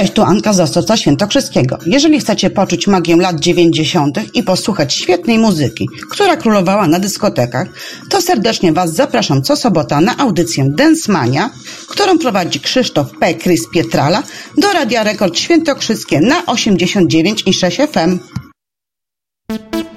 Cześć, tu Anka z Świętokrzyskiego. Jeżeli chcecie poczuć magię lat 90. i posłuchać świetnej muzyki, która królowała na dyskotekach, to serdecznie Was zapraszam co sobota na audycję Densmania, którą prowadzi Krzysztof P. Krys Pietrala do Radia Rekord Świętokrzyskie na 89,6 FM. There's so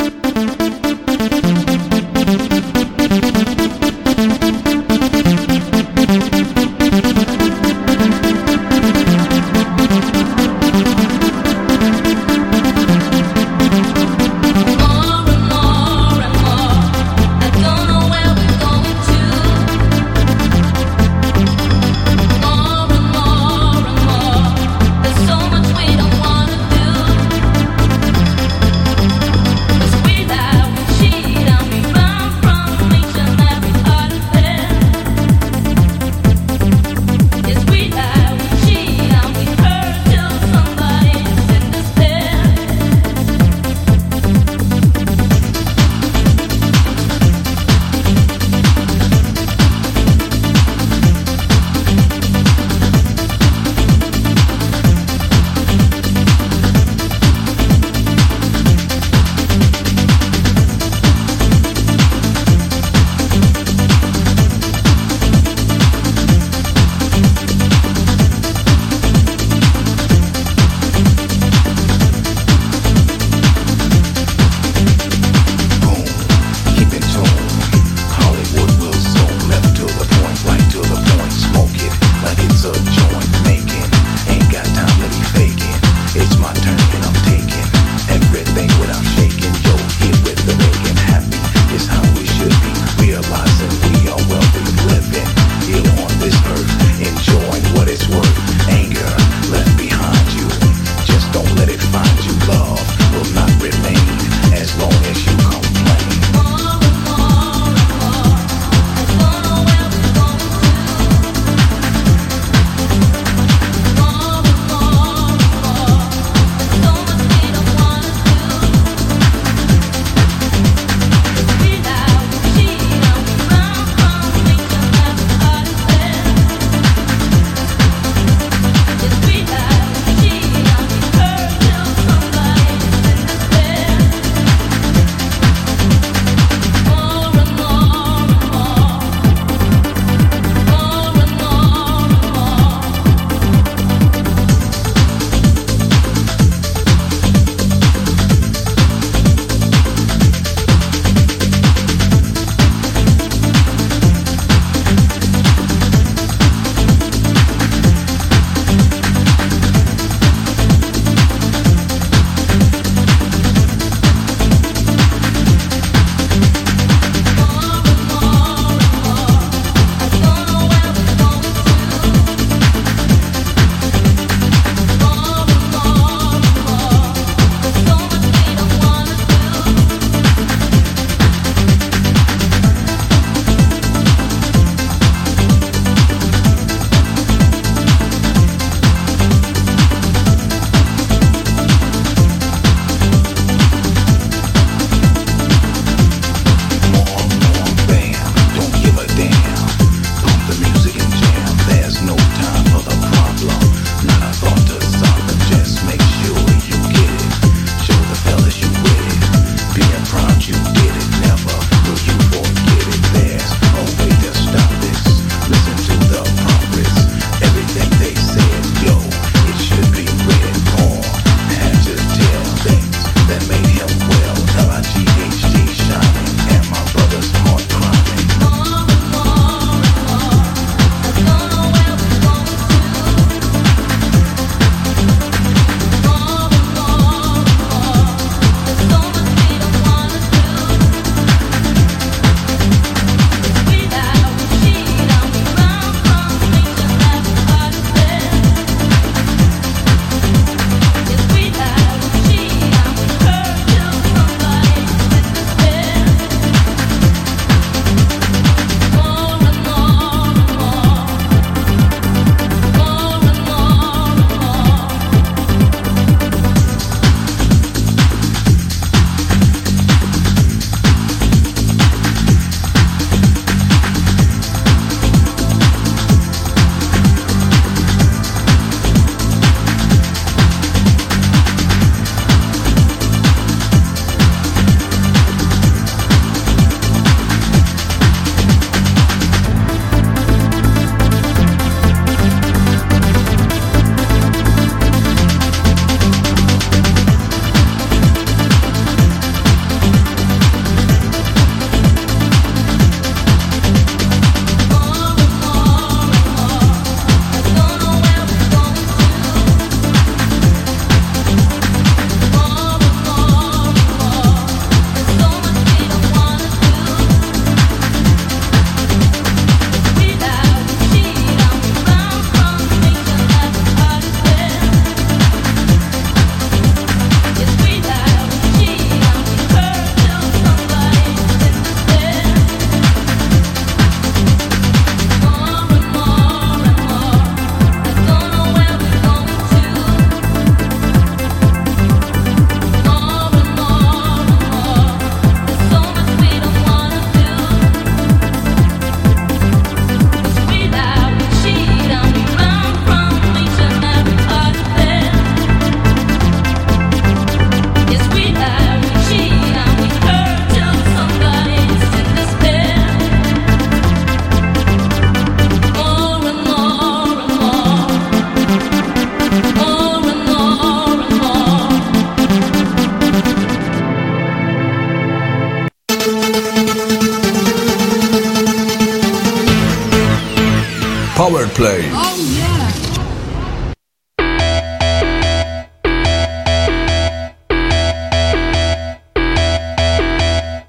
Powerplay.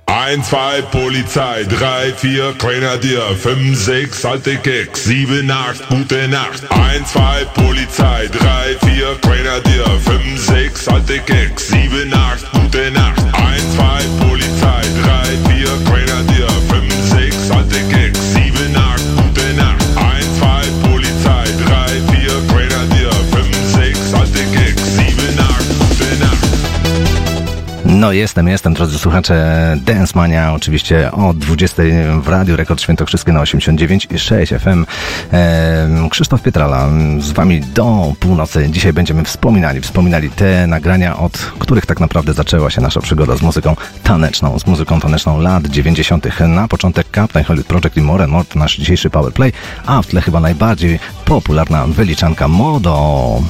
Eins, zwei, Polizei, drei, vier, Grenadier, fünf, sechs, alte Keks, sieben, acht, gute Nacht. Eins, zwei, Polizei, drei, vier, Grenadier, fünf, sechs, alte Keks, sieben, acht, gute Nacht. Eins, zwei, Polizei, No jestem, jestem, drodzy słuchacze Dance Mania, oczywiście o 20 w Radiu Rekord Świętokrzyskie na 89,6 FM. E, Krzysztof Pietrala z Wami do północy. Dzisiaj będziemy wspominali, wspominali te nagrania, od których tak naprawdę zaczęła się nasza przygoda z muzyką taneczną, z muzyką taneczną lat 90. Na początek Captain Hollywood Project i More to nasz dzisiejszy Powerplay, a w tle chyba najbardziej popularna wyliczanka Modo.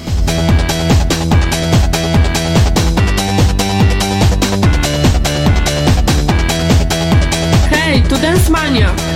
Hej, tu Dance Mania.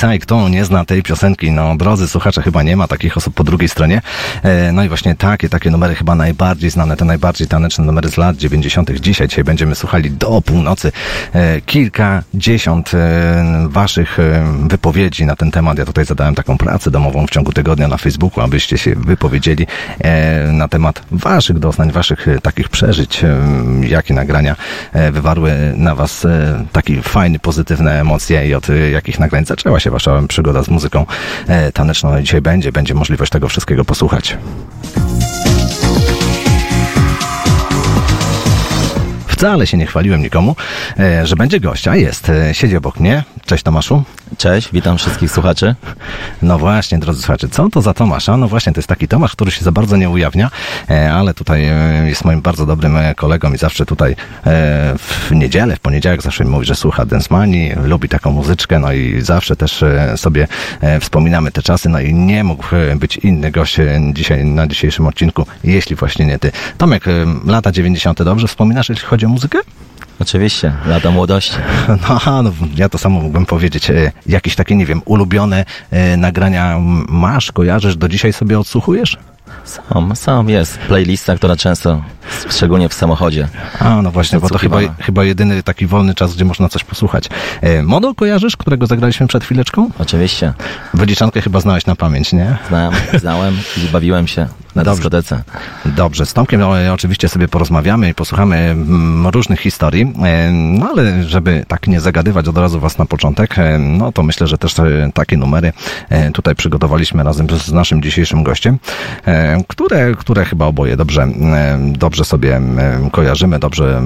Cwaj, policaj, kto nie zna tej piosenki? No, drodzy słuchacze, chyba nie ma takich osób po drugiej stronie. E, no i właśnie takie, takie numery chyba najbardziej znane, te najbardziej taneczne numery z lat 90. Dzisiaj, dzisiaj będziemy słuchali do północy e, kilkadziesiąt e, waszych wypowiedzi na ten temat. Ja tutaj zadałem taką pracę domową w ciągu tygodnia na Facebooku, abyście się wypowiedzieli na temat waszych doznań, waszych takich przeżyć, jakie nagrania wywarły na was taki fajny, pozytywne emocje i od jakich nagrań zaczęła się wasza przygoda z muzyką e, taneczną. No Dzisiaj będzie, będzie możliwość tego wszystkiego posłuchać. Wcale się nie chwaliłem nikomu, e, że będzie gość, a jest. E, Siedzi obok mnie. Cześć Tomaszu. Cześć, witam wszystkich słuchaczy. No właśnie, drodzy słuchacze, co to za Tomasza? No właśnie, to jest taki Tomasz, który się za bardzo nie ujawnia, e, ale tutaj e, jest moim bardzo dobrym e, kolegą i zawsze tutaj w niedzielę, w poniedziałek zawsze mi mówi, że słucha Densmani, lubi taką muzyczkę, no i zawsze też sobie wspominamy te czasy, no i nie mógł być inny gość dzisiaj na dzisiejszym odcinku, jeśli właśnie nie ty. Tomek, lata 90. dobrze wspominasz, jeśli chodzi o muzykę? Oczywiście, lata młodości. No, no, ja to samo mógłbym powiedzieć. E, Jakieś takie, nie wiem, ulubione e, nagrania masz, kojarzysz, do dzisiaj sobie odsłuchujesz? Sam, sam jest playlista, która często, szczególnie w samochodzie. A, no właśnie, bo to chyba, chyba jedyny taki wolny czas, gdzie można coś posłuchać. E, Modo kojarzysz, którego zagraliśmy przed chwileczką? Oczywiście, Wyliczankę chyba znałeś na pamięć, nie? znałem, znałem i bawiłem się na Dobrze. dyskotece. Dobrze, z Tomkiem e, oczywiście sobie porozmawiamy i posłuchamy mm, różnych historii, e, no ale żeby tak nie zagadywać od razu was na początek, e, no to myślę, że też takie numery tutaj przygotowaliśmy razem z naszym dzisiejszym gościem, które, które chyba oboje dobrze, dobrze sobie kojarzymy, dobrze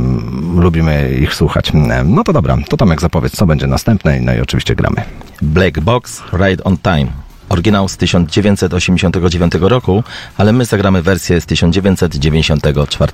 lubimy ich słuchać. No to dobra, to Tomek zapowiedz, co będzie następne, no i oczywiście gramy. Black Box Ride on Time. Oryginał z 1989 roku, ale my zagramy wersję z 1994.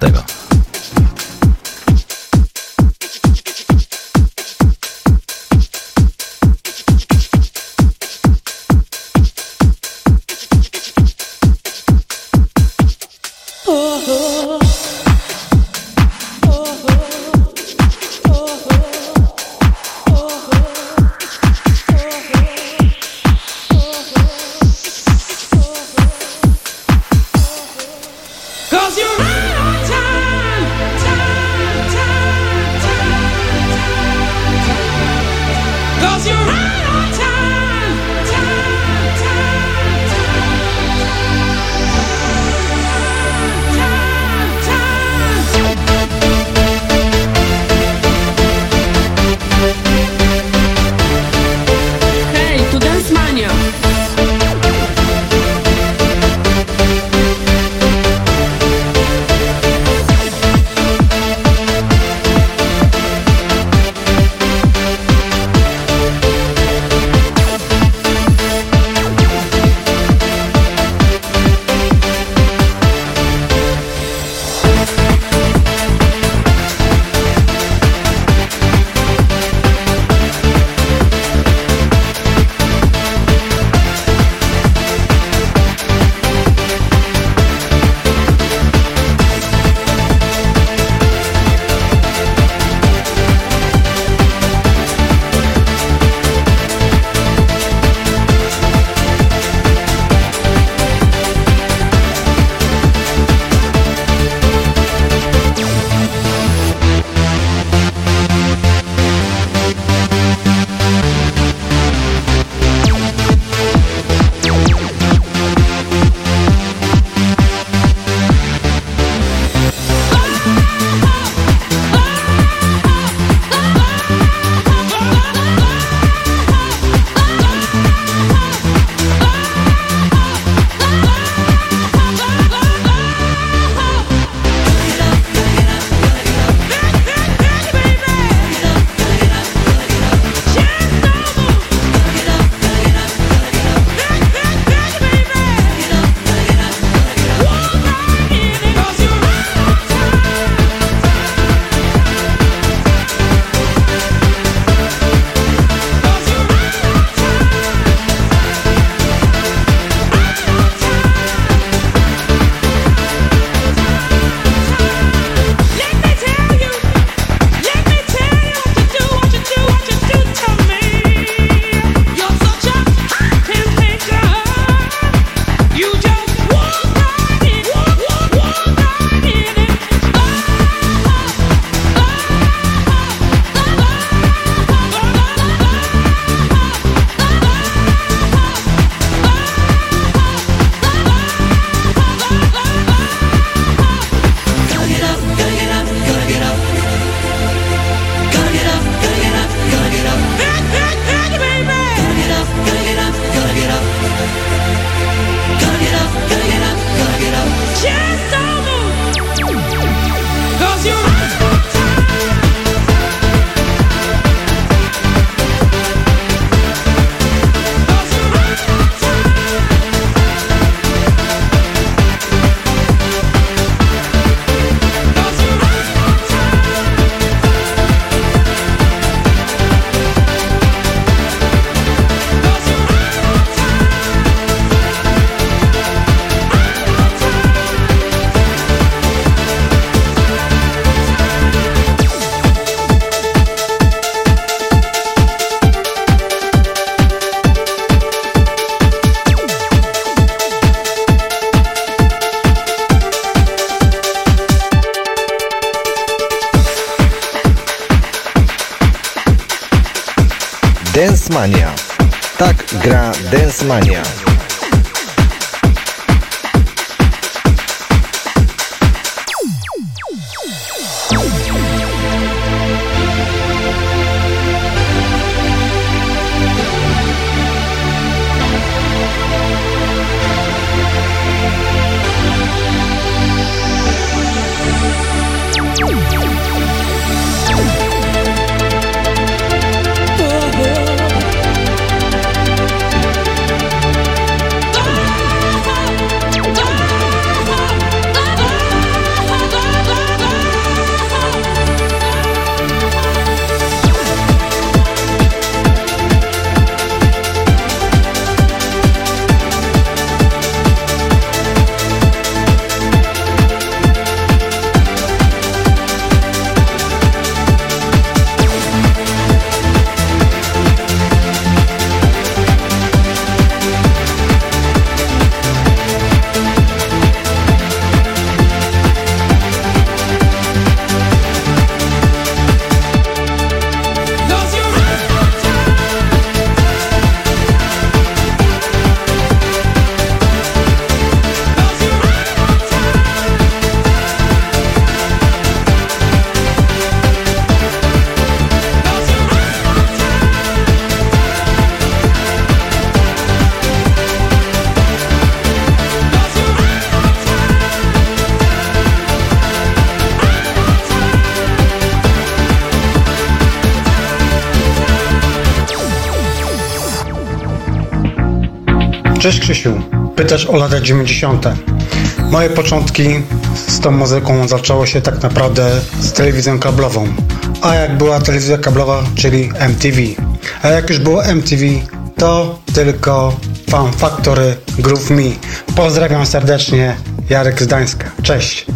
Dance Krzysiu, pytasz o lata 90. Moje początki z tą muzyką zaczęło się tak naprawdę z telewizją kablową. A jak była telewizja kablowa, czyli MTV. A jak już było MTV, to tylko Fan Factory Groove Me. Pozdrawiam serdecznie, Jarek z Gdańska. Cześć.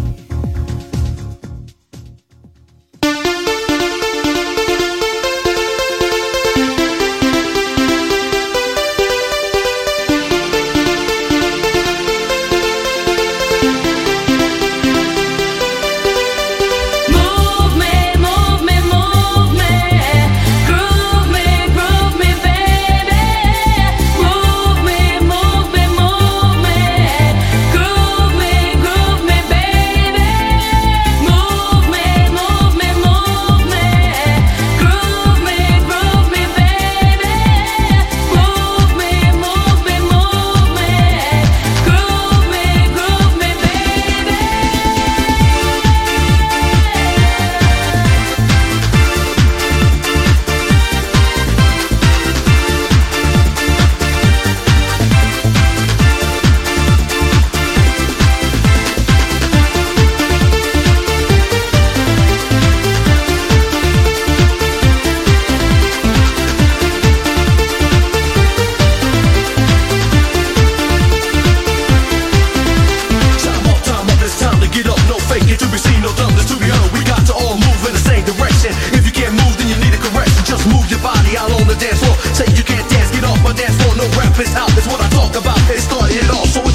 dance floor. Say you can't dance, get off my dance floor. No rap is out, that's what I talk about. It started off so it's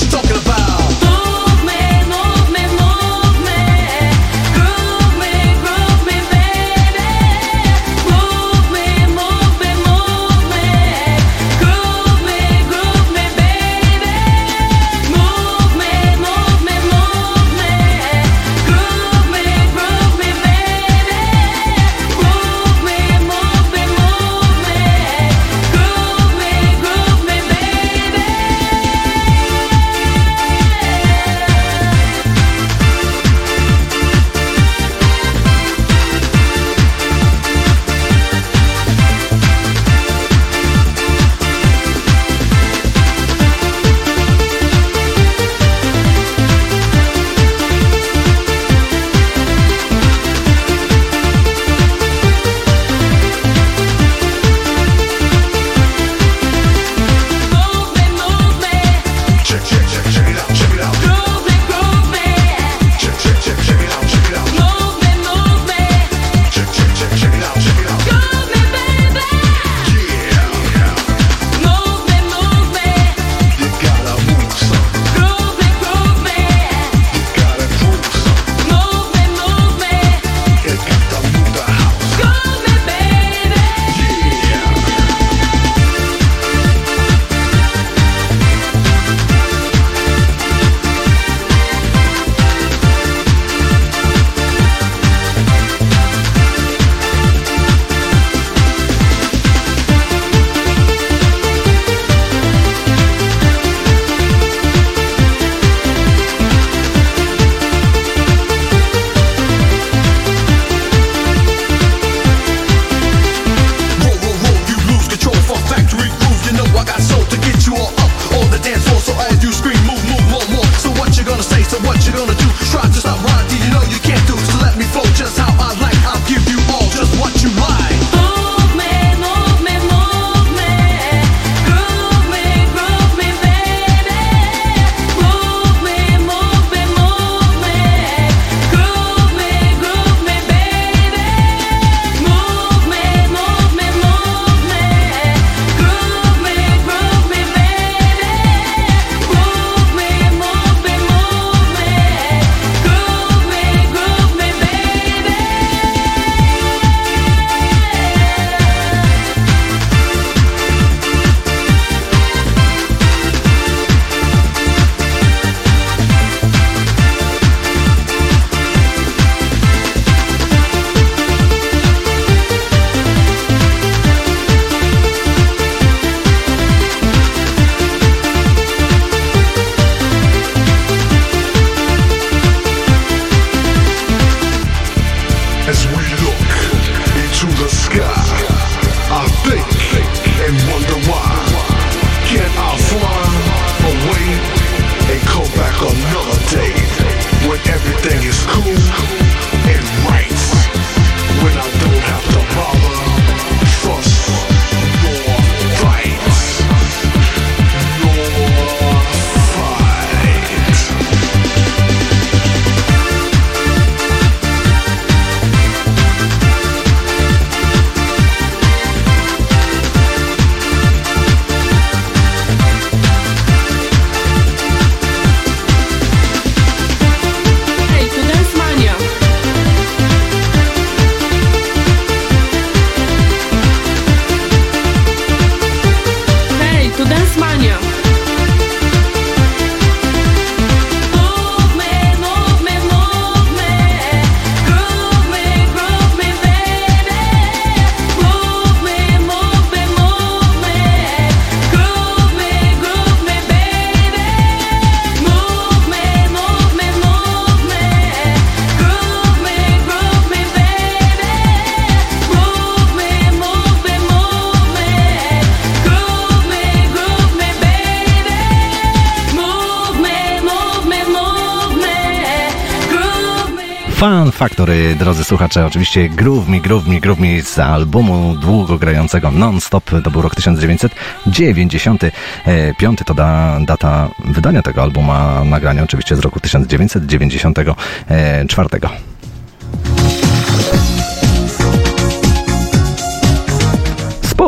słuchacze, oczywiście Groove Me, Groove Me, Groove Me z albumu długo grającego non-stop, to był rok 1995, to da, data wydania tego albumu, a nagranie oczywiście z roku 1994.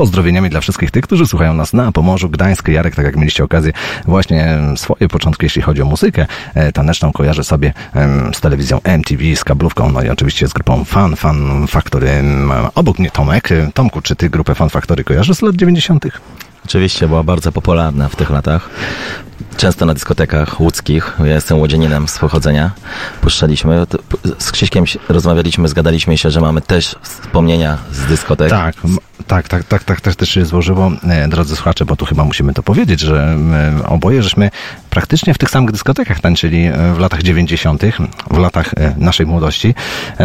pozdrowieniami dla wszystkich tych, którzy słuchają nas na Pomorzu, Gdańsk, Jarek, tak jak mieliście okazję właśnie swoje początki, jeśli chodzi o muzykę e, taneczną, kojarzy sobie z telewizją MTV, z kablówką, no i oczywiście z grupą Fan, Fan Factory. Obok mnie Tomek. Tomku, czy ty grupę Fan Factory kojarzysz z lat 90.? Oczywiście była bardzo popularna w tych latach. Często na dyskotekach łódzkich, ja jestem łodzianinem z pochodzenia, puszczaliśmy. Z Krzyśkiem rozmawialiśmy, zgadaliśmy się, że mamy też wspomnienia z dyskotek. Tak, tak, tak, tak, tak, tak też się złożyło, e, drodzy słuchacze, bo tu chyba musimy to powiedzieć, że e, oboje żeśmy praktycznie w tych samych dyskotekach tańczyli e, w latach 90., w latach naszej młodości.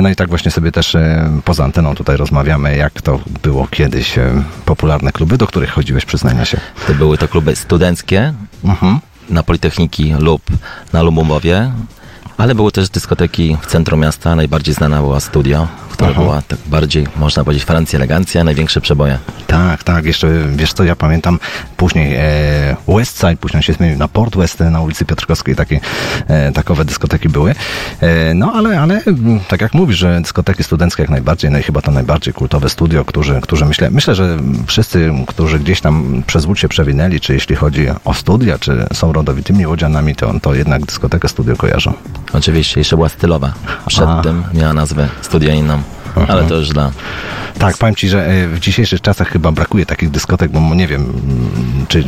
No i tak właśnie sobie też poza anteną tutaj rozmawiamy, jak to było kiedyś popularne kluby, do których chodziłeś, przyznania się. To były to kluby studenckie Mhm. na Politechniki lub na Lubumowie, ale były też dyskoteki w centrum miasta. Najbardziej znana była Studio, Aha. była tak bardziej, można powiedzieć, Francja elegancja, największe przeboje. Tak, tak, jeszcze wiesz co, ja pamiętam później e, Westside, później się zmienił na Port West e, na ulicy Piotrkowskiej, takie e, takowe dyskoteki były. E, no ale, ale m, tak jak mówisz, że dyskoteki studenckie jak najbardziej, no i chyba to najbardziej kultowe studio, którzy, którzy myślę, myślę, że wszyscy, którzy gdzieś tam przez Łódź się przewinęli, czy jeśli chodzi o studia, czy są rodowitymi łodzianami, to, to jednak dyskotekę studio kojarzą. Oczywiście, jeszcze była stylowa. A. Przedtem miała nazwę studia inną, ale to już dla... Tak, powiem Ci, że e, w dzisiejszych czasach chyba brakuje takich dyskotek, bo nie wiem, mm, czy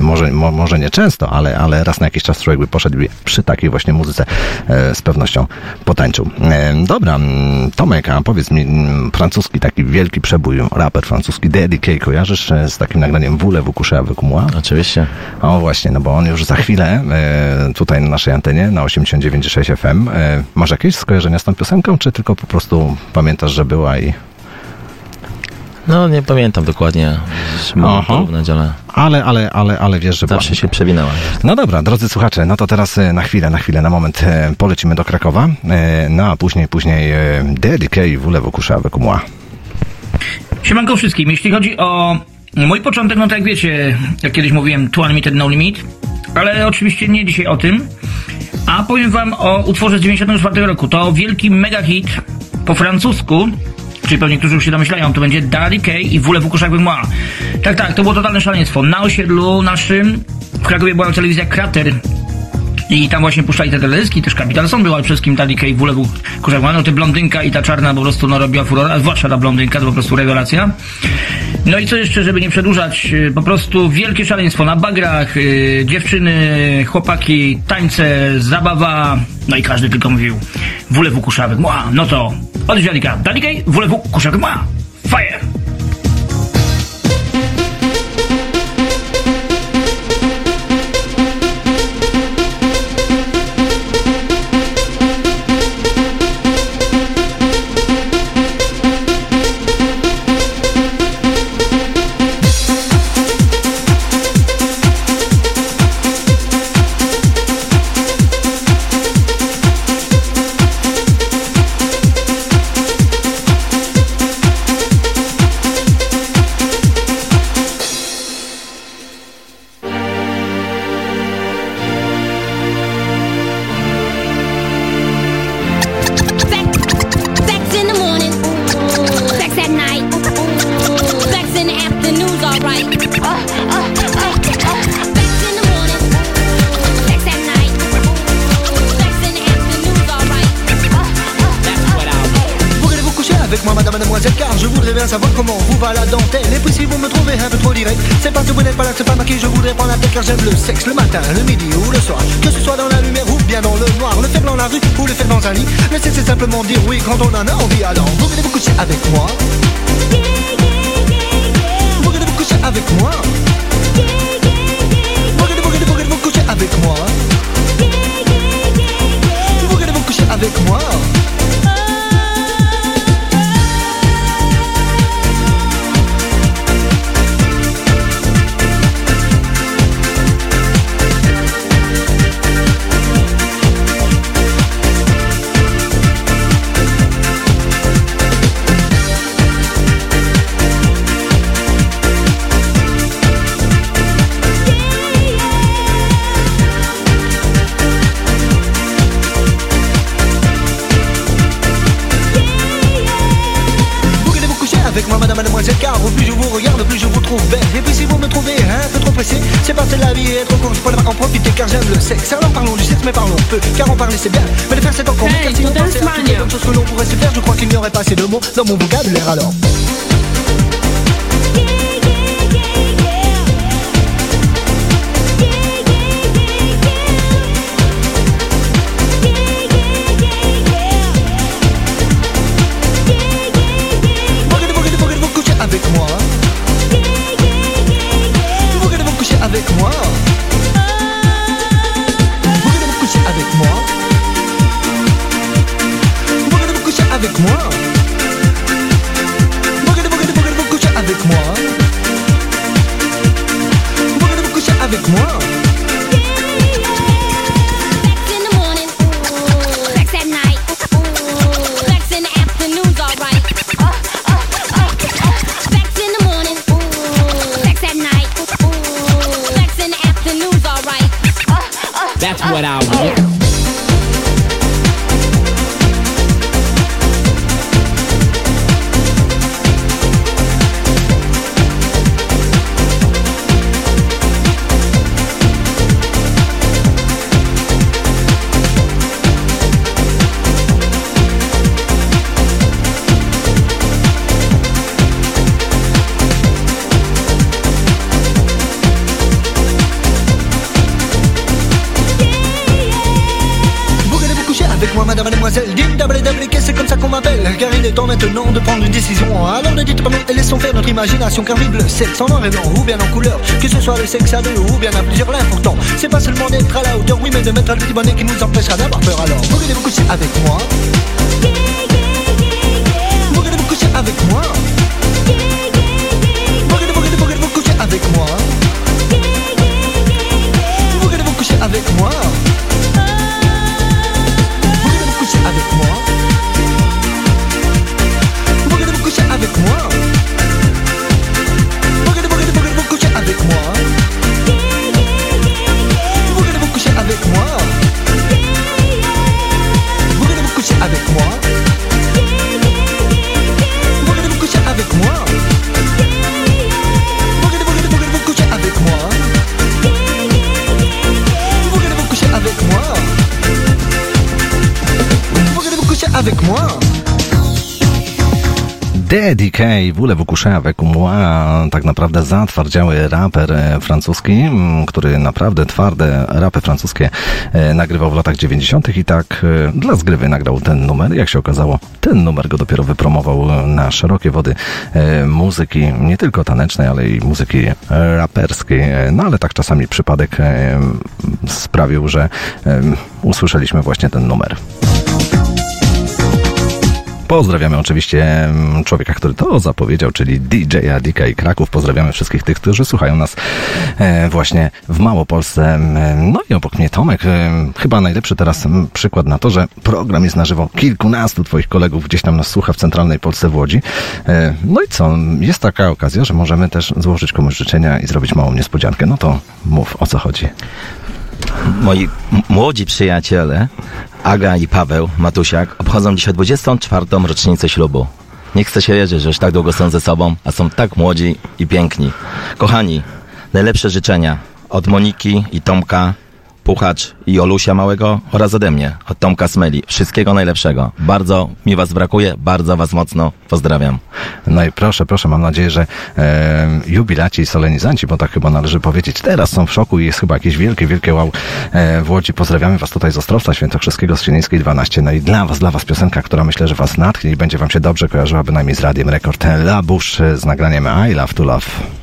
może, mo, może nie często, ale, ale raz na jakiś czas człowiek by poszedł i przy takiej właśnie muzyce e, z pewnością potańczył. E, dobra, mm, Tomek, a powiedz mi, mm, francuski taki wielki przebój, raper francuski Daddy K, kojarzysz z takim nagraniem coucher avec moi? Oczywiście. O właśnie, no bo on już za chwilę tutaj na naszej antenie na 89,6 FM. Masz jakieś skojarzenia z tą piosenką, czy tylko po prostu pamiętasz, że była i... No, nie pamiętam dokładnie, mogę porównać, ale Ale, ale, ale, ale wiesz, że zawsze była. się przewinęła. No dobra, drodzy słuchacze, no to teraz e, na chwilę, na chwilę, na moment e, polecimy do Krakowa, e, no a później, później e, Voulez vous coucher avec moi. Siemanko wszystkim. Jeśli chodzi o mój początek, no tak jak wiecie, jak kiedyś mówiłem, Two Unlimited No Limit, ale oczywiście nie dzisiaj o tym, a powiem wam o utworze z 94 roku. To wielki mega hit po francusku, czyli pewnie niektórzy już się domyślają, to będzie Daddy K i coucher avec moi. Tak, tak, to było totalne szaleństwo. Na osiedlu naszym w Krakowie była telewizja Krater i tam właśnie puszczali te teledyski, też Capital Son był, ale przede wszystkim Daddy K, Wulewu, kurczę, no to blondynka i ta czarna po prostu no robiła furorę, zwłaszcza ta blondynka, to po prostu rewelacja. No i co jeszcze, żeby nie przedłużać, y, po prostu wielkie szaleństwo na bagrach, y, dziewczyny, chłopaki, tańce, zabawa, no i każdy tylko mówił Wulewu kuszawek, mła, no to od dziadika, Daddy K, Wulewu kuszawek, mła, fire! Esta, como um Le sexe à deux ou bien à plusieurs L'important, c'est pas seulement d'être à la hauteur Oui, mais de mettre un petit bonnet Daddy K, Voulez-vous coucher avec moi, tak naprawdę zatwardziały raper e, francuski, który naprawdę twarde rapy francuskie e, nagrywał w latach 90. i tak e, dla zgrywy nagrał ten numer. Jak się okazało, ten numer go dopiero wypromował na szerokie wody muzyki, nie tylko tanecznej, ale i muzyki raperskiej. No ale tak czasami przypadek sprawił, że usłyszeliśmy właśnie ten numer. Pozdrawiamy oczywiście człowieka, który to zapowiedział, czyli DJ-a i Kraków. Pozdrawiamy wszystkich tych, którzy słuchają nas e, właśnie w Małopolsce. No i obok mnie Tomek, chyba najlepszy teraz przykład na to, że program jest na żywo. Kilkunastu twoich kolegów gdzieś tam nas słucha w centralnej Polsce w Łodzi. E, No i co, jest taka okazja, że możemy też złożyć komuś życzenia i zrobić małą niespodziankę. No to mów, o co chodzi. Moi młodzi przyjaciele, Aga i Paweł Matusiak, obchodzą dzisiaj 24. rocznicę ślubu. Nie chcę się wierzyć, że już tak długo są ze sobą, a są tak młodzi i piękni. Kochani, najlepsze życzenia od Moniki i Tomka, Puchacz i Olusia Małego oraz ode mnie, od Tomka Smeli. Wszystkiego najlepszego. Bardzo mi was brakuje, bardzo was mocno pozdrawiam. No i proszę, proszę, mam nadzieję, że e, jubilaci i solenizanci, bo tak chyba należy powiedzieć, teraz są w szoku i jest chyba jakieś wielkie, wielkie wow e, w Łodzi. Pozdrawiamy Was tutaj z Ostrowca Świętokrzyskiego z Sienińskiej 12. No i dla Was, dla Was piosenka, która myślę, że Was natchnie i będzie Wam się dobrze kojarzyła, bynajmniej z Radiem Rekord Labusz z nagraniem I Love to Love.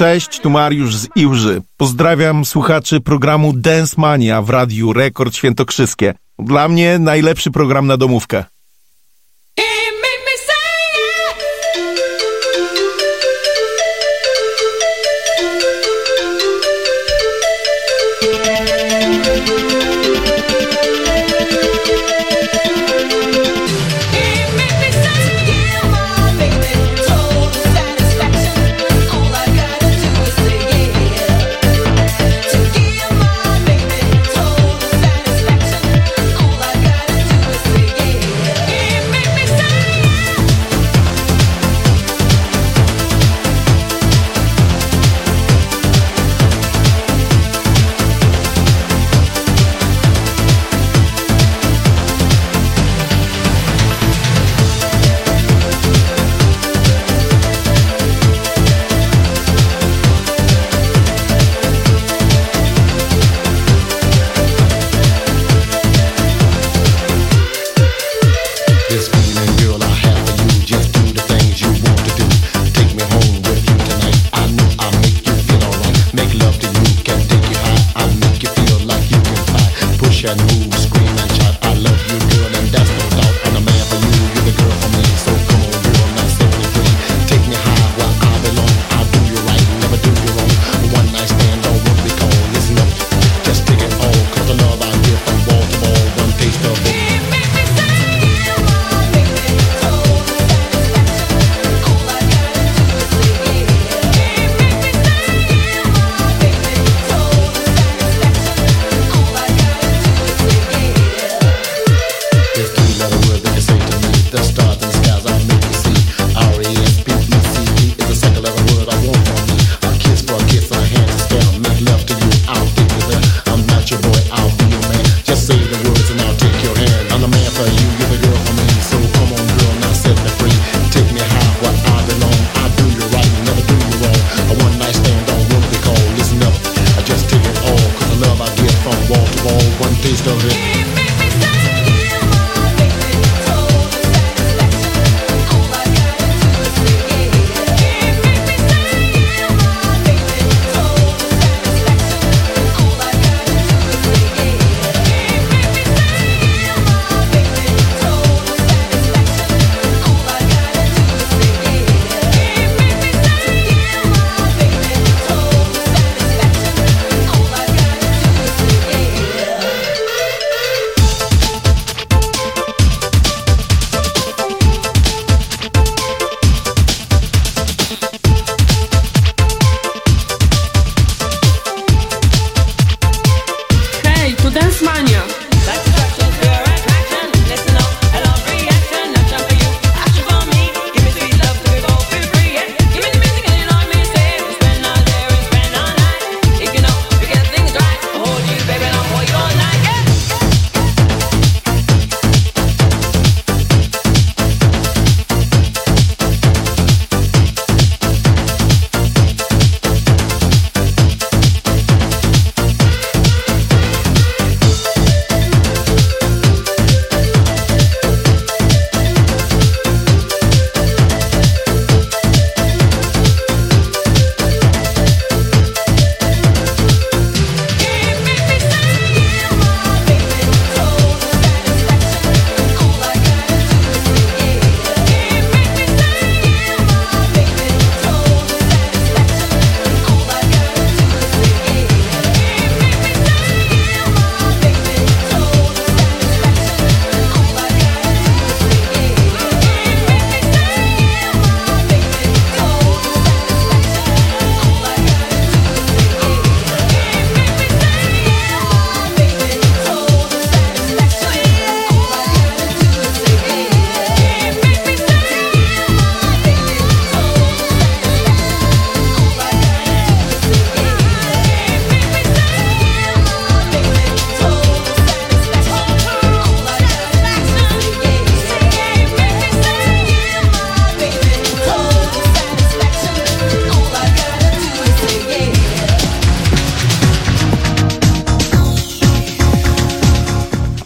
Cześć, tu Mariusz z Iłży. Pozdrawiam słuchaczy programu Dance Mania w Radiu Rekord Świętokrzyskie. Dla mnie najlepszy program na domówkę.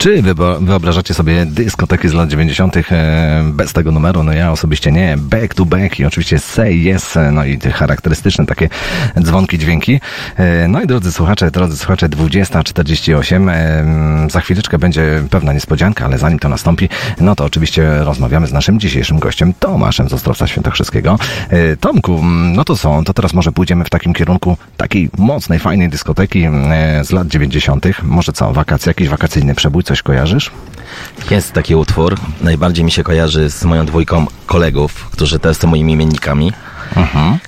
Czy wyobrażacie sobie dyskoteki z lat 90. e, bez tego numeru? No ja osobiście nie. Back to back i oczywiście say yes, e, no i te charakterystyczne takie dzwonki, dźwięki. E, No i drodzy słuchacze, drodzy słuchacze, 20.48. e, Za chwileczkę będzie pewna niespodzianka, ale zanim to nastąpi, no to oczywiście rozmawiamy z naszym dzisiejszym gościem, Tomaszem z Ostrowca Świętokrzyskiego. Tomku, mm, no to co, to teraz może pójdziemy w takim kierunku takiej mocnej, fajnej dyskoteki e, z lat 90. Może co, wakacje, jakiś wakacyjny przebój, coś kojarzysz? Jest taki utwór, najbardziej mi się kojarzy z moją dwójką kolegów, którzy też są moimi imiennikami,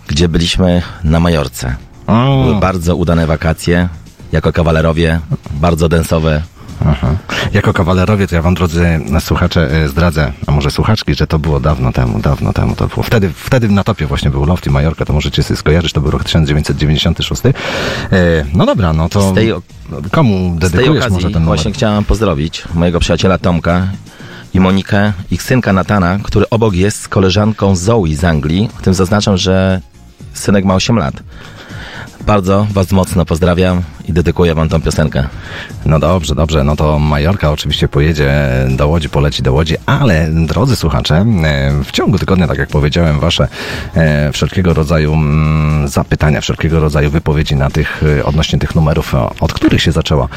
gdzie byliśmy na Majorce. Były bardzo udane wakacje, jako kawalerowie, bardzo densowe. Aha. Jako kawalerowie, to ja wam, drodzy słuchacze, e, zdradzę, a może słuchaczki, że to było dawno temu, dawno temu to było. Wtedy, wtedy na topie właśnie był Lofty Majorka, to możecie sobie skojarzyć, to był rok 1996. E, no dobra, no to tej komu dedykujesz okazji może ten numer? właśnie chciałam pozdrowić mojego przyjaciela Tomka i Monikę, ich synka Natana, który obok jest z koleżanką Zoe z Anglii. W tym zaznaczam, że synek ma 8 lat. Bardzo was mocno pozdrawiam i dedykuję wam tą piosenkę. No dobrze, dobrze, no to Majorka oczywiście pojedzie do Łodzi, poleci do Łodzi, ale drodzy słuchacze, e, w ciągu tygodnia, tak jak powiedziałem, wasze e, wszelkiego rodzaju mm, zapytania, wszelkiego rodzaju wypowiedzi na tych, e, odnośnie tych numerów, od których się zaczęła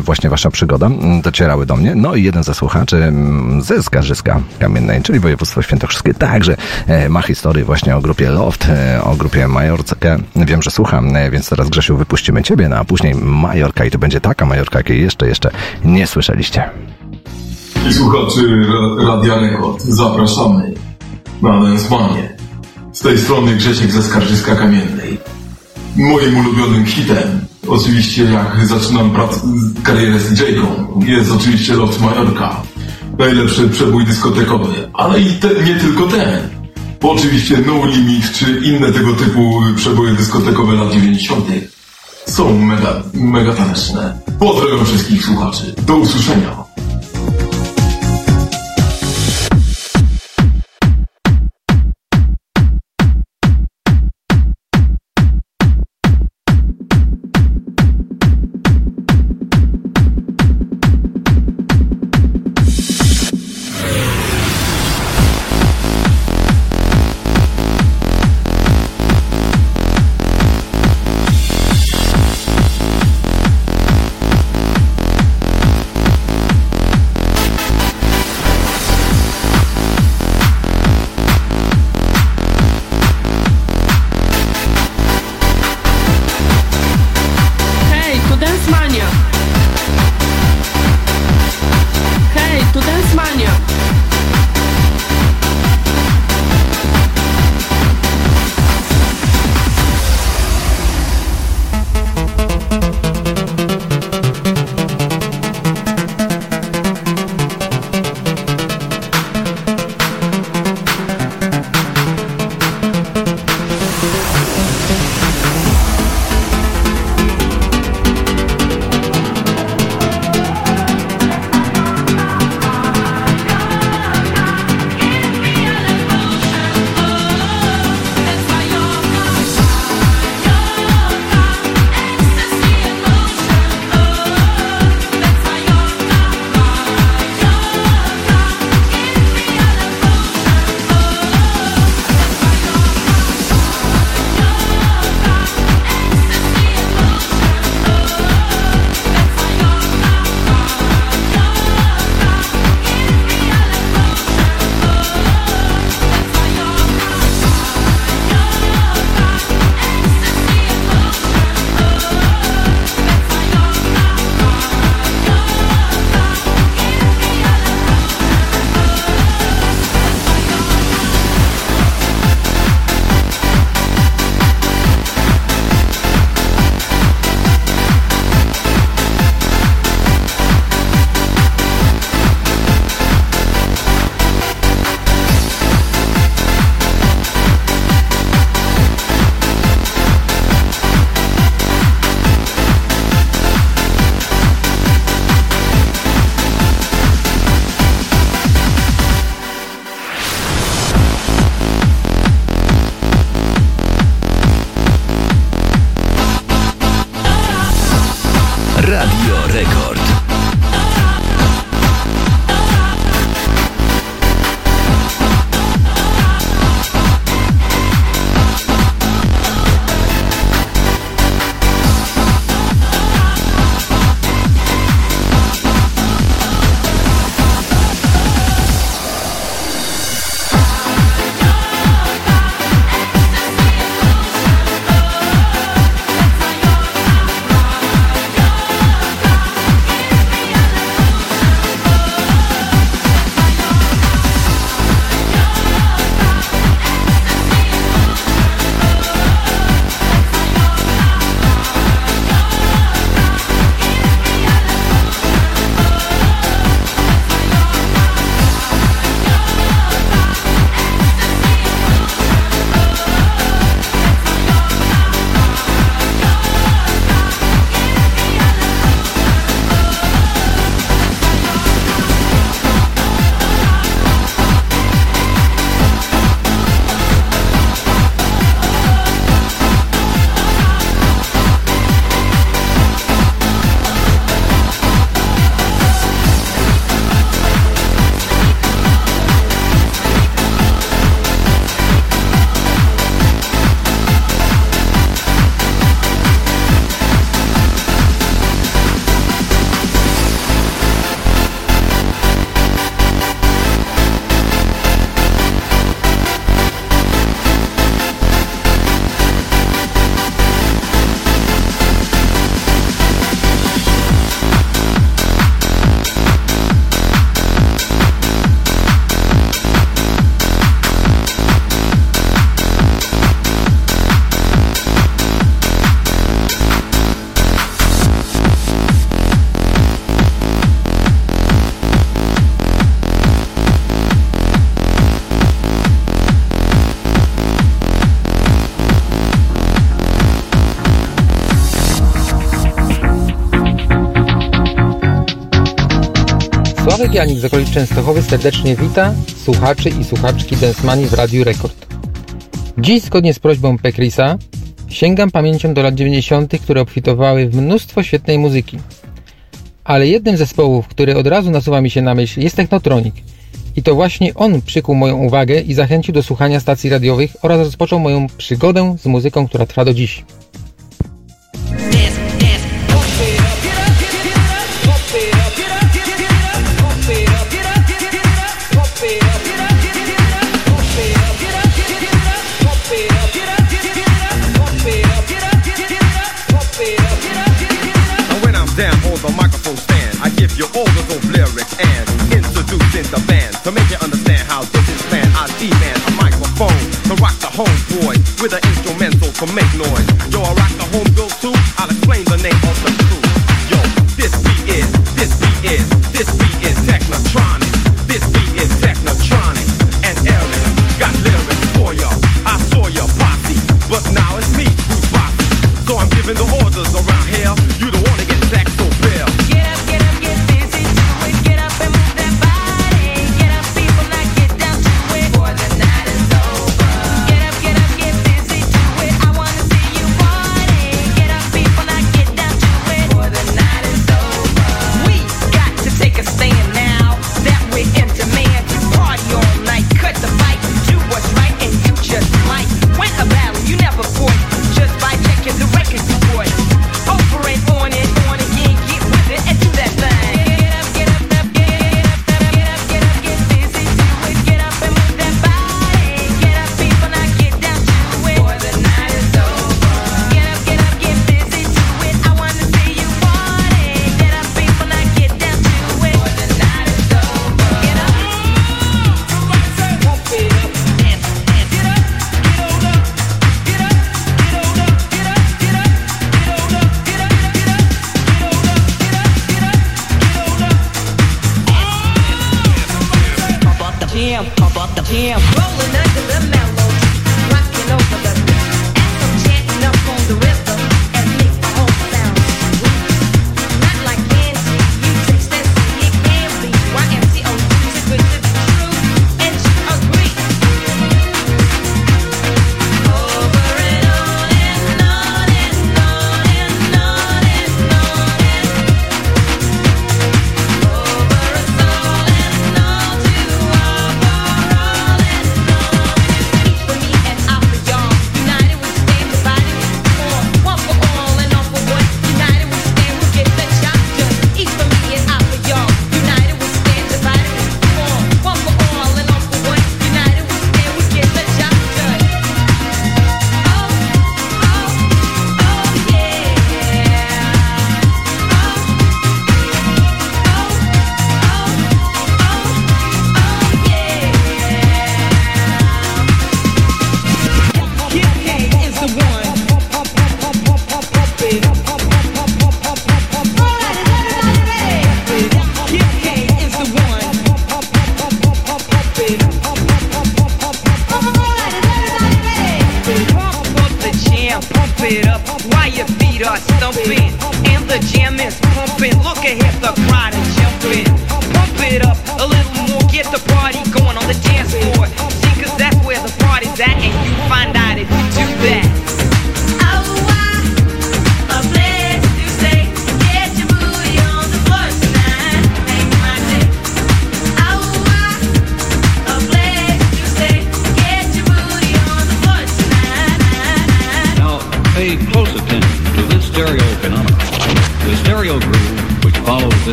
właśnie wasza przygoda, m, docierały do mnie. No i jeden ze słuchaczy mm, ze Skarżyska Kamiennej, czyli województwo świętokrzyskie, także ma historię właśnie o grupie Loft, o grupie Majorce. Wiem, że słucham, więc teraz Grzesiu wypuścimy ciebie, no a później Majorka i to będzie taka Majorka, jakiej jeszcze, jeszcze nie słyszeliście. I słuchaczy Ra- Radia Rekord, zapraszamy na Densmanie. Z tej strony Grzesiek ze Skarżyska Kamiennej. Moim ulubionym hitem, oczywiście jak zaczynam prac- karierę z DJ-ką, jest oczywiście Loft Majorka. Najlepszy przebój dyskotekowy, ale i te, nie tylko ten. Bo oczywiście No Limit czy inne tego typu przeboje dyskotekowe lat 90. są mega, mega taneczne. Pozdrawiam wszystkich słuchaczy. Do usłyszenia. Janik z okolic Częstochowy serdecznie wita słuchaczy i słuchaczki Densmani w Radiu Rekord. Dziś, zgodnie z prośbą Pekrisa, sięgam pamięcią do lat 90., które obfitowały w mnóstwo świetnej muzyki. Ale jednym z zespołów, który od razu nasuwa mi się na myśl, jest Technotronic. I to właśnie on przykuł moją uwagę i zachęcił do słuchania stacji radiowych oraz rozpoczął moją przygodę z muzyką, która trwa do dziś.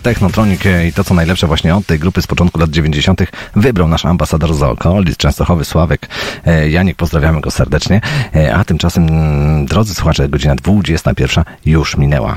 techno, technotronic i to co najlepsze właśnie od tej grupy z początku lat 90. wybrał nasz ambasador z okolic, Częstochowy Sławek e, Janik, pozdrawiamy go serdecznie. E, a tymczasem, mm, drodzy słuchacze, godzina 21 już minęła.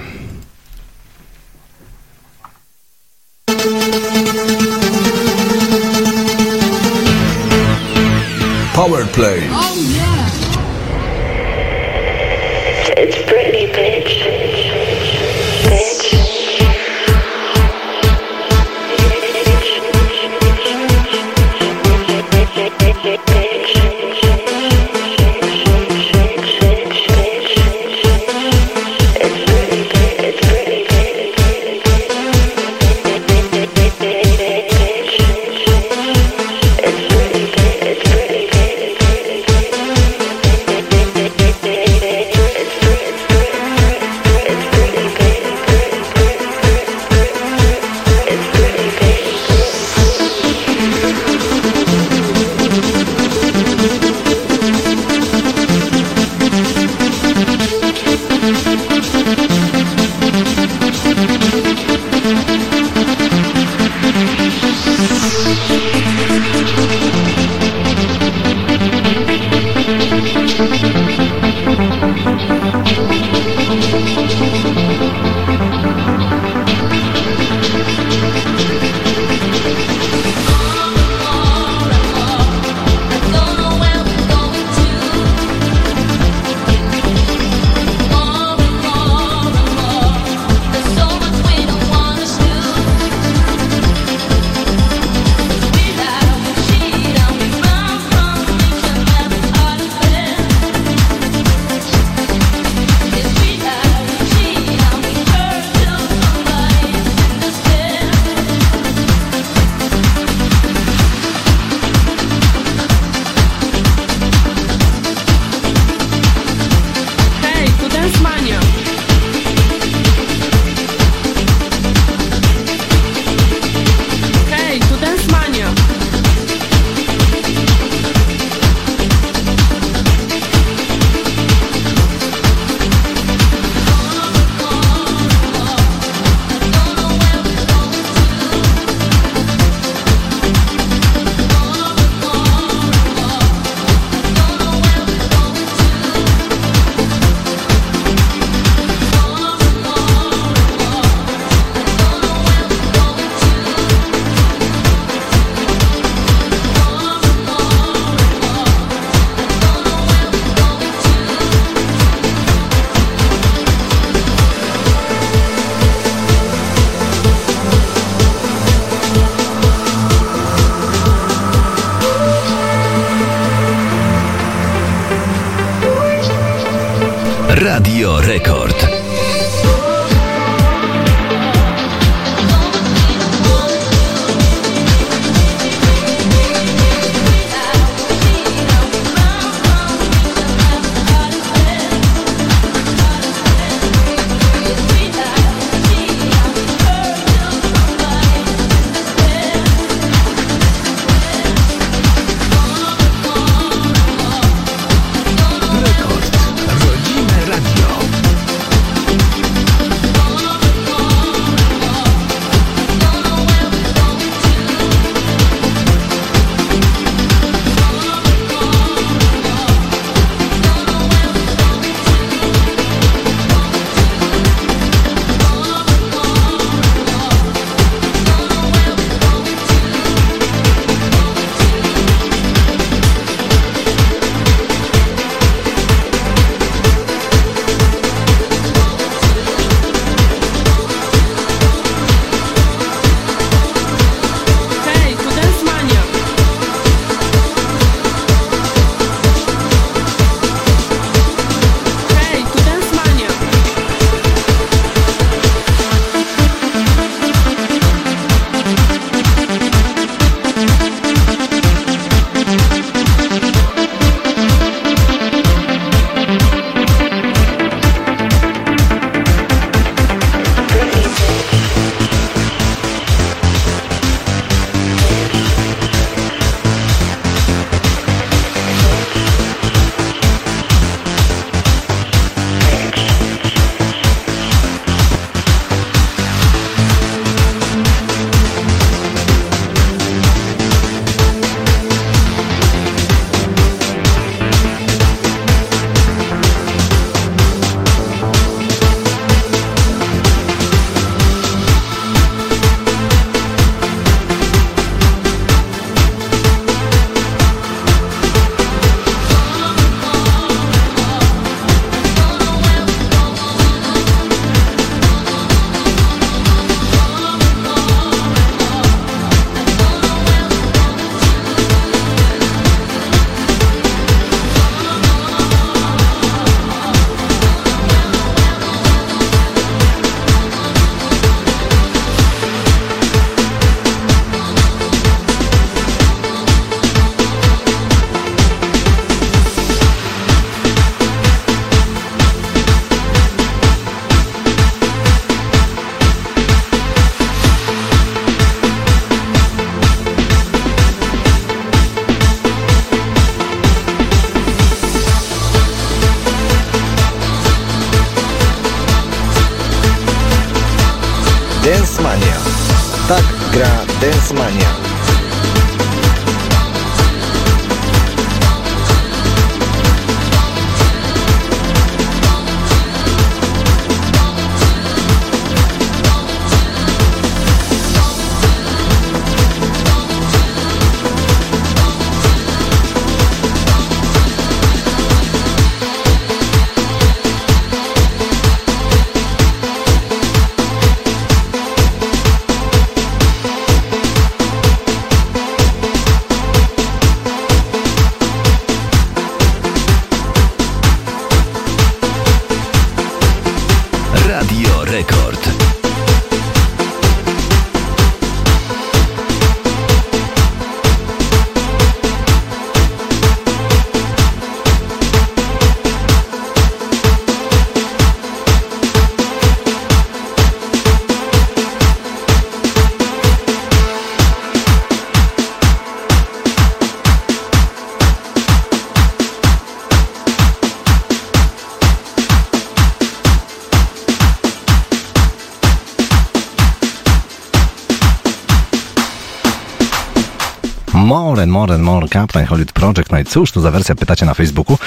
More and More Captain Hollywood Project. No i cóż to za wersja, pytacie na Facebooku.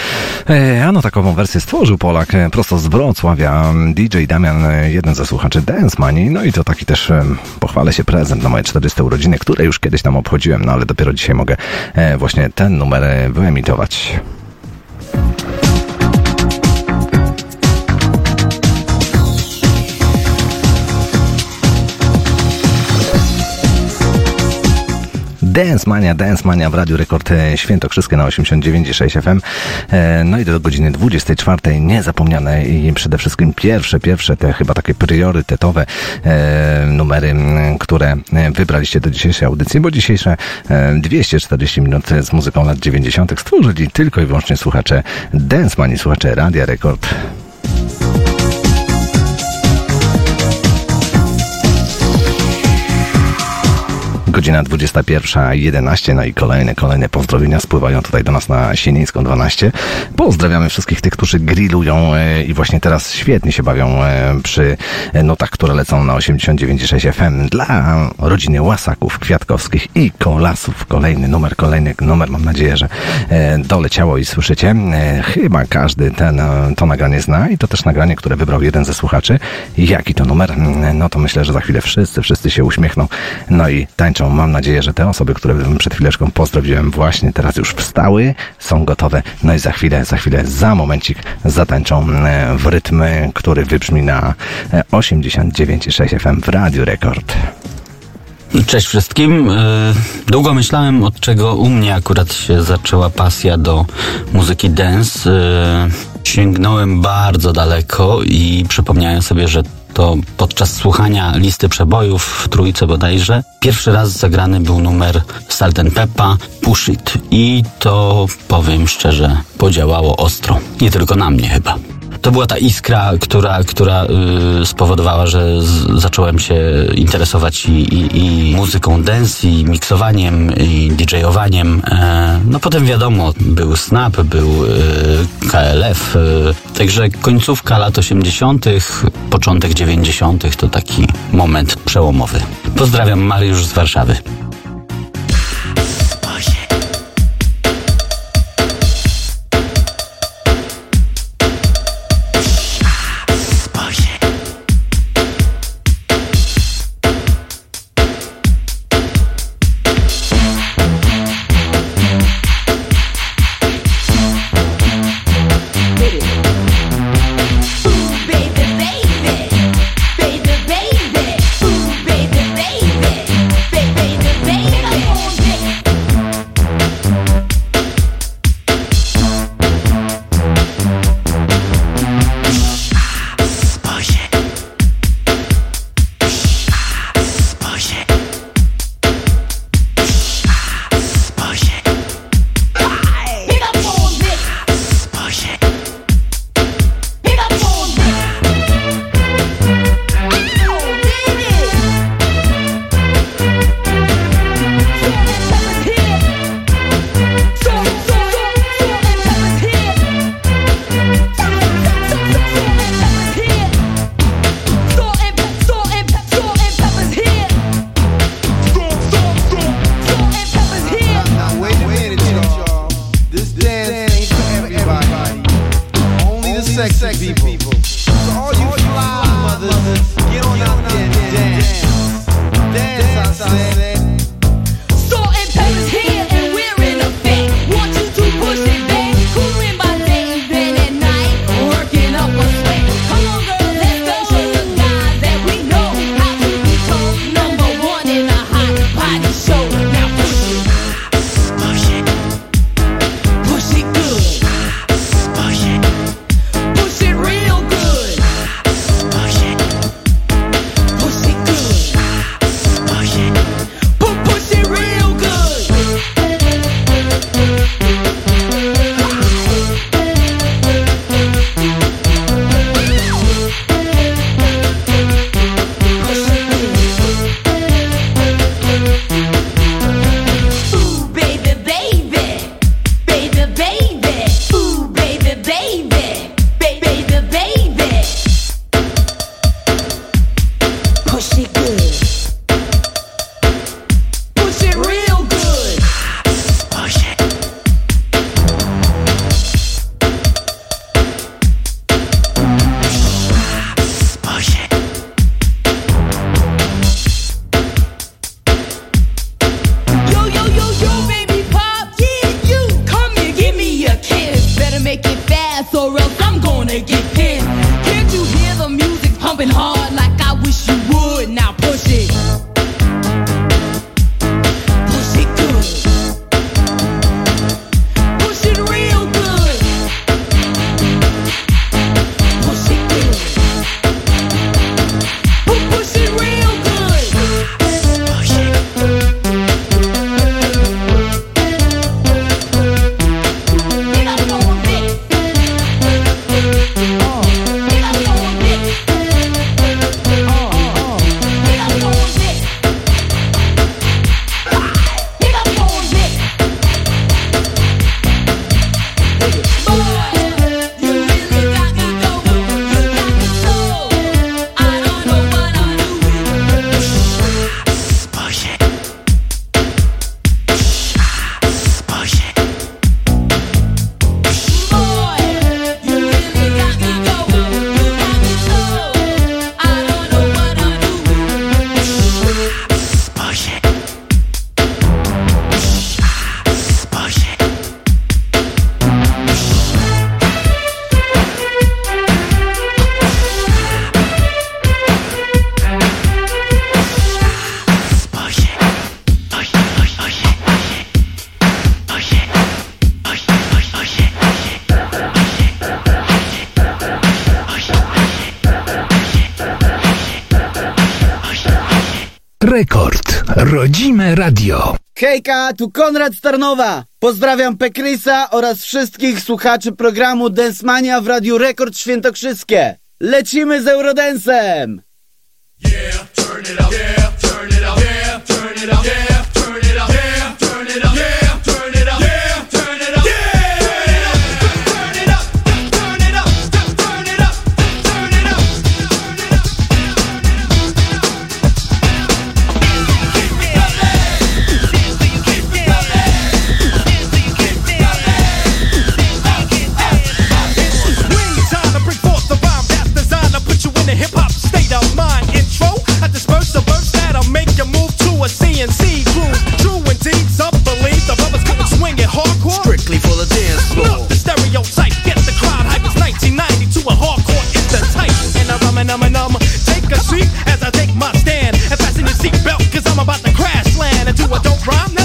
E, ano takową wersję stworzył Polak e, prosto z Wrocławia. DJ Damian, e, jeden ze słuchaczy Dance Money. No i to taki też pochwalę się prezent na moje 40 urodziny, które już kiedyś tam obchodziłem, no ale dopiero dzisiaj mogę właśnie ten numer wyemitować. Dance Mania, Dance Mania w Radiu Rekord e, Świętokrzyskie na 89,6 FM. E, No i do godziny 24 niezapomniane i przede wszystkim pierwsze, pierwsze te chyba takie priorytetowe e, numery, które wybraliście do dzisiejszej audycji, bo dzisiejsze e, 240 minut z muzyką lat 90. stworzyli tylko i wyłącznie słuchacze Dance Mani, słuchacze Radia Rekord. Godzina 21.11, no i kolejne, kolejne pozdrowienia spływają tutaj do nas na Sienińską 12. Pozdrawiamy wszystkich tych, którzy grillują e, i właśnie teraz świetnie się bawią e, przy e, notach, które lecą na 89.6 FM dla rodziny Łasaków, Kwiatkowskich i Kolasów. Kolejny numer, kolejny numer, mam nadzieję, że doleciało i słyszycie. Chyba każdy ten, to nagranie zna i to też nagranie, które wybrał jeden ze słuchaczy. Jaki to numer? Mm, No to myślę, że za chwilę wszyscy, wszyscy się uśmiechną, no i tańczą. Mam nadzieję, że te osoby, które przed chwileczką pozdrowiłem, właśnie teraz już wstały, są gotowe. No i za chwilę, za chwilę, za momencik zatańczą e, w rytm, który wybrzmi na e, 89,6 FM w Radiu Rekord. Cześć wszystkim. E, Długo myślałem, od czego u mnie akurat się zaczęła pasja do muzyki dance. E, Sięgnąłem bardzo daleko i przypomniałem sobie, że to podczas słuchania listy przebojów w trójce bodajże pierwszy raz zagrany był numer Salt Peppa Push It i to powiem szczerze podziałało ostro. Nie tylko na mnie chyba. To była ta iskra, która, która y, spowodowała, że z, zacząłem się interesować i, i, i muzyką dance, i miksowaniem, i DJ-owaniem. E, no potem wiadomo, był Snap, był y, KLF, y, także końcówka lat 80., początek 90. to taki moment przełomowy. Pozdrawiam, Mariusz z Warszawy. Radio. Hejka, tu Konrad Starnowa. Pozdrawiam Pekrysa oraz wszystkich słuchaczy programu Densmania w Radiu Rekord Świętokrzyskie. Lecimy z Eurodensem! Yeah, turn it up, yeah, turn it up, yeah, turn it up, yeah. a CNC groove. True indeed, some believe the brothers couldn't swing it hardcore. Strictly for the dance floor. The stereotype, get the crowd hype. It's 1990 to a hardcore, it's the type. And I'm um, and I'm and I'm. Take a seat as I take my stand and fasten your seatbelt, cause I'm about to crash land into a dope rhyme.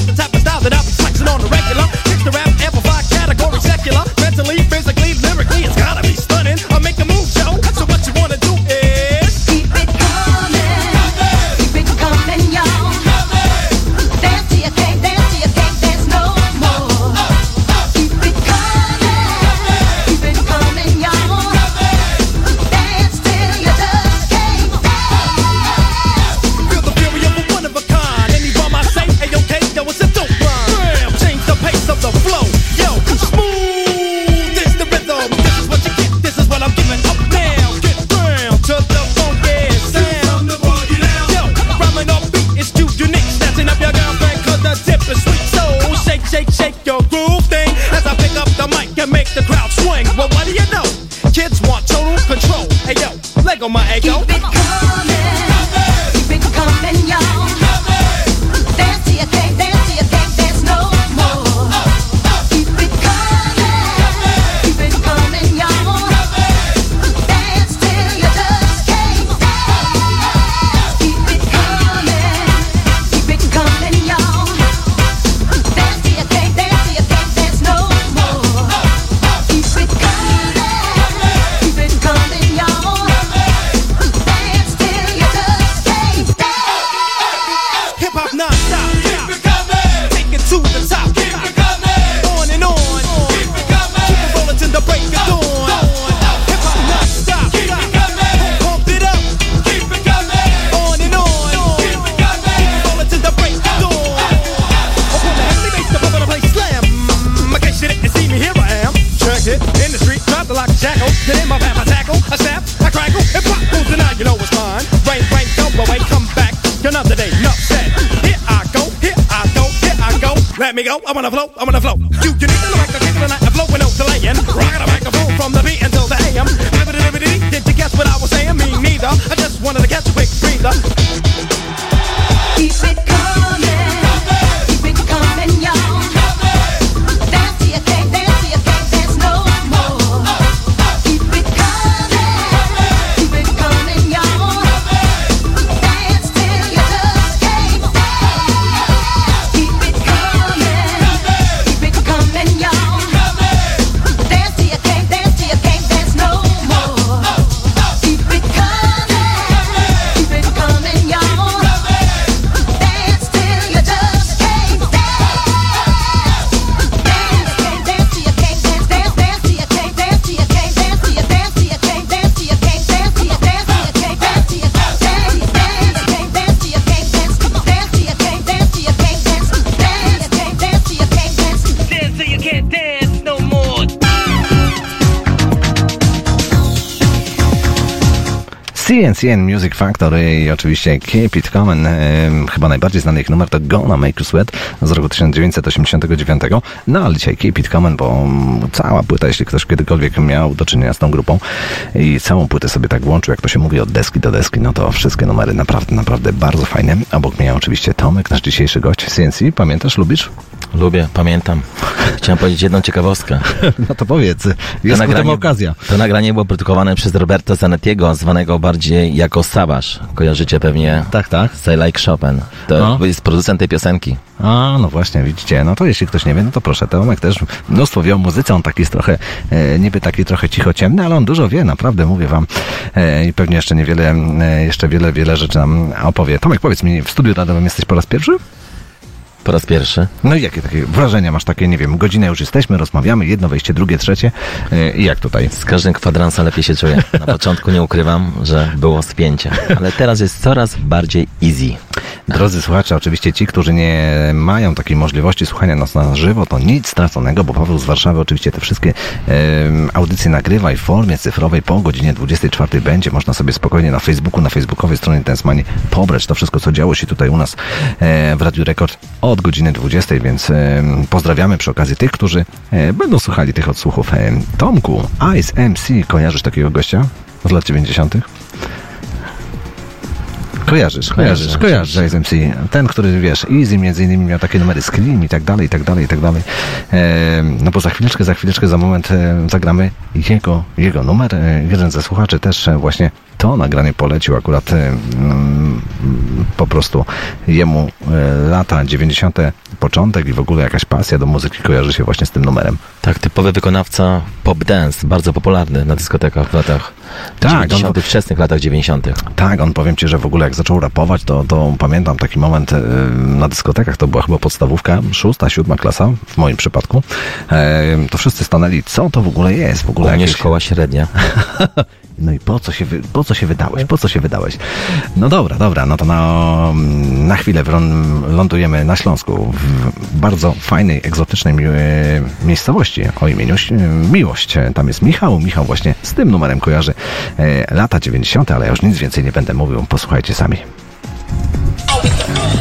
MCN Music Factory i oczywiście Keep It Common. Chyba najbardziej znany ich numer to Gonna Make You Sweat z roku 1989. No ale dzisiaj Keep It Common, bo cała płyta, jeśli ktoś kiedykolwiek miał do czynienia z tą grupą i całą płytę sobie tak łączył, jak to się mówi od deski do deski, no to wszystkie numery naprawdę, naprawdę bardzo fajne. Obok mnie oczywiście Tomek, nasz dzisiejszy gość. CNC, pamiętasz, lubisz? Lubię, pamiętam. Chciałem powiedzieć jedną ciekawostkę. No to powiedz, jest to nagranie, okazja. To nagranie było produkowane przez Roberta Zanettiego, zwanego bardziej jako Sabasz. Kojarzycie pewnie tak, tak. Say Like Chopin. To no. jest producent tej piosenki. A, no właśnie, widzicie. No to jeśli ktoś nie wie, no to proszę, Tomek też mnóstwo wie o muzyce. On taki jest trochę, e, niby taki trochę cicho ciemny, ale on dużo wie, naprawdę, mówię wam. E, I pewnie jeszcze niewiele, e, jeszcze wiele, wiele rzeczy nam opowie. Tomek, powiedz mi, w studiu radowym jesteś po raz pierwszy? Po raz pierwszy. No i jakie takie wrażenia masz takie, nie wiem, godzinę już jesteśmy, rozmawiamy, jedno wejście, drugie, trzecie e, i jak tutaj? Z każdym kwadransem lepiej się czuję. Na początku nie ukrywam, że było spięcie, ale teraz jest coraz bardziej easy. Drodzy słuchacze, oczywiście ci, którzy nie mają takiej możliwości słuchania nas na żywo, to nic straconego, bo Paweł z Warszawy oczywiście te wszystkie em, audycje nagrywa i w formie cyfrowej po godzinie 24 będzie. Można sobie spokojnie na Facebooku, na facebookowej stronie Tensmani pobrać to wszystko, co działo się tutaj u nas e, w Radiu Rekord od godziny 20, więc em, pozdrawiamy przy okazji tych, którzy e, będą słuchali tych odsłuchów. E, Tomku, Ice MC, kojarzysz takiego gościa z lat 90.? Kojarzysz, kojarzysz, kojarzysz Ice MC. Ten, który wiesz, Easy między innymi miał takie numery Scream i tak dalej, i tak dalej, i tak dalej. E, no bo za chwileczkę, za chwileczkę, za moment e, zagramy jego, jego numer. E, jeden ze słuchaczy też e, właśnie to nagranie polecił akurat e, mm, po prostu jemu e, lata 90. początek i w ogóle jakaś pasja do muzyki kojarzy się właśnie z tym numerem. Tak, typowy wykonawca pop dance, bardzo popularny na dyskotekach w latach Tak, 90., on- wczesnych latach 90. Tak, on powiem ci, że w ogóle jak zaczął rapować, to, to pamiętam taki moment e, na dyskotekach, to była chyba podstawówka, szósta, siódma klasa, w moim przypadku. E, to wszyscy stanęli, co to w ogóle jest? W ogóle U mnie jakieś... szkoła średnia. No i po co się, wy, po co się wydałeś? Po co się wydałeś? No dobra, dobra, no to na, na chwilę lądujemy na Śląsku, w bardzo fajnej, egzotycznej mi, miejscowości o imieniu Miłość. Tam jest Michał, Michał właśnie z tym numerem kojarzy e, lata 90., ale ja już nic więcej nie będę mówił, posłuchajcie sami.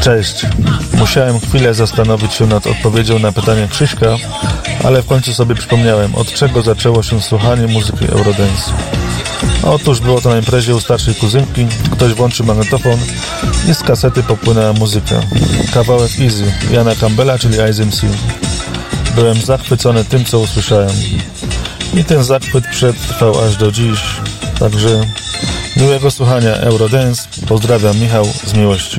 Cześć. Musiałem chwilę zastanowić się nad odpowiedzią na pytanie Krzyśka, ale w końcu sobie przypomniałem, od czego zaczęło się słuchanie muzyki Eurodance. Otóż było to na imprezie u starszej kuzynki, ktoś włączył magnetofon i z kasety popłynęła muzyka. Kawałek Easy, Jana Campbella, czyli Ice MC. Byłem zachwycony tym, co usłyszałem. I ten zachwyt przetrwał aż do dziś. Także miłego słuchania Eurodance. Pozdrawiam Michał z miłości.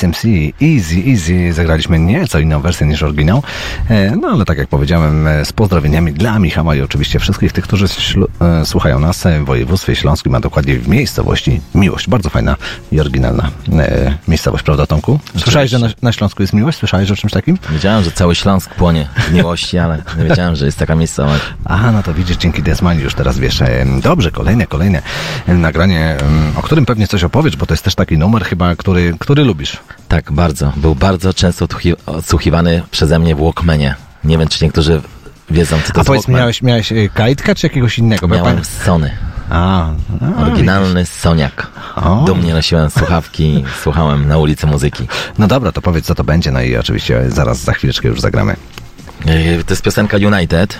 Ice MC, Easy, Easy. Zagraliśmy nieco inną wersję niż oryginał. E, No ale tak jak powiedziałem, e, z pozdrowieniami dla Michała i oczywiście wszystkich tych, którzy e, słuchają nas w województwie śląskim, a dokładnie w miejscowości Miłość. Bardzo fajna i oryginalna miejscowość, prawda Tomku? Słyszałeś, że na, na Śląsku jest Miłość? Słyszałeś o czymś takim? Wiedziałem, że cały Śląsk płonie w miłości, ale nie wiedziałem, że jest taka miejscowość. Aha, no to widzisz, dzięki Desmani już teraz wiesz. Dobrze, kolejne, kolejne nagranie, o którym pewnie coś opowiesz, bo to jest też taki numer chyba, który, który lubisz. Tak, bardzo. Był bardzo często odsłuchi- odsłuchiwany przeze mnie w Walkmanie. Nie wiem, czy niektórzy wiedzą, co to A jest powiedz, Walkman. miałeś, miałeś e, kajtka czy jakiegoś innego? Miałem pamię- Sony. A, a Oryginalny Soniak. O. Dumnie nosiłem słuchawki, słuchałem na ulicy muzyki. No dobra, to powiedz co to będzie, no i oczywiście zaraz za chwileczkę już zagramy. Yy, To jest piosenka United.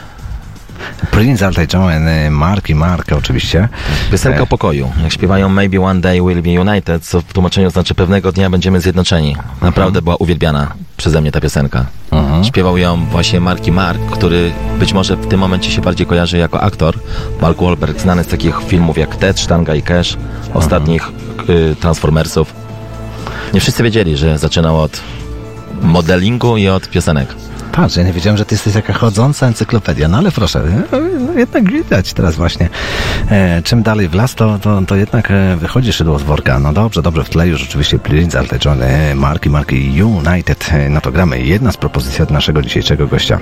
Prince Altaj John, e, Mark i Mark oczywiście. Piosenka o pokoju. Jak śpiewają Maybe One Day We'll Be United, co w tłumaczeniu znaczy pewnego dnia będziemy zjednoczeni. Naprawdę była uwielbiana przeze mnie ta piosenka. Śpiewał ją właśnie Marki Mark, który być może w tym momencie się bardziej kojarzy jako aktor. Mark Wahlberg, znany z takich filmów jak Ted, Sztanga i Cash, ostatnich y, Transformersów. Nie wszyscy wiedzieli, że zaczynał od modelingu i od piosenek. Patrz, ja nie wiedziałem, że ty jesteś taka chodząca encyklopedia, no ale proszę, no, no, jednak widać teraz właśnie. E, czym dalej w las, to, to, to jednak e, wychodzi szydło z worka. No dobrze, dobrze, w tle już rzeczywiście Prince Altaj John, e, Marki, Marki United. E, no to gramy. Jedna z propozycji od naszego dzisiejszego gościa.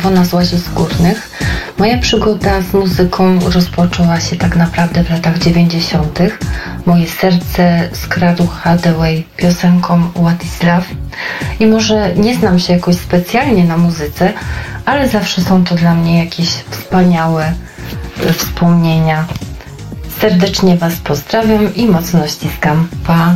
Iwona z Łazisk Górnych. Moja przygoda z muzyką rozpoczęła się tak naprawdę w latach 90. Moje serce skradł Hathaway piosenką What is Love. I może nie znam się jakoś specjalnie na muzyce, ale zawsze są to dla mnie jakieś wspaniałe e, wspomnienia. Serdecznie Was pozdrawiam i mocno ściskam. Pa!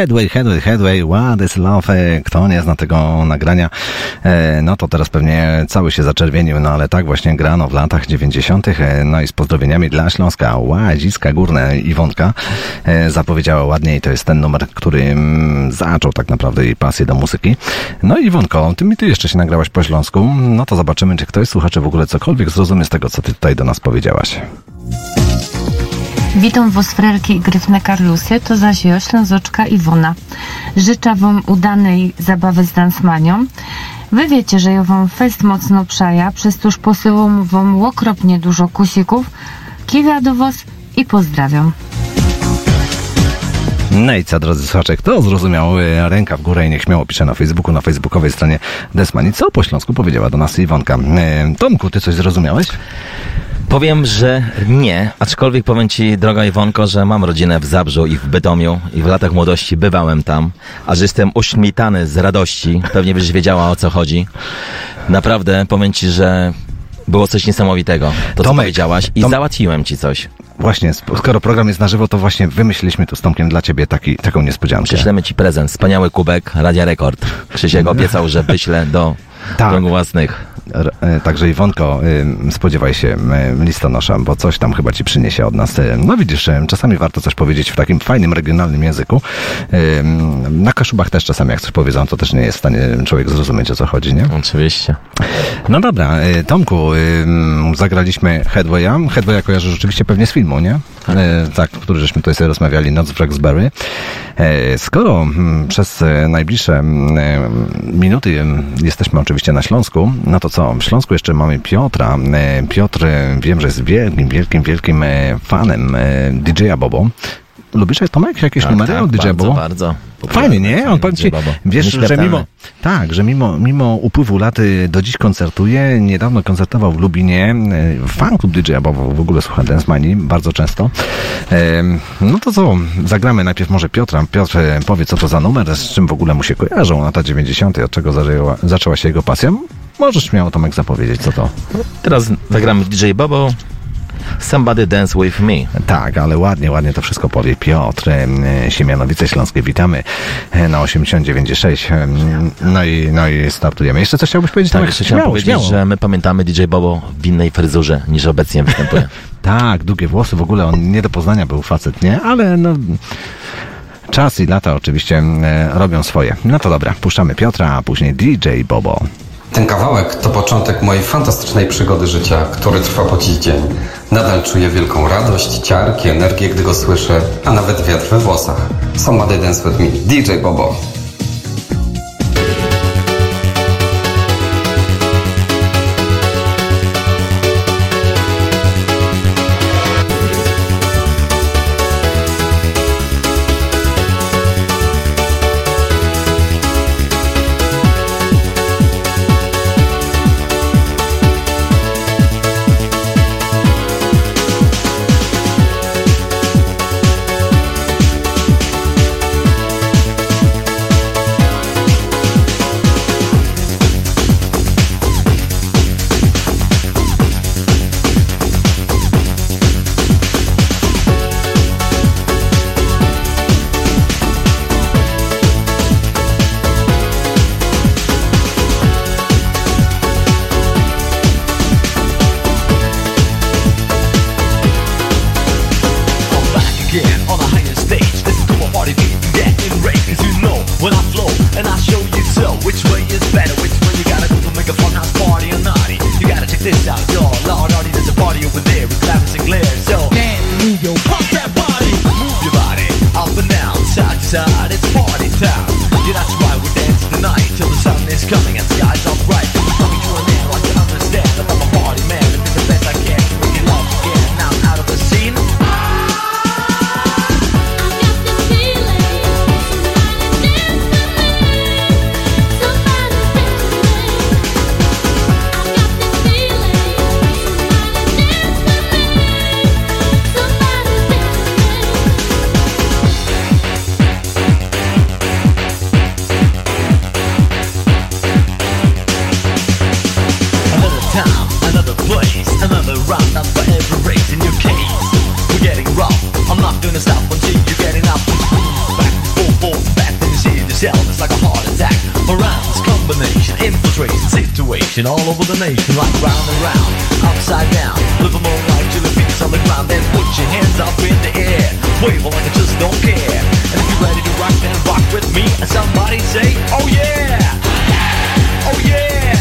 Headway, Headway, Headway, What is Love? E, Kto nie zna tego nagrania, e, no to teraz pewnie cały się zaczerwienił, no ale tak właśnie grano w latach 90. e, No i z pozdrowieniami dla Śląska, Łaziska Górne, Iwonka zapowiedziała ładnie i to jest ten numer, który mm, zaczął tak naprawdę jej pasję do muzyki. No i Iwonko, ty mi ty jeszcze się nagrałaś po śląsku, no to zobaczymy, czy ktoś słuchacze w ogóle cokolwiek zrozumie z tego, co ty tutaj do nas powiedziałaś. Witam was frerki i gryfne Karlusy, to zaś ja, Ślązoczka Iwona. Życzę wam udanej zabawy z Dansmanią. Wy wiecie, że ja wam fest mocno przaja, przez toż posyłam wam okropnie dużo kusików. Kiwia do was i pozdrawiam. No i co, drodzy słuchacze, kto zrozumiał e, ręka w górę i niech śmiało pisze na Facebooku, na facebookowej stronie Desmani. Co po śląsku powiedziała do nas Iwonka? E, Tomku, ty coś zrozumiałeś? Powiem, że nie, aczkolwiek powiem Ci, droga Iwonko, że mam rodzinę w Zabrzu i w Bytomiu i w latach młodości bywałem tam, a że jestem uśmitany z radości, pewnie byś wiedziała o co chodzi. Naprawdę, powiem Ci, że było coś niesamowitego, to co Tomek, powiedziałaś i Tom- załatwiłem Ci coś. Właśnie, skoro program jest na żywo, to właśnie wymyśliliśmy tu z Tomkiem dla ciebie taki, taką niespodziankę. Prześlemy Ci prezent, wspaniały kubek Radia Rekord. Krzysiek obiecał, że wyślę do Tak. własnych. E, Także Iwonko, y, spodziewaj się y, listonosza, bo coś tam chyba ci przyniesie od nas. No widzisz, czasami warto coś powiedzieć w takim fajnym, regionalnym języku. Na Kaszubach też czasami jak coś powiedzą, to też nie jest w stanie człowiek zrozumieć o co chodzi, nie? Oczywiście. No dobra, Tomku, zagraliśmy Headwaya. Headwaya kojarzy rzeczywiście pewnie z filmu, nie? Y, Tak, który żeśmy tutaj sobie rozmawiali, Noc w Rexbury. E, Skoro mm, przez e, najbliższe mm, e, minuty mm, jesteśmy oczywiście na Śląsku, no to co? W Śląsku jeszcze mamy Piotra. E, Piotr, e, wiem, że jest wielkim, wielkim, wielkim e, fanem e, DJ-a Bobo. Lubisz Tomek jakieś Tak, numery tak, od DJ bardzo, Bobo? bardzo. Fajnie, nie? On powiem DJ ci, Bobo. wiesz, że mimo, tak, że mimo, mimo upływu lat y, do dziś koncertuje, niedawno koncertował w Lubinie, y, fanklub DJ-a, bo w ogóle słucha Dance Money bardzo często. No to co, zagramy najpierw może Piotra. Piotr e, powie, co to za numer, z czym w ogóle mu się kojarzą lata 90., od czego zaczęła, zaczęła się jego pasja. Możesz śmiało Tomek zapowiedzieć, co to. Teraz zagramy DJ Bobo. Somebody Dance With Me. Tak, ale ładnie, ładnie to wszystko powie Piotr, em, Siemianowice Śląskie, witamy e, na 89,6. em, No i, no i startujemy. Jeszcze coś chciałbyś powiedzieć? Tak, jeszcze chciałem powiedzieć, śmiało. że my pamiętamy DJ Bobo w innej fryzurze niż obecnie występuje. Tak, długie włosy, w ogóle on nie do poznania był facet, nie? Ale no... Czas i lata oczywiście robią swoje. No to dobra, puszczamy Piotra, a później DJ Bobo. Ten kawałek to początek mojej fantastycznej przygody życia, który trwa po dziś dzień. Nadal czuję wielką radość, ciarki, energię, gdy go słyszę, a nawet wiatr we włosach. Somebody dance with me, DJ Bobo. And I'll show you so. Which way is better? Which way you gotta go to make a fun house party or naughty? You gotta check this out, y'all. Lord, situation all over the nation, like round and round, upside down. Live a more life till the feet on the ground, then put your hands up in the air, wave like I just don't care. And if you're ready to rock, then rock with me. And somebody say, Oh yeah, oh yeah,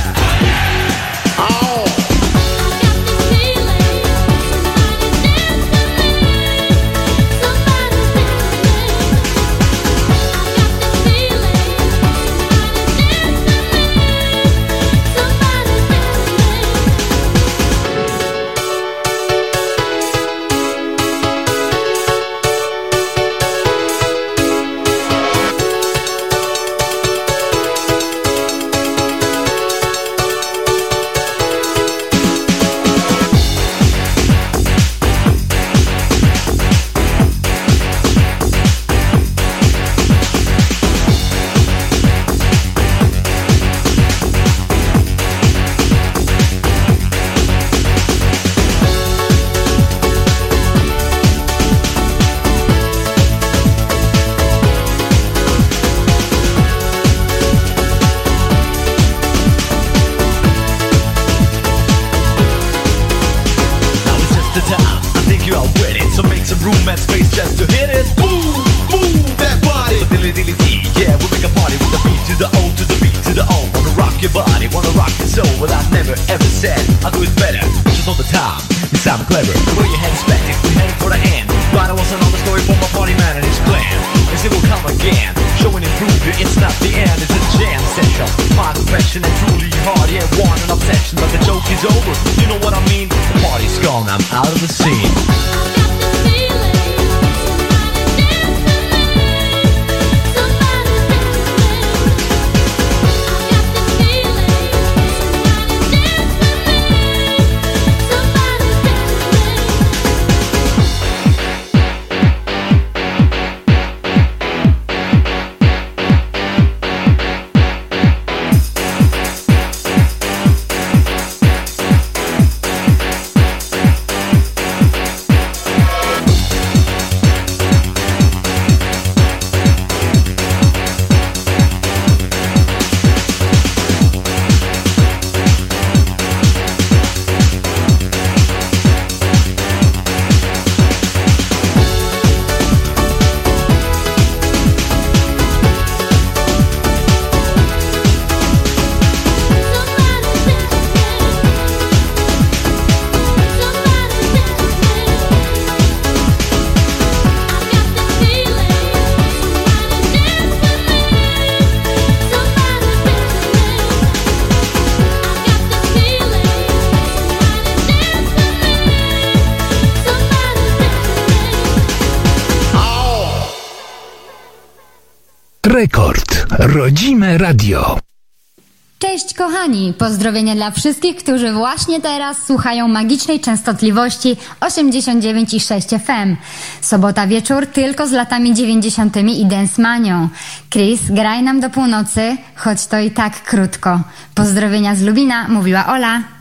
kochani! Pozdrowienia dla wszystkich, którzy właśnie teraz słuchają magicznej częstotliwości 89,6 FM. Sobota wieczór tylko z latami 90. i dance manią. Chris, graj nam do północy, choć to i tak krótko. Pozdrowienia z Lubina, mówiła Ola.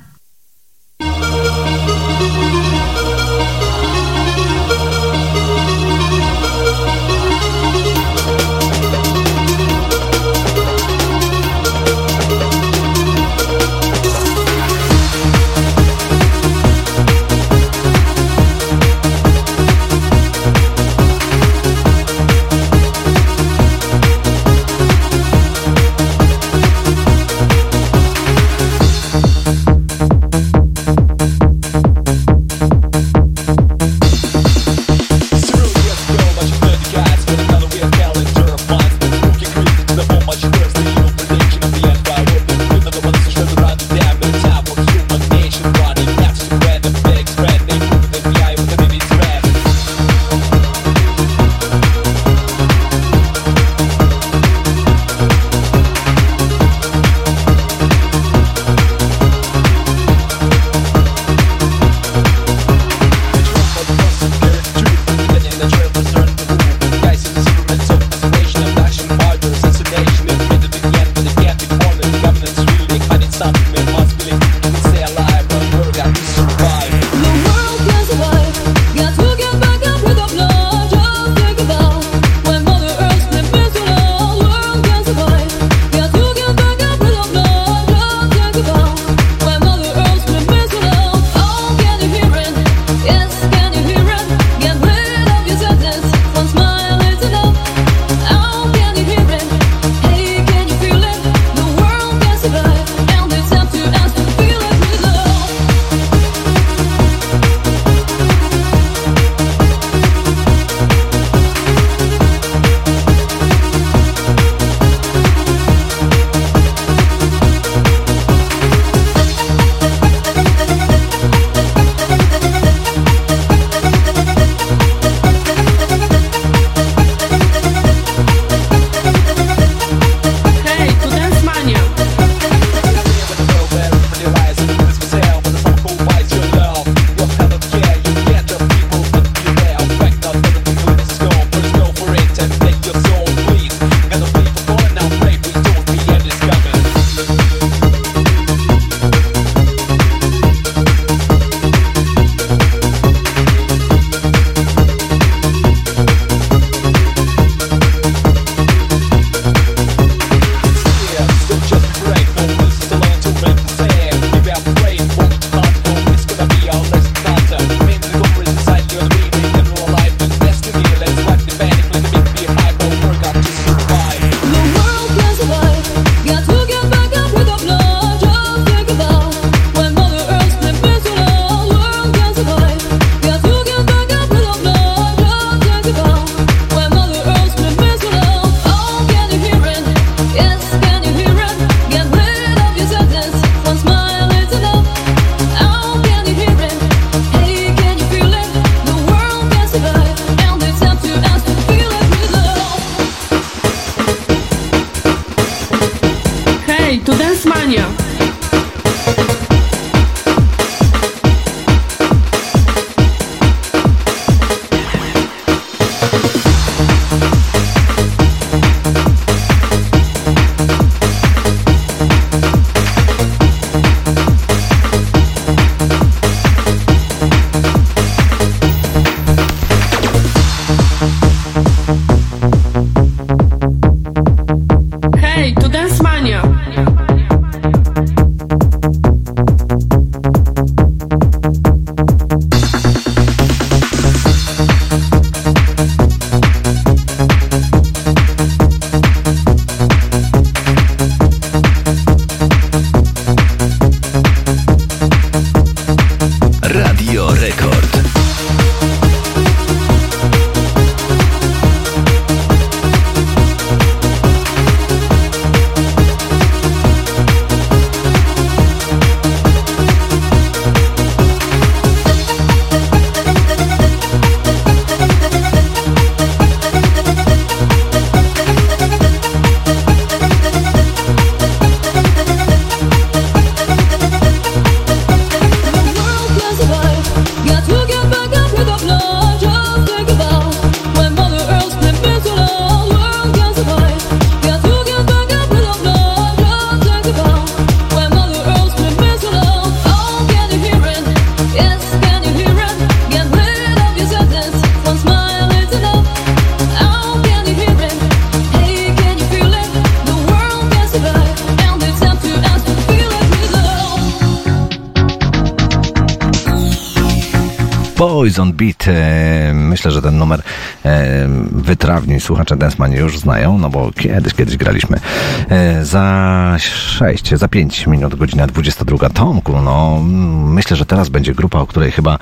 Boys on Beat. E, Myślę, że ten numer e, wytrawni słuchacze Dance już znają, no bo kiedyś, kiedyś graliśmy. E, Za 6, za 5 minut, godzina 22. Tomku, no mm, myślę, że teraz będzie grupa, o której chyba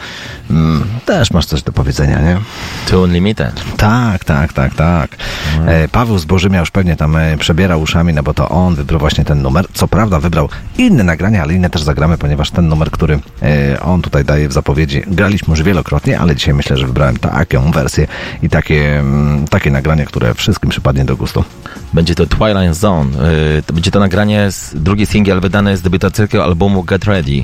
też masz coś do powiedzenia, nie? To Unlimited. Tak, tak, tak, tak. E, Paweł Zbożymia już pewnie tam e, przebiera uszami, no bo to on wybrał właśnie ten numer. Co prawda wybrał inne nagrania, ale inne też zagramy, ponieważ ten numer, który e, on tutaj daje w zapowiedzi, graliśmy już wielokrotnie, ale dzisiaj myślę, że wybrałem taką wersję i takie, mm, takie nagranie, które wszystkim przypadnie do gustu. Będzie to Twilight Zone. To będzie to nagranie, z, drugi singiel wydany z debiutackiego albumu Get Ready.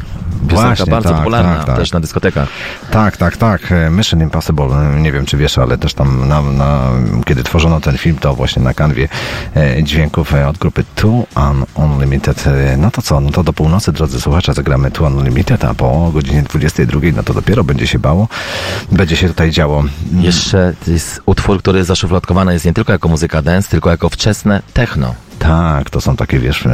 Piosenka Właśnie, bardzo tak, popularna tak, tak. też na dyskotekach. Tak, tak, tak. E, Mission Impossible, e, nie wiem czy wiesz, ale też tam na, na, kiedy tworzono ten film, to właśnie na kanwie e, dźwięków od grupy Two Un- Unlimited. No to co, no to do północy, drodzy słuchacze, zagramy Two Unlimited, a po godzinie 22, no to dopiero będzie się bało, będzie się tutaj działo. Jeszcze to jest utwór, który zaszufladkowany jest nie tylko jako muzyka dance, tylko jako wczesne techno. Tak, to są takie, wiesz,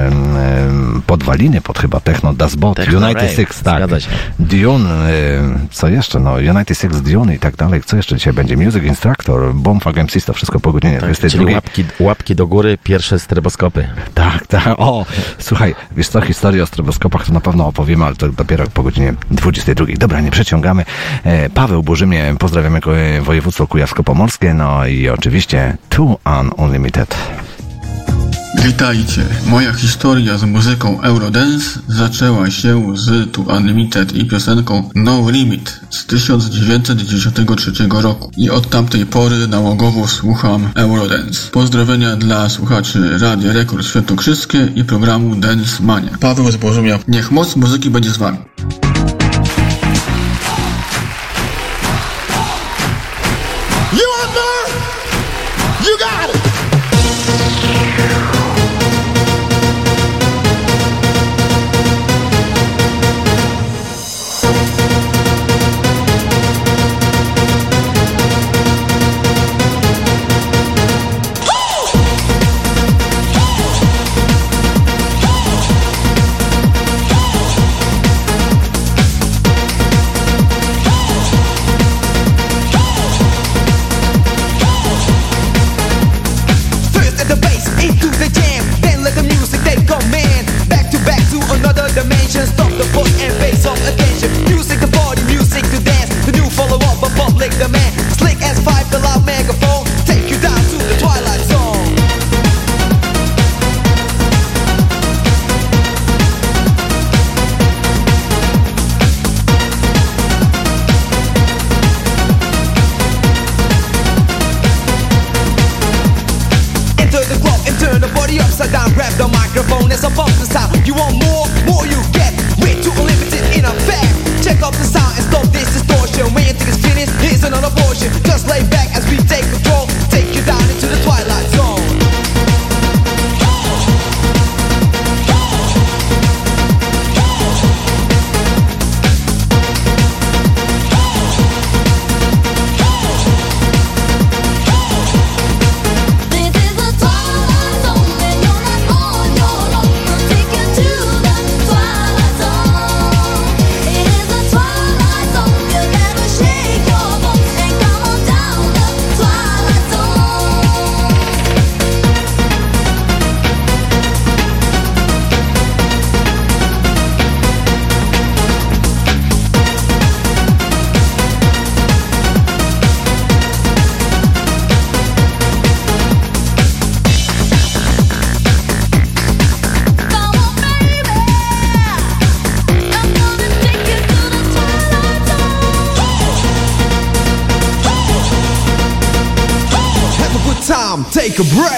podwaliny pod chyba Techno Dazbot, Techno United Six, tak. Dune, co jeszcze, no, United Six, Dune i tak dalej. Co jeszcze dzisiaj będzie? Music Instructor, Bombfag MCs, to wszystko po godzinie Tak, 22. czyli łapki, łapki do góry, pierwsze streboskopy. Tak, tak. O, słuchaj, wiesz co, historię o stroboskopach to na pewno opowiemy, ale to dopiero po godzinie 22. Dobra, nie przeciągamy. E, Paweł Burzymie, pozdrawiamy ko- województwo kujawsko-pomorskie, no i oczywiście Two Unlimited. Witajcie. Moja historia z muzyką Eurodance zaczęła się z Tu Unlimited i piosenką No Limit z 1993 roku. I od tamtej pory nałogowo słucham Eurodance. Pozdrowienia dla słuchaczy Radia Rekord Świętokrzyskie i programu Dance Mania. Paweł Zbożumia. Niech moc muzyki będzie z wami. A break.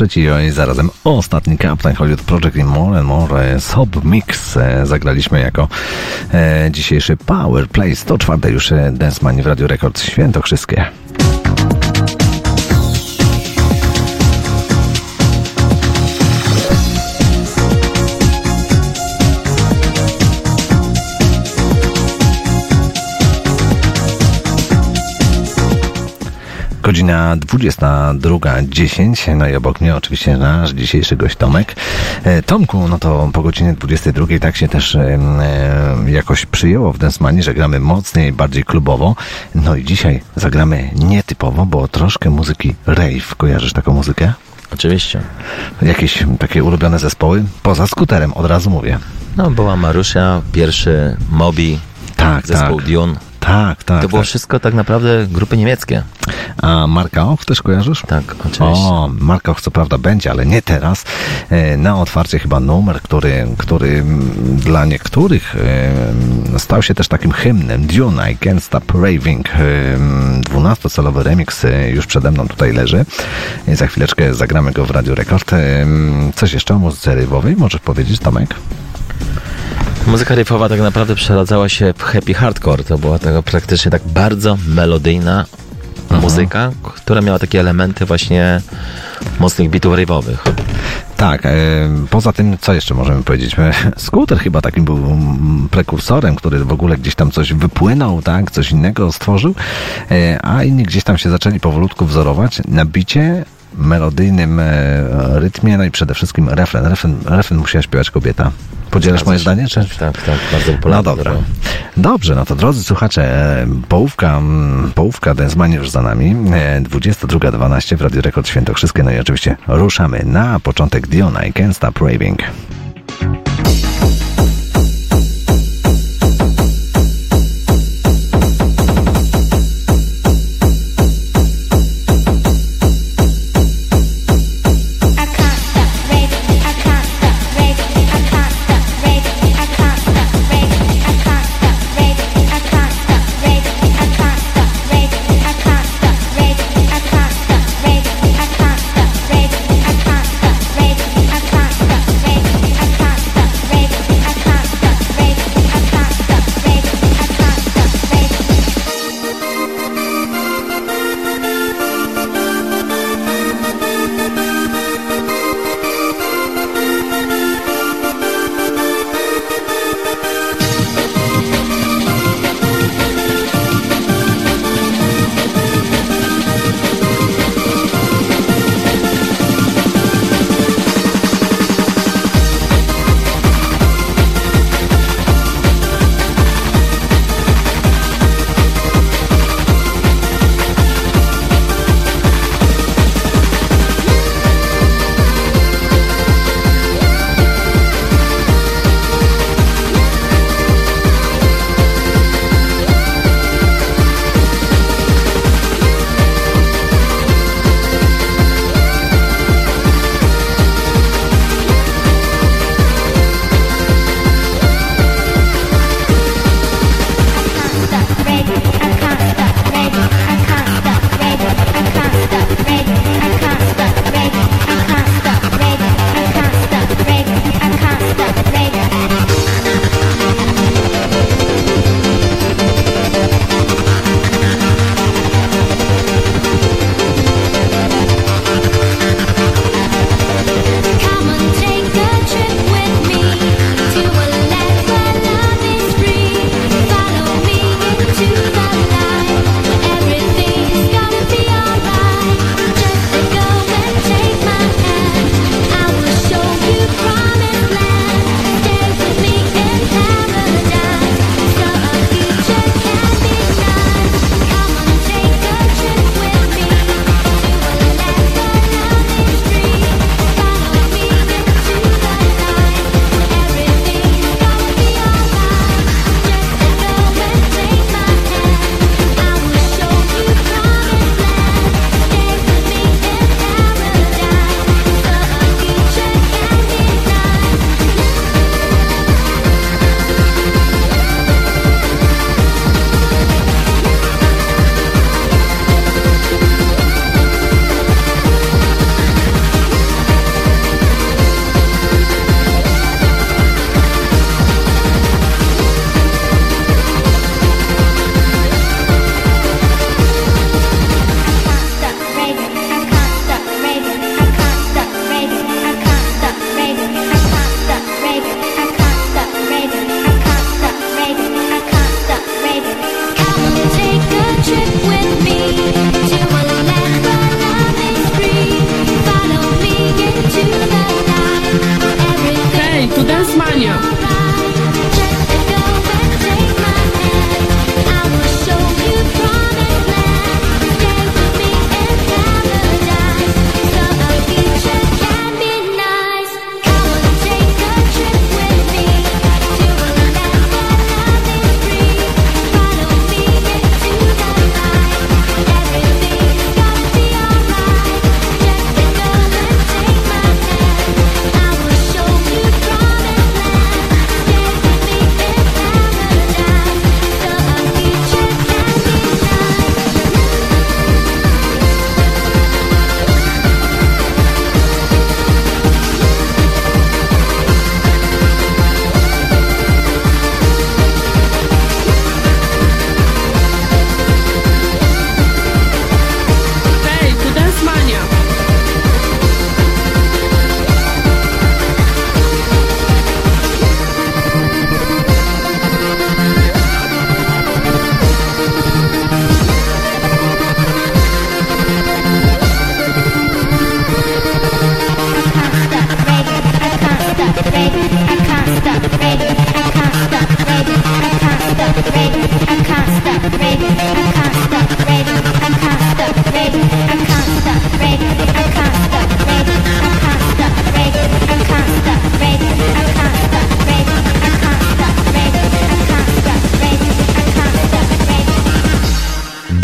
Trzeci i zarazem ostatni Captain Hollywood Project in More and More Sob Mix e, zagraliśmy jako e, dzisiejszy Power Play 104 już e, Dance Money w Radio Rekord Świętokrzyskie. Godzina 22.10, no i obok mnie oczywiście nasz dzisiejszy gość Tomek. E, Tomku, no to po godzinie 22 tak się też e, jakoś przyjęło w Densmanie, że gramy mocniej, bardziej klubowo. No i dzisiaj zagramy nietypowo, bo troszkę muzyki rave. Kojarzysz taką muzykę? Oczywiście. Jakieś takie ulubione zespoły? Poza skuterem, od razu mówię. No, była Marusia, pierwszy Mobi, tak, zespół tak. Dune. Tak, tak. To było tak. wszystko tak naprawdę grupy niemieckie. A Marka Och też kojarzysz? Tak, oczywiście. O, Marka Och co prawda będzie, ale nie teraz. E, Na otwarcie chyba numer, który, który dla niektórych e, stał się też takim hymnem. Dune, I Can't Stop Raving. E, 12-calowy remix e, już przede mną tutaj leży. Za chwileczkę zagramy go w Radio Rekord. Coś jeszcze o muzyce rybowej możesz powiedzieć, Tomek? Muzyka riffowa tak naprawdę przeradzała się w happy hardcore. To była tego praktycznie tak bardzo melodyjna muzyka, która miała takie elementy właśnie mocnych bitów rave'owych. Tak, e, poza tym, co jeszcze możemy powiedzieć? E, Scooter chyba takim był mm, prekursorem, który w ogóle gdzieś tam coś wypłynął, tak, coś innego stworzył, e, a inni gdzieś tam się zaczęli powolutku wzorować na bicie, melodyjnym e, rytmie, no i przede wszystkim refren. Refren, refren musiała śpiewać kobieta. Podzielasz moje zdanie? Czy? Tak, tak, bardzo No popularne. dobra. to było. Dobrze, no to drodzy słuchacze, e, połówka, połówka Densmania już za nami. E, 22.12 w Radio Rekord Świętokrzyskie. No i oczywiście ruszamy na początek Diona i Can't Stop Raving.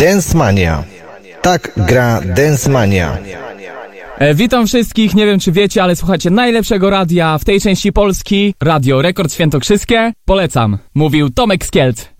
Dance Mania. Tak gra Dance Mania. E, witam wszystkich, nie wiem czy wiecie, ale słuchacie najlepszego radia w tej części Polski, Radio Rekord Świętokrzyskie. Polecam, mówił Tomek Skielt.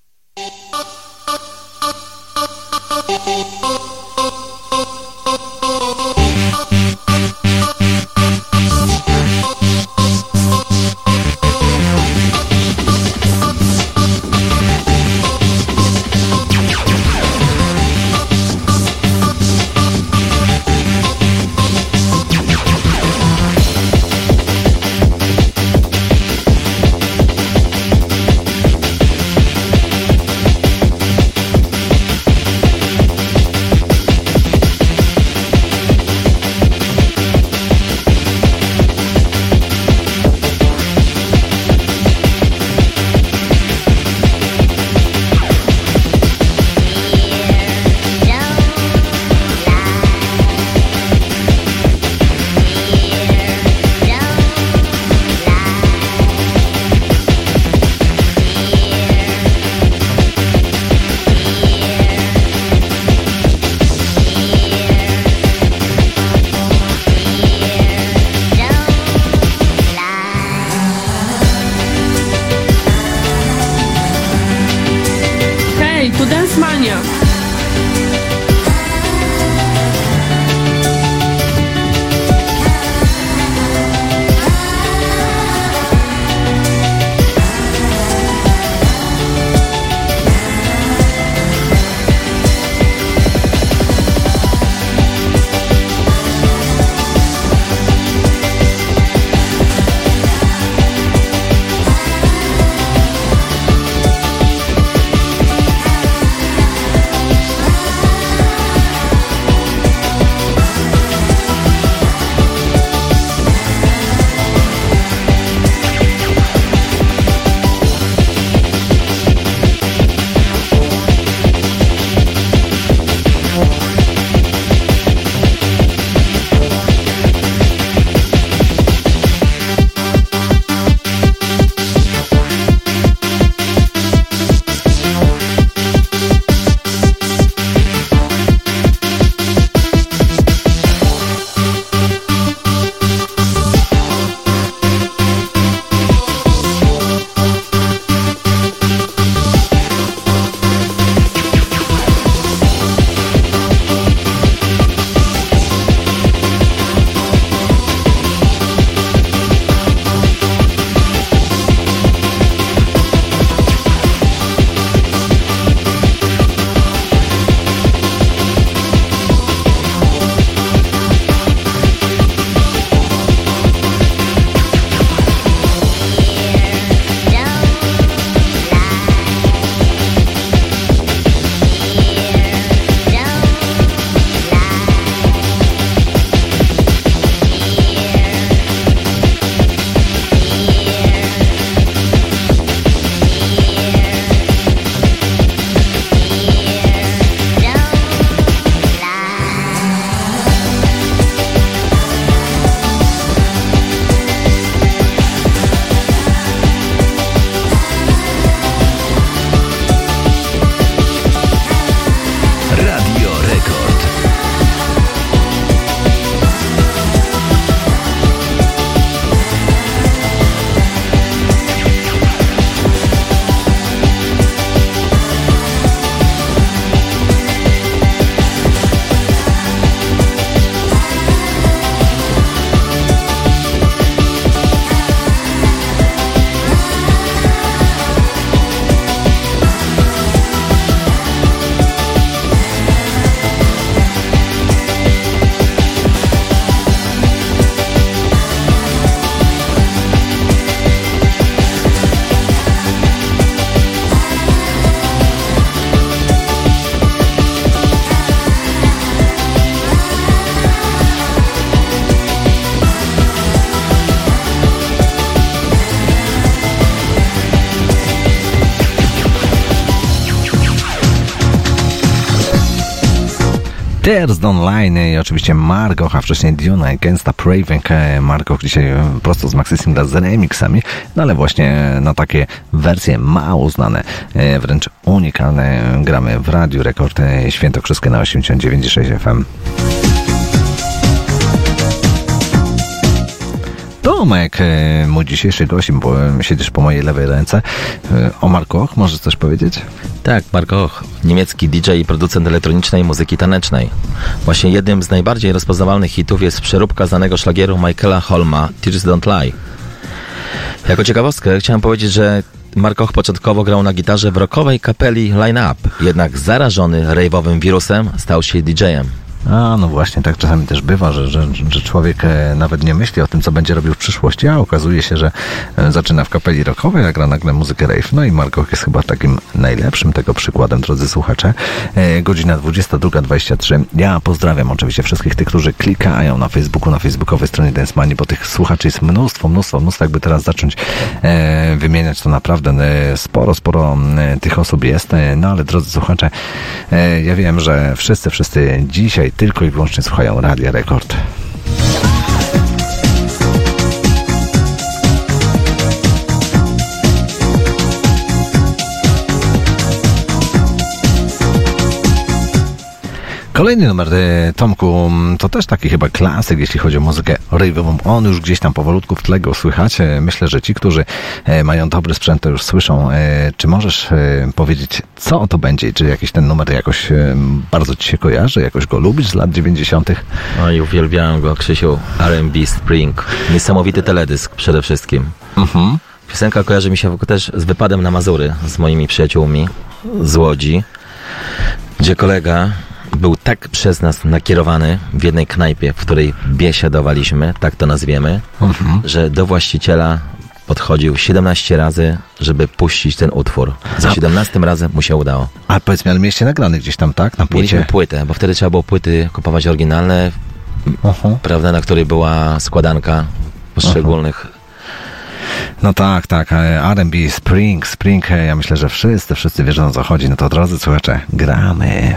Tears Online i oczywiście Margo, a wcześniej Diona Against a Praving. E, Margo dzisiaj e, prosto z Maxi Singla z remixami, no ale właśnie na takie wersje mało znane, e, wręcz unikalne gramy w Radiu Rekord e, Świętokrzyskie na 89,6 FM. Tomek, e, mój dzisiejszy gość, bo e, siedzisz po mojej lewej ręce. E, O Markoch, możesz coś powiedzieć? Tak, Mark Och, niemiecki DJ i producent elektronicznej muzyki tanecznej. Właśnie jednym z najbardziej rozpoznawalnych hitów jest przeróbka znanego szlagieru Michaela Holma Tears Don't Lie. Jako ciekawostkę chciałem powiedzieć, że Mark Och początkowo grał na gitarze w rockowej kapeli Line Up, jednak zarażony rave'owym wirusem stał się DJ-em. A, no właśnie, tak czasami też bywa, że, że, że człowiek e, nawet nie myśli o tym, co będzie robił przyszłości, a okazuje się, że e, zaczyna w kapeli rockowej, a gra nagle muzykę rave. No i Markoch jest chyba takim najlepszym tego przykładem, drodzy słuchacze. E, godzina 22.23. Ja pozdrawiam oczywiście wszystkich tych, którzy klikają na Facebooku, na facebookowej stronie Dance Money, bo tych słuchaczy jest mnóstwo, mnóstwo, mnóstwo. Jakby teraz zacząć e, wymieniać, to naprawdę sporo, sporo tych osób jest. No ale drodzy słuchacze, ja wiem, że wszyscy, wszyscy dzisiaj tylko i wyłącznie słuchają Radia Rekord. Kolejny numer, e, Tomku, m, to też taki chyba klasyk, jeśli chodzi o muzykę rave'ową. On już gdzieś tam powolutku w tle go słychać. E, Myślę, że ci, którzy e, mają dobry sprzęt, to już słyszą. Czy możesz powiedzieć, co to będzie? Czy jakiś ten numer jakoś bardzo ci się kojarzy? Jakoś go lubisz z lat 90.? No i uwielbiałem go, Krzysiu, R&B Spring. Niesamowity teledysk przede wszystkim. Mhm. Piosenka kojarzy mi się też z wypadem na Mazury z moimi przyjaciółmi z Łodzi, gdzie kolega był tak przez nas nakierowany w jednej knajpie, w której biesiadowaliśmy, tak to nazwiemy, Mhm. że do właściciela podchodził 17 razy, żeby puścić ten utwór. Za A- 17 razem mu się udało. A powiedz mi, ale mieliście nagrany gdzieś tam, tak? Na Mieliśmy płycie? płytę, bo wtedy trzeba było płyty kupować oryginalne, prawda, na której była składanka poszczególnych No tak, tak. e, R&B, Spring, Spring. e, Ja myślę, że wszyscy, wszyscy wiedzą o co chodzi. No to drodzy słuchacze, gramy.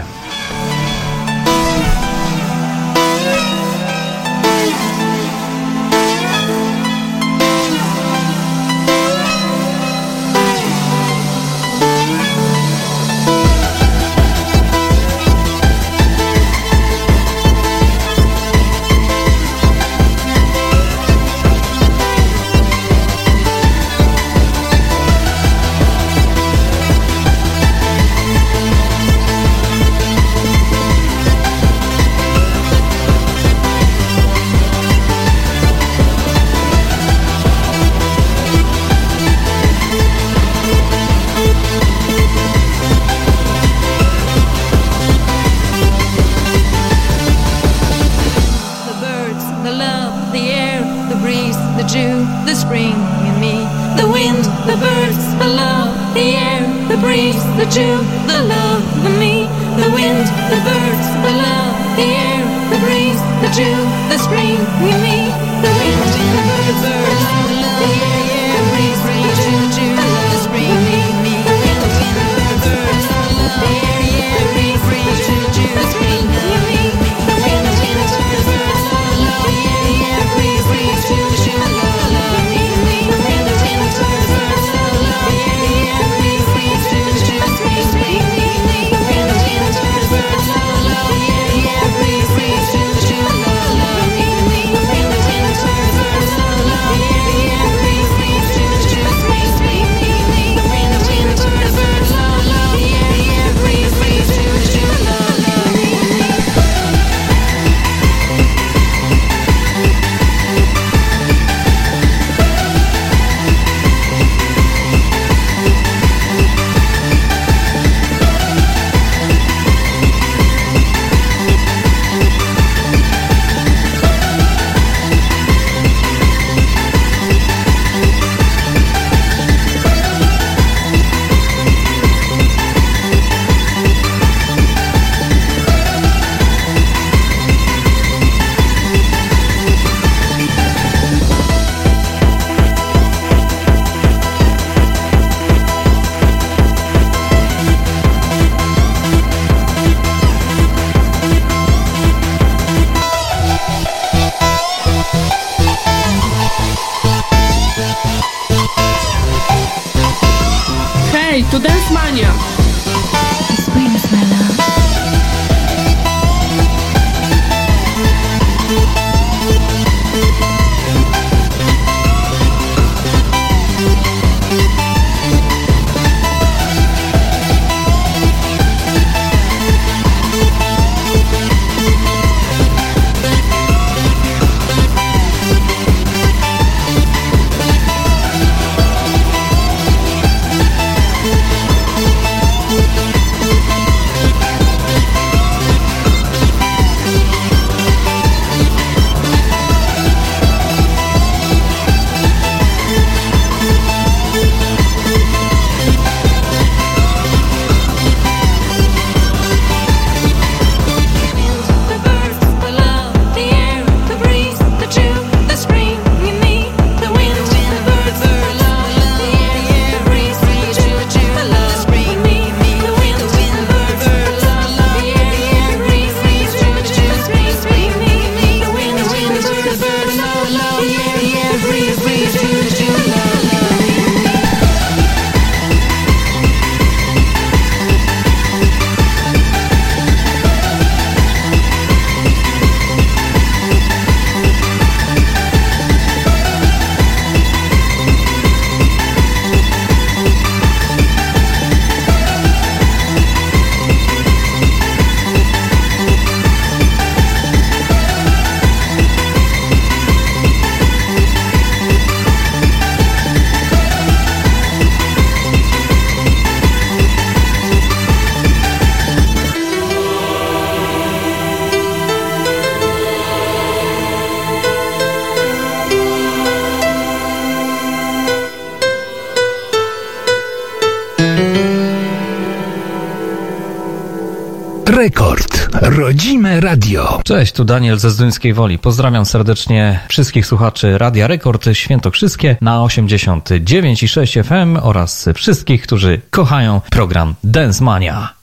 Cześć, tu Daniel ze Zduńskiej Woli. Pozdrawiam serdecznie wszystkich słuchaczy Radia Rekord Świętokrzyskie na 89,6 FM oraz wszystkich, którzy kochają program Dance Mania.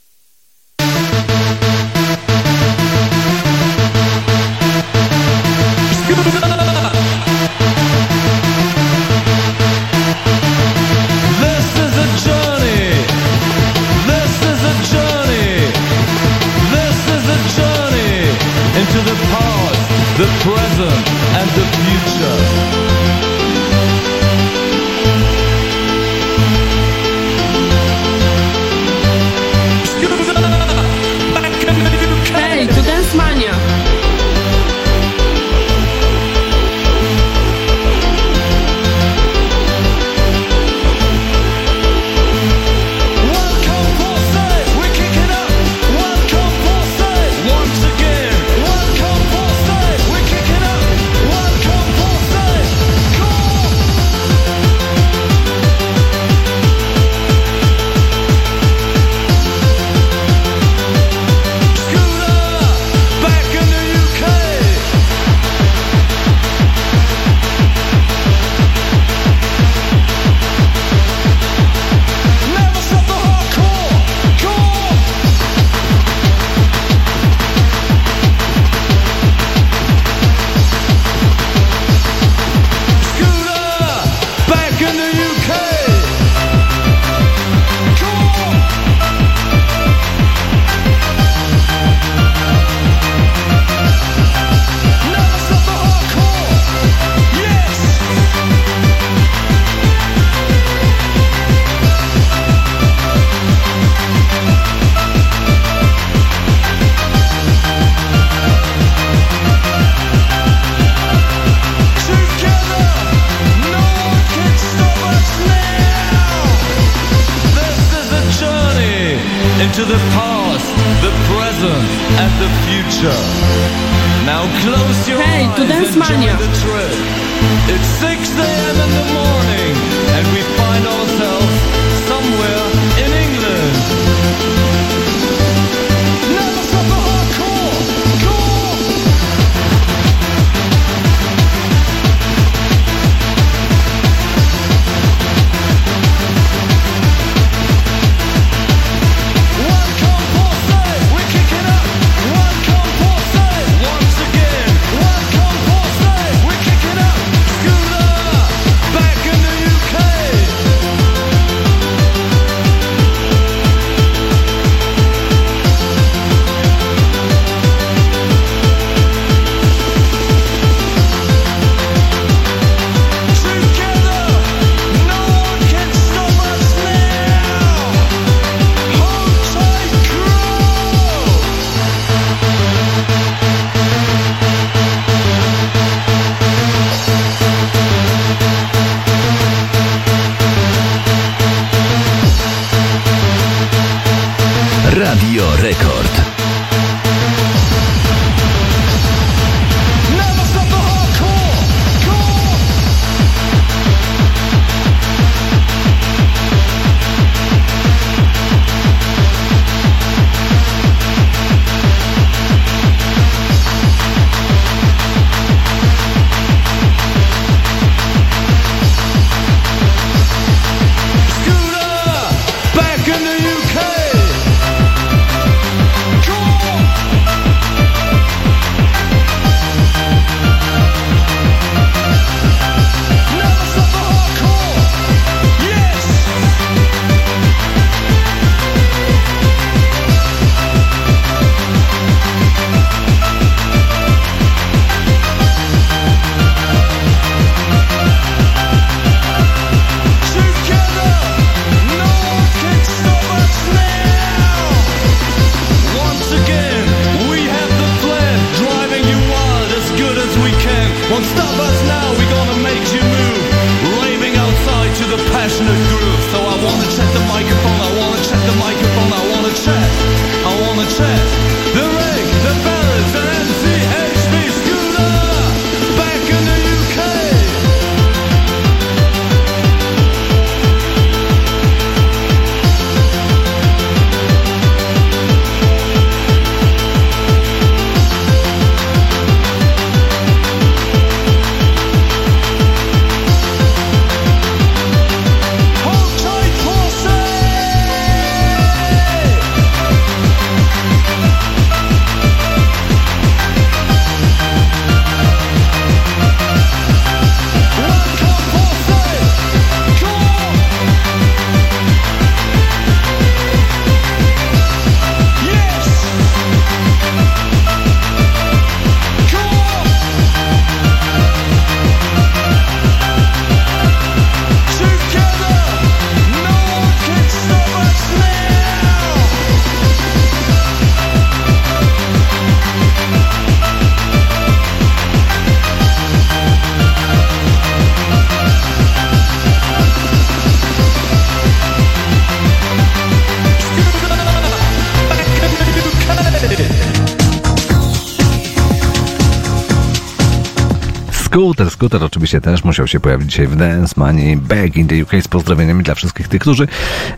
Scooter, Scooter oczywiście też musiał się pojawić dzisiaj w Dance Money Back in the UK z pozdrowieniami dla wszystkich tych, którzy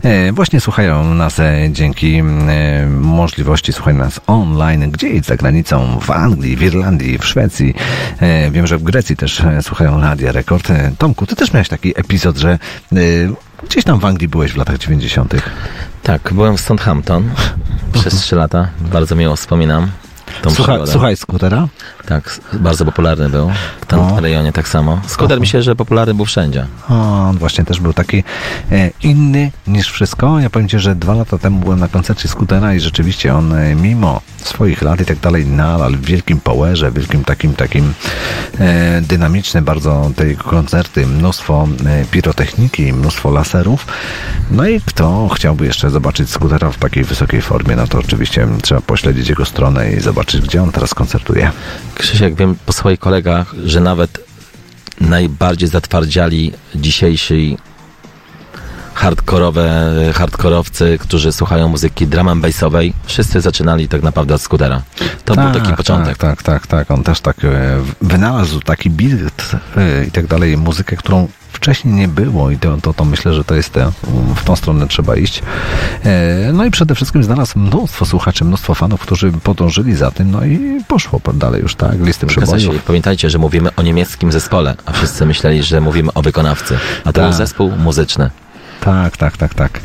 e, właśnie słuchają nas e, dzięki e, możliwości słuchania nas online, gdzieś za granicą, w Anglii, w Irlandii, w Szwecji. Wiem, że w Grecji też słuchają Radia Rekord. Tomku, ty też miałeś taki epizod, że gdzieś tam w Anglii byłeś w latach 90. Tak, byłem w Southampton przez 3 lata. Bardzo miło wspominam. Przygodę. słuchaj skutera? Tak, bardzo popularny był. W tym O. rejonie tak samo. Skuter mi się, że popularny był wszędzie. O, on właśnie też był taki e, inny niż wszystko. Ja powiem Ci, że dwa lata temu byłem na koncercie Skutera i rzeczywiście on e, mimo swoich lat i tak dalej nadal w wielkim powerze, wielkim takim takim e, dynamicznym bardzo te koncerty, mnóstwo e, pirotechniki, mnóstwo laserów. No i kto chciałby jeszcze zobaczyć Skutera w takiej wysokiej formie, no to oczywiście trzeba pośledzić jego stronę i zobaczyć, gdzie on teraz koncertuje. Krzysiek, wiem po swoich kolegach, że nawet najbardziej zatwardziali dzisiejsi hardkorowe, hardkorowcy, którzy słuchają muzyki drum and bassowej, wszyscy zaczynali tak naprawdę od skutera. To był taki początek. Tak, tak, tak, tak. On też tak e, wynalazł taki beat i tak dalej, muzykę, którą wcześniej nie było i to, to, to myślę, że to jest te, w tą stronę trzeba iść. E, No i przede wszystkim znalazł mnóstwo słuchaczy, mnóstwo fanów, którzy podążyli za tym, no i poszło dalej już, tak, listy przebojów. Pamiętajcie, że mówimy o niemieckim zespole, a wszyscy myśleli, że mówimy o wykonawcy. A to Tak. był zespół muzyczny. Tak, tak, tak, tak.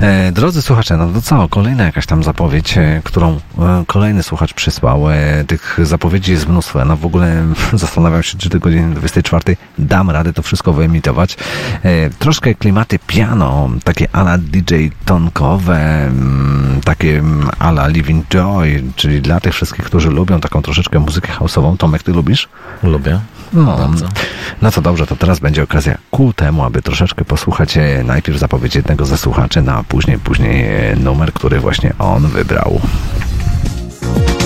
E, drodzy słuchacze, no to co, kolejna jakaś tam zapowiedź, e, którą e, kolejny słuchacz przysłał. E, tych zapowiedzi jest mnóstwo. No w ogóle zastanawiam się, czy do godziny 24 dam radę to wszystko wyemitować. E, troszkę klimaty piano, takie ala DJ tonkowe, mm, takie mm, ala Living Joy, czyli dla tych wszystkich, którzy lubią taką troszeczkę muzykę house'ową. Tomek, ty lubisz? Lubię. No, no to dobrze, to teraz będzie okazja ku temu, aby troszeczkę posłuchać e, najpierw zapowiedzi jednego ze słuchaczy, no a później, później e, numer, który właśnie on wybrał.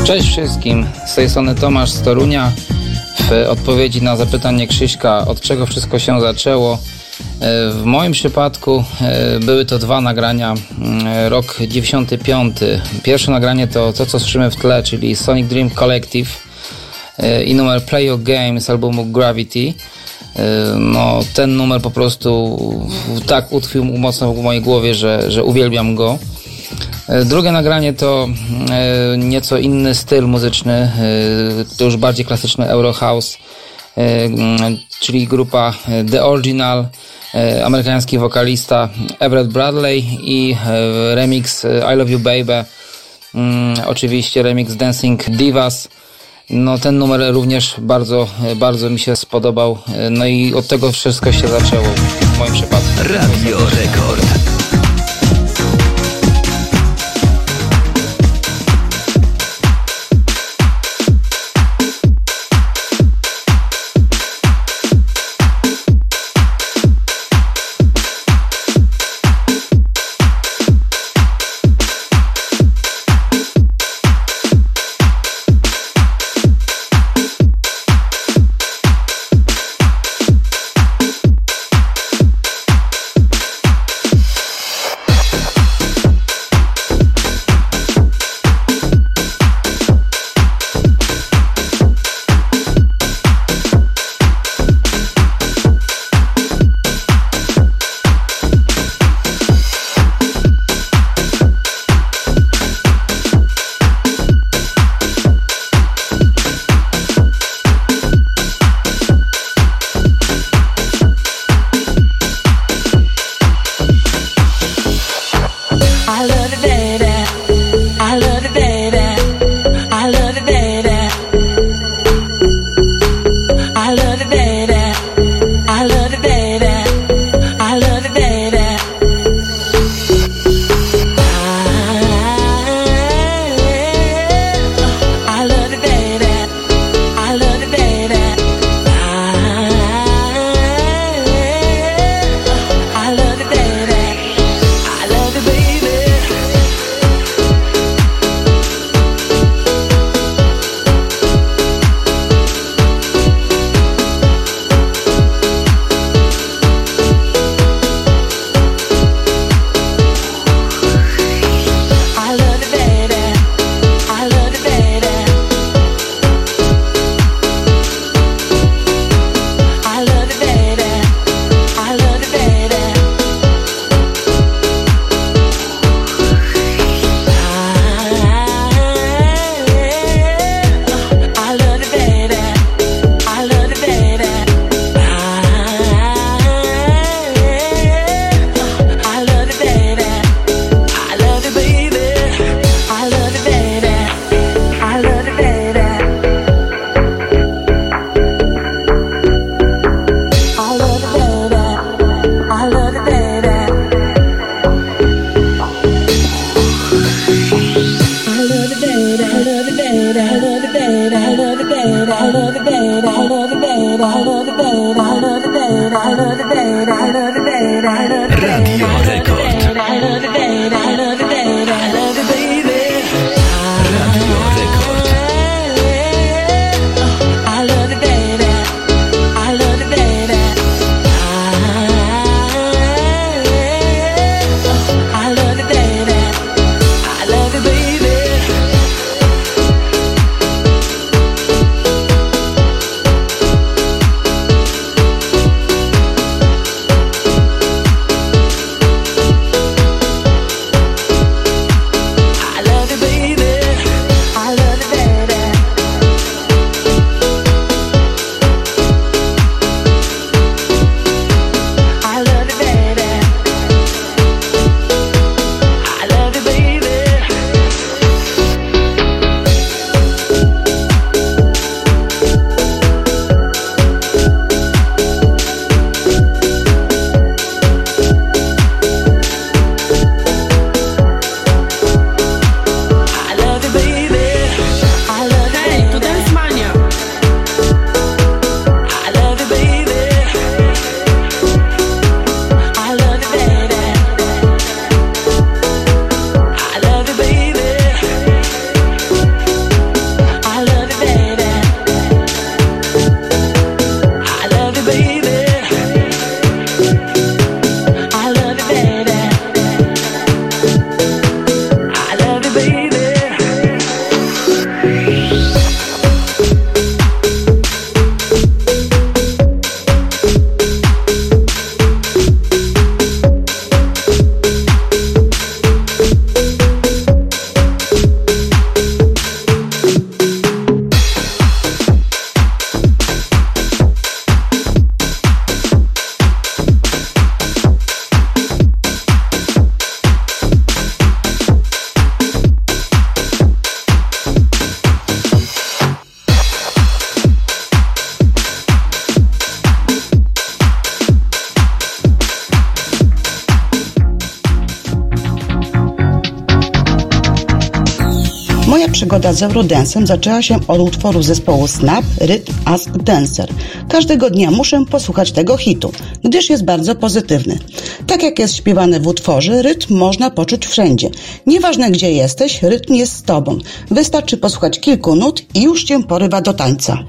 Cześć wszystkim, z tej strony Tomasz z Torunia. W odpowiedzi na zapytanie Krzyśka, od czego wszystko się zaczęło. E, W moim przypadku były to dwa nagrania, mm, rok 95. Pierwsze nagranie to to, co słyszymy w tle, czyli Sonic Dream Collective i numer Play Your Game z albumu Gravity. E, No, ten numer po prostu tak utkwił mocno w mojej głowie, że, że uwielbiam go. E, Drugie nagranie to e, nieco inny styl muzyczny, e, to już bardziej klasyczny Eurohouse, e, mm, czyli grupa e, The Original, e, amerykański wokalista Everett Bradley i e, remix e, I Love You Baby, mm, oczywiście remix Dancing Divas. No ten numer również bardzo, bardzo mi się spodobał, no i od tego wszystko się zaczęło w moim przypadku. Radio Rekord. przygoda z zaczęła się od utworu zespołu Snap Rytm as Dancer. Każdego dnia muszę posłuchać tego hitu, gdyż jest bardzo pozytywny. Tak jak jest śpiewane w utworze, rytm można poczuć wszędzie. Nieważne gdzie jesteś, rytm jest z tobą. Wystarczy posłuchać kilku nut i już cię porywa do tańca.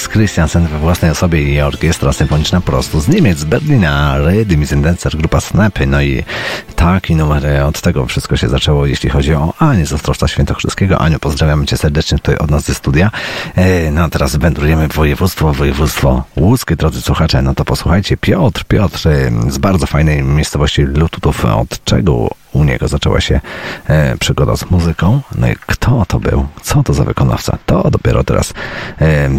Alex Christiansen we własnej osobie i orkiestra symfoniczna prosto z Niemiec, z Berlina, Rhythm is Dancer, grupa Snapy, no i taki numer, e, od tego wszystko się zaczęło, jeśli chodzi o Anię z Ostrowca Świętokrzyskiego. Aniu, pozdrawiamy Cię serdecznie tutaj od nas ze studia. E, No a teraz wędrujemy w województwo, województwo łódzkie, drodzy słuchacze, no to posłuchajcie, Piotr, Piotr e, z bardzo fajnej miejscowości Lututów, od czego u niego zaczęła się e, przygoda z muzyką. No i kto to był? Co to za wykonawca? To dopiero teraz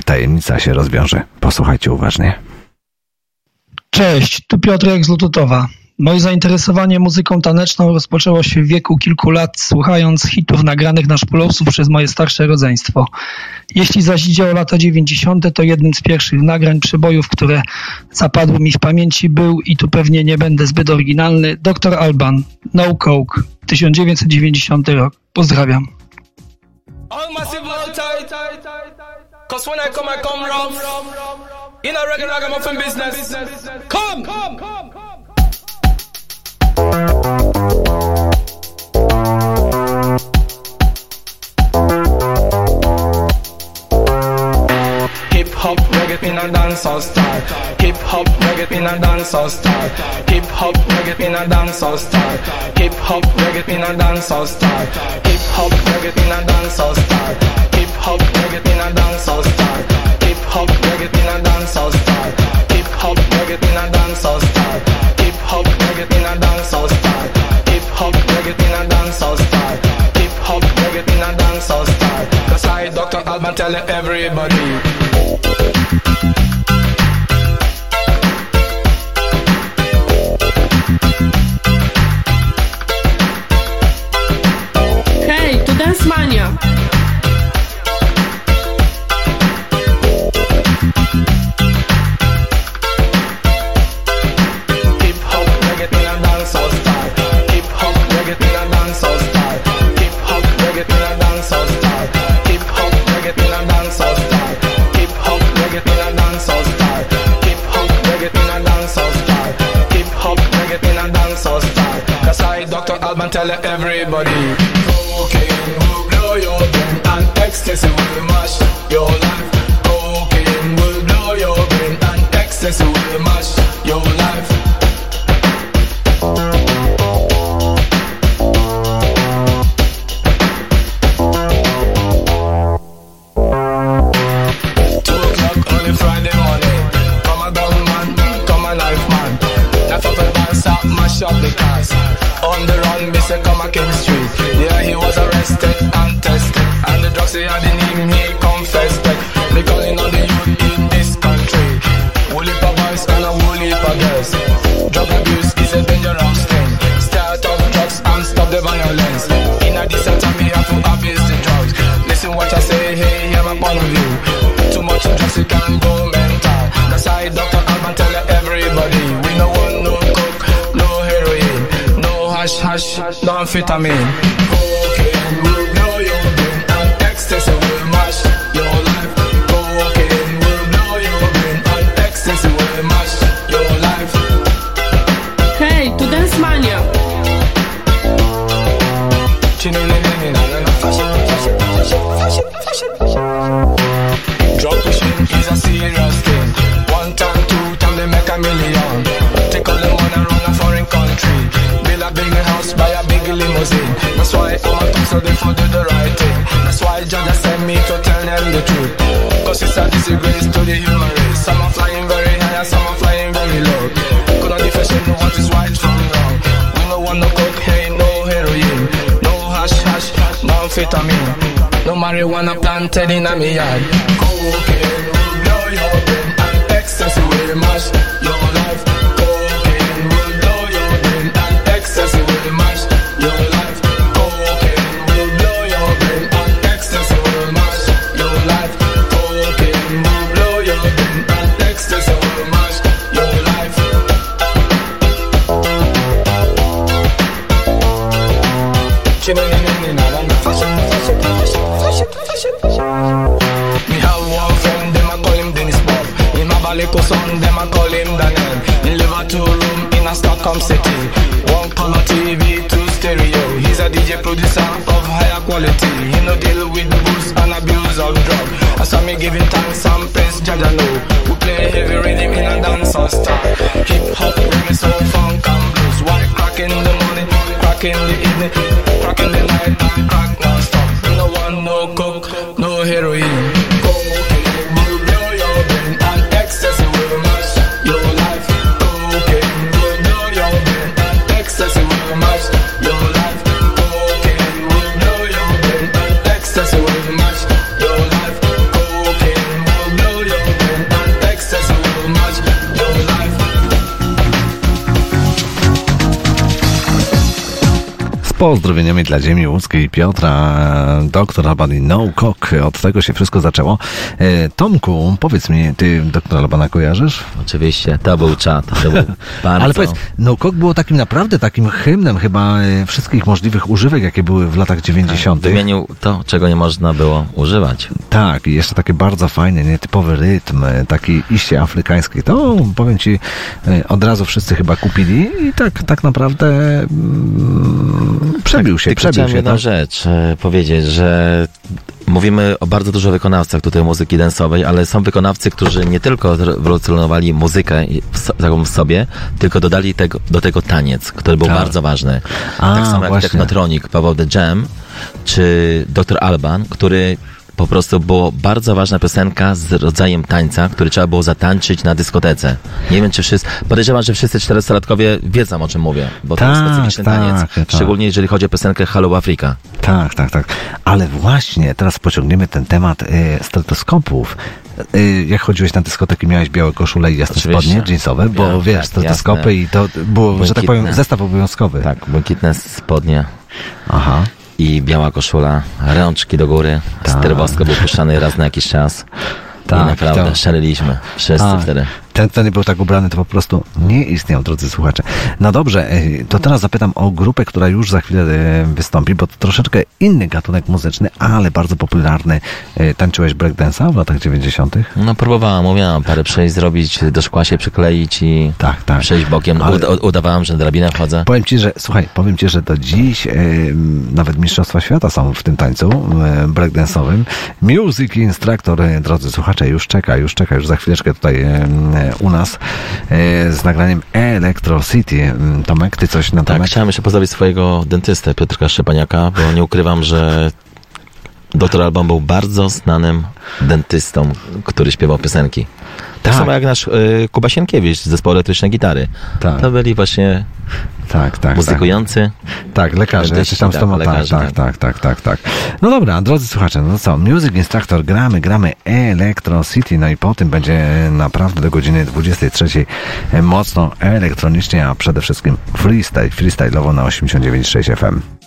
tajemnica się rozwiąże. Posłuchajcie uważnie. Cześć, tu Piotrek z Lututowa. Moje zainteresowanie muzyką taneczną rozpoczęło się w wieku kilku lat, słuchając hitów nagranych na szpulowców przez moje starsze rodzeństwo. Jeśli zaś idzie o lata 90., to jednym z pierwszych nagrań przebojów, które zapadły mi w pamięci był, i tu pewnie nie będę zbyt oryginalny, Dr. Alban, No Coke, 1990 rok. Pozdrawiam. Cause when I come, I come. In a business. Come! Reggae in a dancehall. Hip hop, reggae in a dancehall style. Hip hop, reggae in a dancehall style. Hip hop, reggae in a dancehall style. Hip hop, reggae in a dancehall style. Hip hop, reggae in a dancehall style. Hip hop, reggae in a dancehall style. Hip hop, reggae in a dancehall style. Hip hop, reggae in a dancehall style. Hop, reggae in a dancehall style. Hip hop, reggae in a dancehall style. Cause I, Dr. Alban, tell everybody. Hej, to Dance Mania! Hip hop, reggae a dancehall style. Hip hop, reggae a dancehall style. Hip hop, reggae a dancehall style. Hip hop, reggae a dancehall style. Hip hop, reggae a dancehall style. Cause I, Dr. Alban, tell everybody. Cocaine will blow your brain and ecstasy will mash your life. Cocaine will blow your brain and ecstasy will mash your life. Up the cars. On the run, say come King Street. Yeah, he was arrested and tested. And the drugs he had in him, he confessed. Me calling on the youth in this country. Woolly pa boys and a woolly for girls. Drug abuse is a dangerous thing. Start off drugs and stop the violence. In a decent time, we have to abuse the drugs. Listen what I say, hey, point of view. Too much drugs, you can go hash hash, no amphetamine. Cocaine will blow your brain and ecstasy will mash your life. Cocaine will blow your brain and ecstasy will mash your life. Hej, to Dance Mania! Drug pushing is a serious a. That's why I'm a talk so they for do the right thing. That's why Jah sent me to tell them the truth. Cause it's a disgrace to the human race. Some are flying very high and some are flying very low. Could not differentiate what is right from wrong. We no want no cocaine, no heroin, no hash hash, no amphetamine. No marijuana planted in a me yard. Cocaine will blow your brain and ecstasy will mash your life. Call him Daniel. He live a two room in a Stockholm city. One color TV, two stereo. He's a DJ producer of higher quality. He no deal with booze and abuse of drug. I So me giving thanks and praise, Jaja know. We play heavy rhythm in a dancehall style. Hip hop, reggae, soul, funk and blues. One crack in the morning, crack in the evening, crack in the night, and crack non-stop. No one, no coke, pozdrowieniami dla ziemi łódzkiej Piotra, doktor Alban i No Cock. Od tego się wszystko zaczęło. E, Tomku, powiedz mi, ty doktora Albana kojarzysz? Oczywiście, to był czat. To był bardzo... Ale powiedz, No Cock było takim naprawdę takim hymnem chyba e, wszystkich możliwych używek, jakie były w latach 90. Wymienił to, czego nie można było używać. Tak, i jeszcze takie bardzo fajny, nietypowy rytm, e, taki iście afrykański. To powiem ci, od razu wszyscy chyba kupili i tak, tak naprawdę mm, przebił się, przebił chciałem się. jedną tak? rzecz e, powiedzieć, że mówimy o bardzo dużo wykonawcach tutaj muzyki densowej, ale są wykonawcy, którzy nie tylko rewolucjonowali muzykę taką w sobie, tylko dodali tego, do tego taniec, który był Tak. bardzo ważny. A, tak samo jak właśnie. Technotronic, Paweł The Jam, czy Dr. Alban, który po prostu było bardzo ważna piosenka z rodzajem tańca, który trzeba było zatańczyć na dyskotece. Nie wiem, czy wszyscy, podejrzewam, że wszyscy 400-latkowie wiedzą, o czym mówię, bo to jest Tak, specyficzny tak, taniec, tak. szczególnie jeżeli chodzi o piosenkę Hello Africa. Tak, tak, tak. Ale właśnie, teraz pociągniemy ten temat y, stetoskopów. Y, jak chodziłeś na dyskoteki, miałeś białe koszule i jasne Oczywiście. spodnie jeansowe, bo Miałem, wiesz, tak, jasne. i to było, że tak powiem, Błękitne. zestaw obowiązkowy. Tak, błękitne spodnie. Aha. I biała koszula, rączki do góry, Tak. był puszczany raz na jakiś czas. Tak, I naprawdę to- szaleliśmy. Wszyscy Tak. wtedy. Ten, kto nie był tak ubrany, to po prostu nie istniał, drodzy słuchacze. No dobrze, y, to teraz zapytam o grupę, która już za chwilę y, wystąpi, bo to troszeczkę inny gatunek muzyczny, ale bardzo popularny. Y, Tańczyłeś breakdance'a w latach 90. No próbowałem, umiałem parę przejść zrobić, do szkła się przykleić i tak, tak. przejść bokiem. Ale- Uda, udawałem, że drabinę wchodzę. Powiem ci, że słuchaj, powiem ci, że do dziś e, nawet Mistrzostwa Świata są w tym tańcu e, breakdance'owym. Music Instructor, e, drodzy słuchacze, już czeka, już czeka, już za chwileczkę tutaj e, e, u nas e, z nagraniem Electro City. Mm, Tomek, ty coś na Tak, temat? chciałem jeszcze pozdrowić swojego dentystę Piotrka Szczepaniaka, bo nie ukrywam, że Dr. Alban był bardzo znanym dentystą, który śpiewał piosenki. Tak, Tak. samo jak nasz y, Kuba Sienkiewicz z zespołu Elektryczne Gitary. Tak. To byli właśnie tak, tak, muzykujący. Tak, lekarze, dentyści, czy tam tak, stoma, tak, lekarze, tak, tak, tak, tak, tak. No dobra, drodzy słuchacze, no co, Music Instructor, gramy, gramy Electro City, no i po tym będzie naprawdę do godziny 23 e, mocno elektronicznie, a przede wszystkim freestyle, freestyle'owo na 89.6 FM.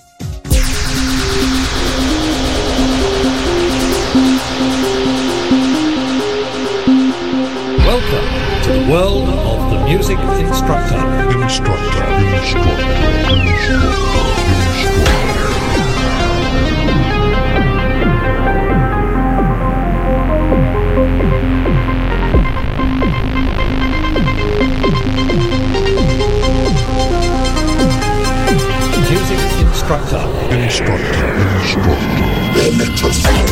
Of the music instructor. Instructor. Music instructor. Instructor. Instructor.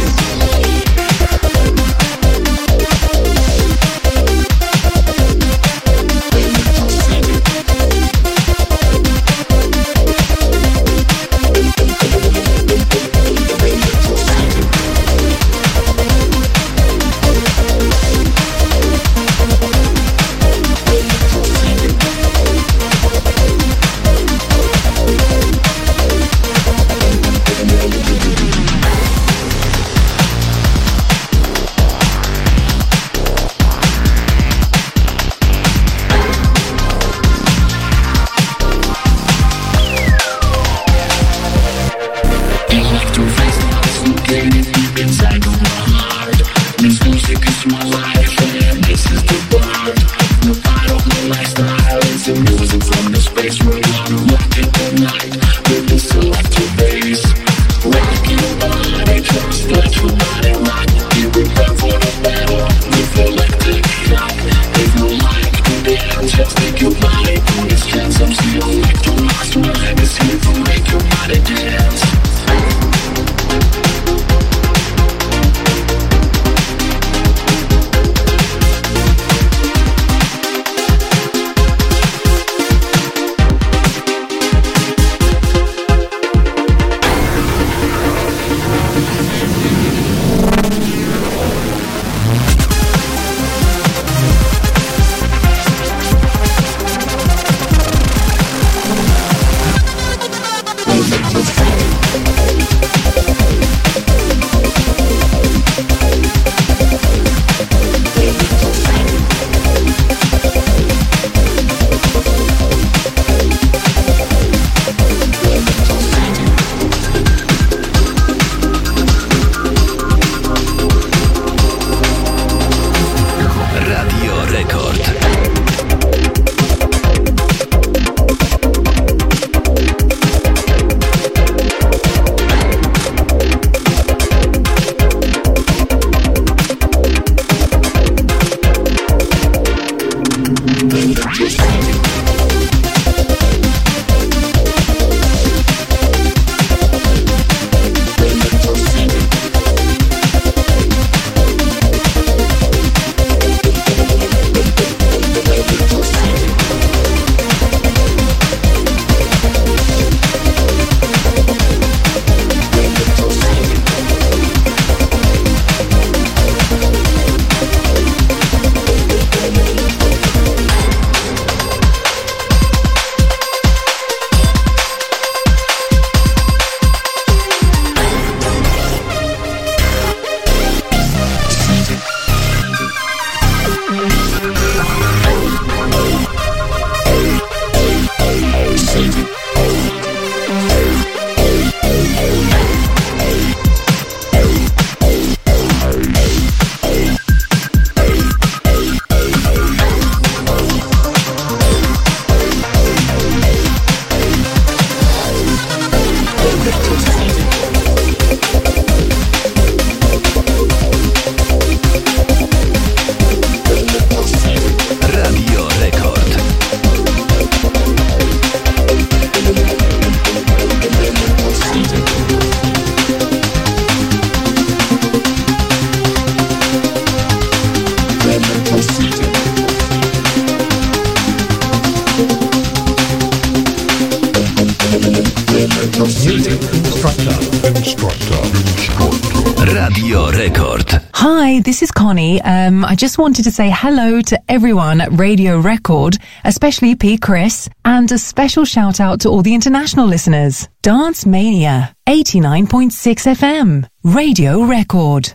Just wanted to say hello to everyone at Radio Record, especially P. Chris, and a special shout out to all the international listeners. Dance Mania, 89.6 FM, Radio Record.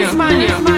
Dance Mania.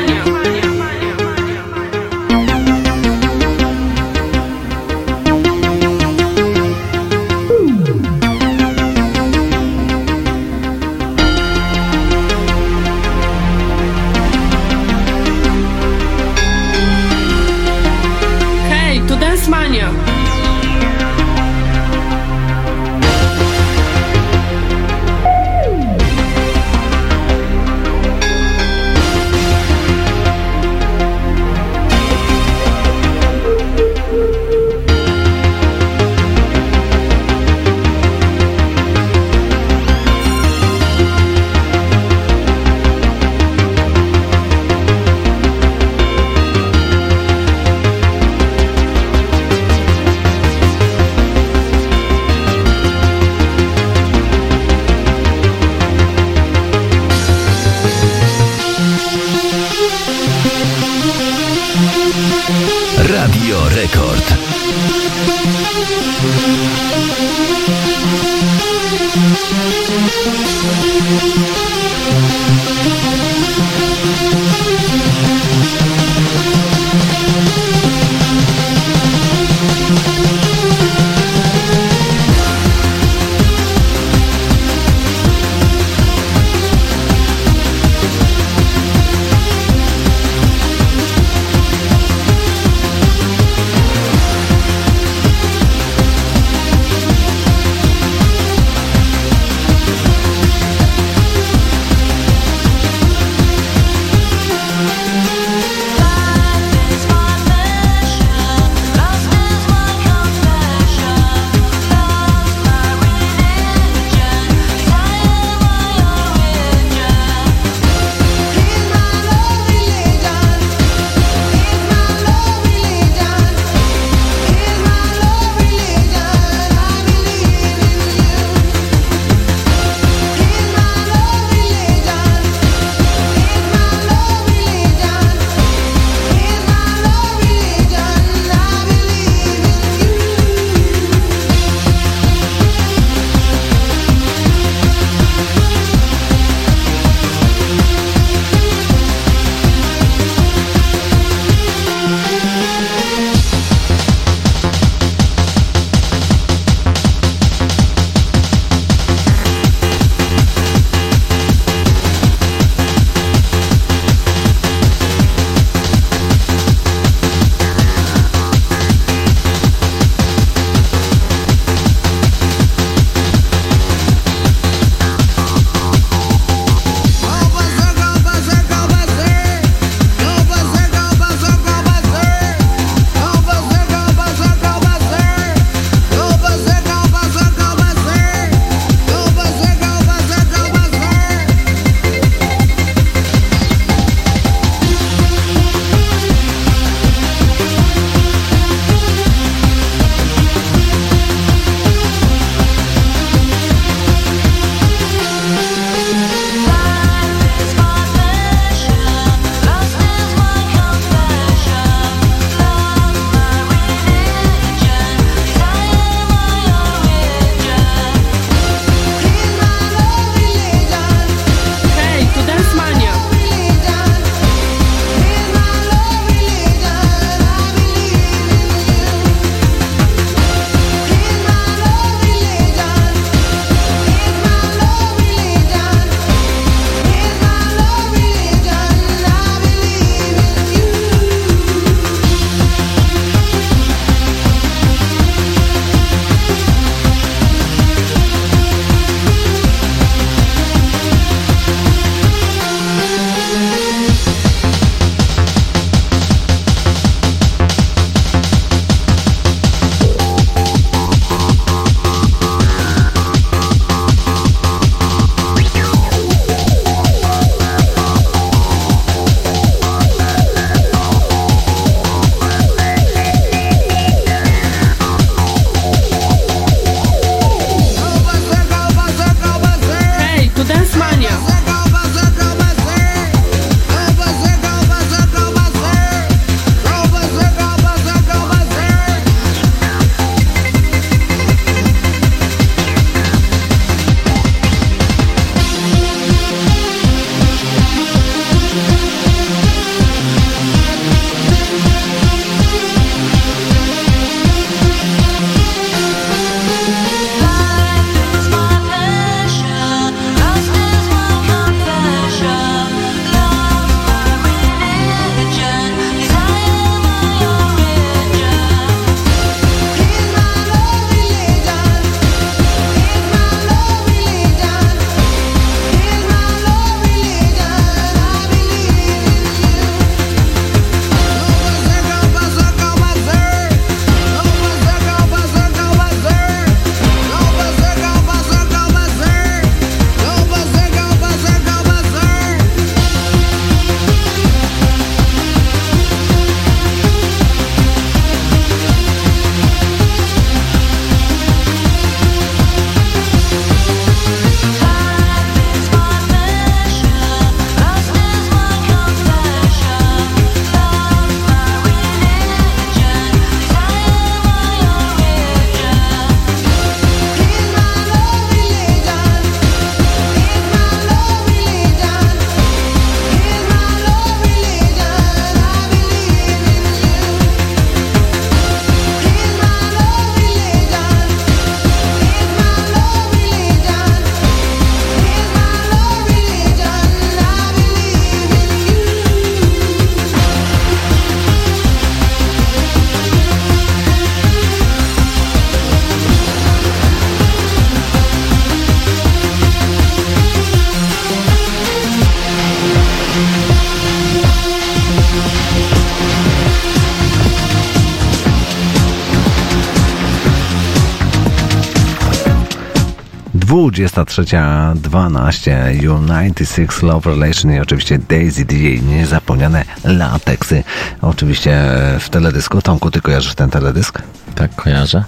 23.12 United Six Love Relation i oczywiście Daisy D, niezapomniane lateksy. Oczywiście w teledysku. Tomku, ty kojarzysz ten teledysk? Tak, kojarzę.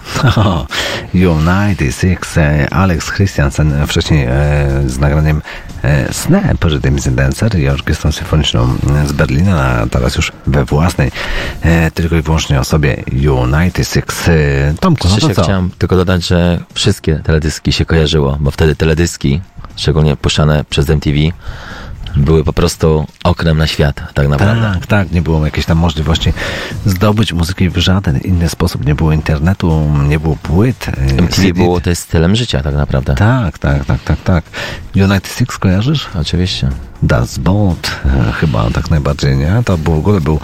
United Six, e, Alex Christiansen wcześniej e, z nagraniem e, is a Dancer i orkiestrą symfoniczną z Berlina, a teraz już we własnej, e, tylko i wyłącznie osobie United Six. E, Tomku, no to co? chciałem tylko dodać, że wszystkie teledyski się kojarzyło, bo wtedy teledyski, szczególnie puszczane przez MTV, były po prostu oknem na świat, tak naprawdę. Tak, tak, nie było jakiejś tam możliwości zdobyć muzyki w żaden inny sposób. Nie było internetu, nie było płyt. e, MTV CD. było to jest stylem życia, tak naprawdę. Tak, tak, tak, tak, tak. United Six kojarzysz? Oczywiście. Das Boot, e, chyba tak najbardziej, nie? To był, w ogóle był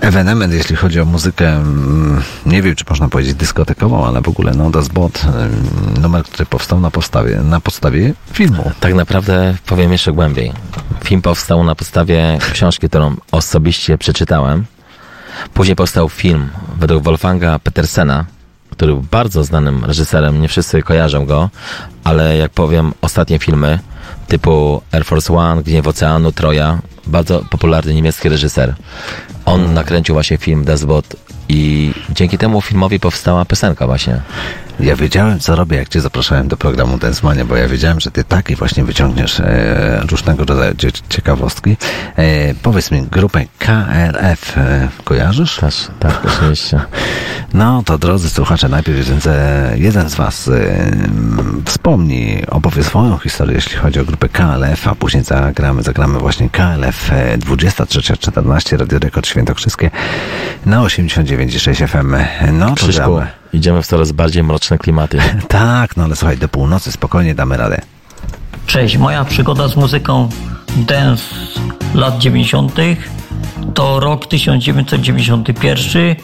ewenement, jeśli chodzi o muzykę, mm, nie wiem, czy można powiedzieć dyskotekową, ale w ogóle, no, Das Boot, e, numer, który powstał na podstawie, na podstawie filmu. Tak naprawdę powiem jeszcze głębiej. Film powstał na podstawie książki, którą osobiście przeczytałem. Później powstał film według Wolfganga Petersena, który był bardzo znanym reżyserem, nie wszyscy kojarzą go, ale jak powiem, ostatnie filmy typu Air Force One, Gniew Oceanu, Troja, bardzo popularny niemiecki reżyser. On nakręcił właśnie film Das Boot i dzięki temu filmowi powstała piosenka właśnie. Ja wiedziałem, co robię, jak cię zapraszałem do programu Densmania, bo ja wiedziałem, że ty takie właśnie wyciągniesz e, różnego rodzaju cie- ciekawostki. E, powiedz mi, grupę KRF e, kojarzysz? Też, tak, oczywiście. No to drodzy słuchacze, najpierw jeden jeden z was e, wspomni, opowie swoją historię, jeśli chodzi o grupę KLF, a później zagramy, zagramy właśnie KLF e, 23.14 Radio Rekord Świętokrzyskie na 89,6 FM. No to gramy. Idziemy w coraz bardziej mroczne klimaty. Tak, no ale słuchaj, do północy spokojnie damy radę. Cześć, moja przygoda z muzyką dance lat 90. to rok 1991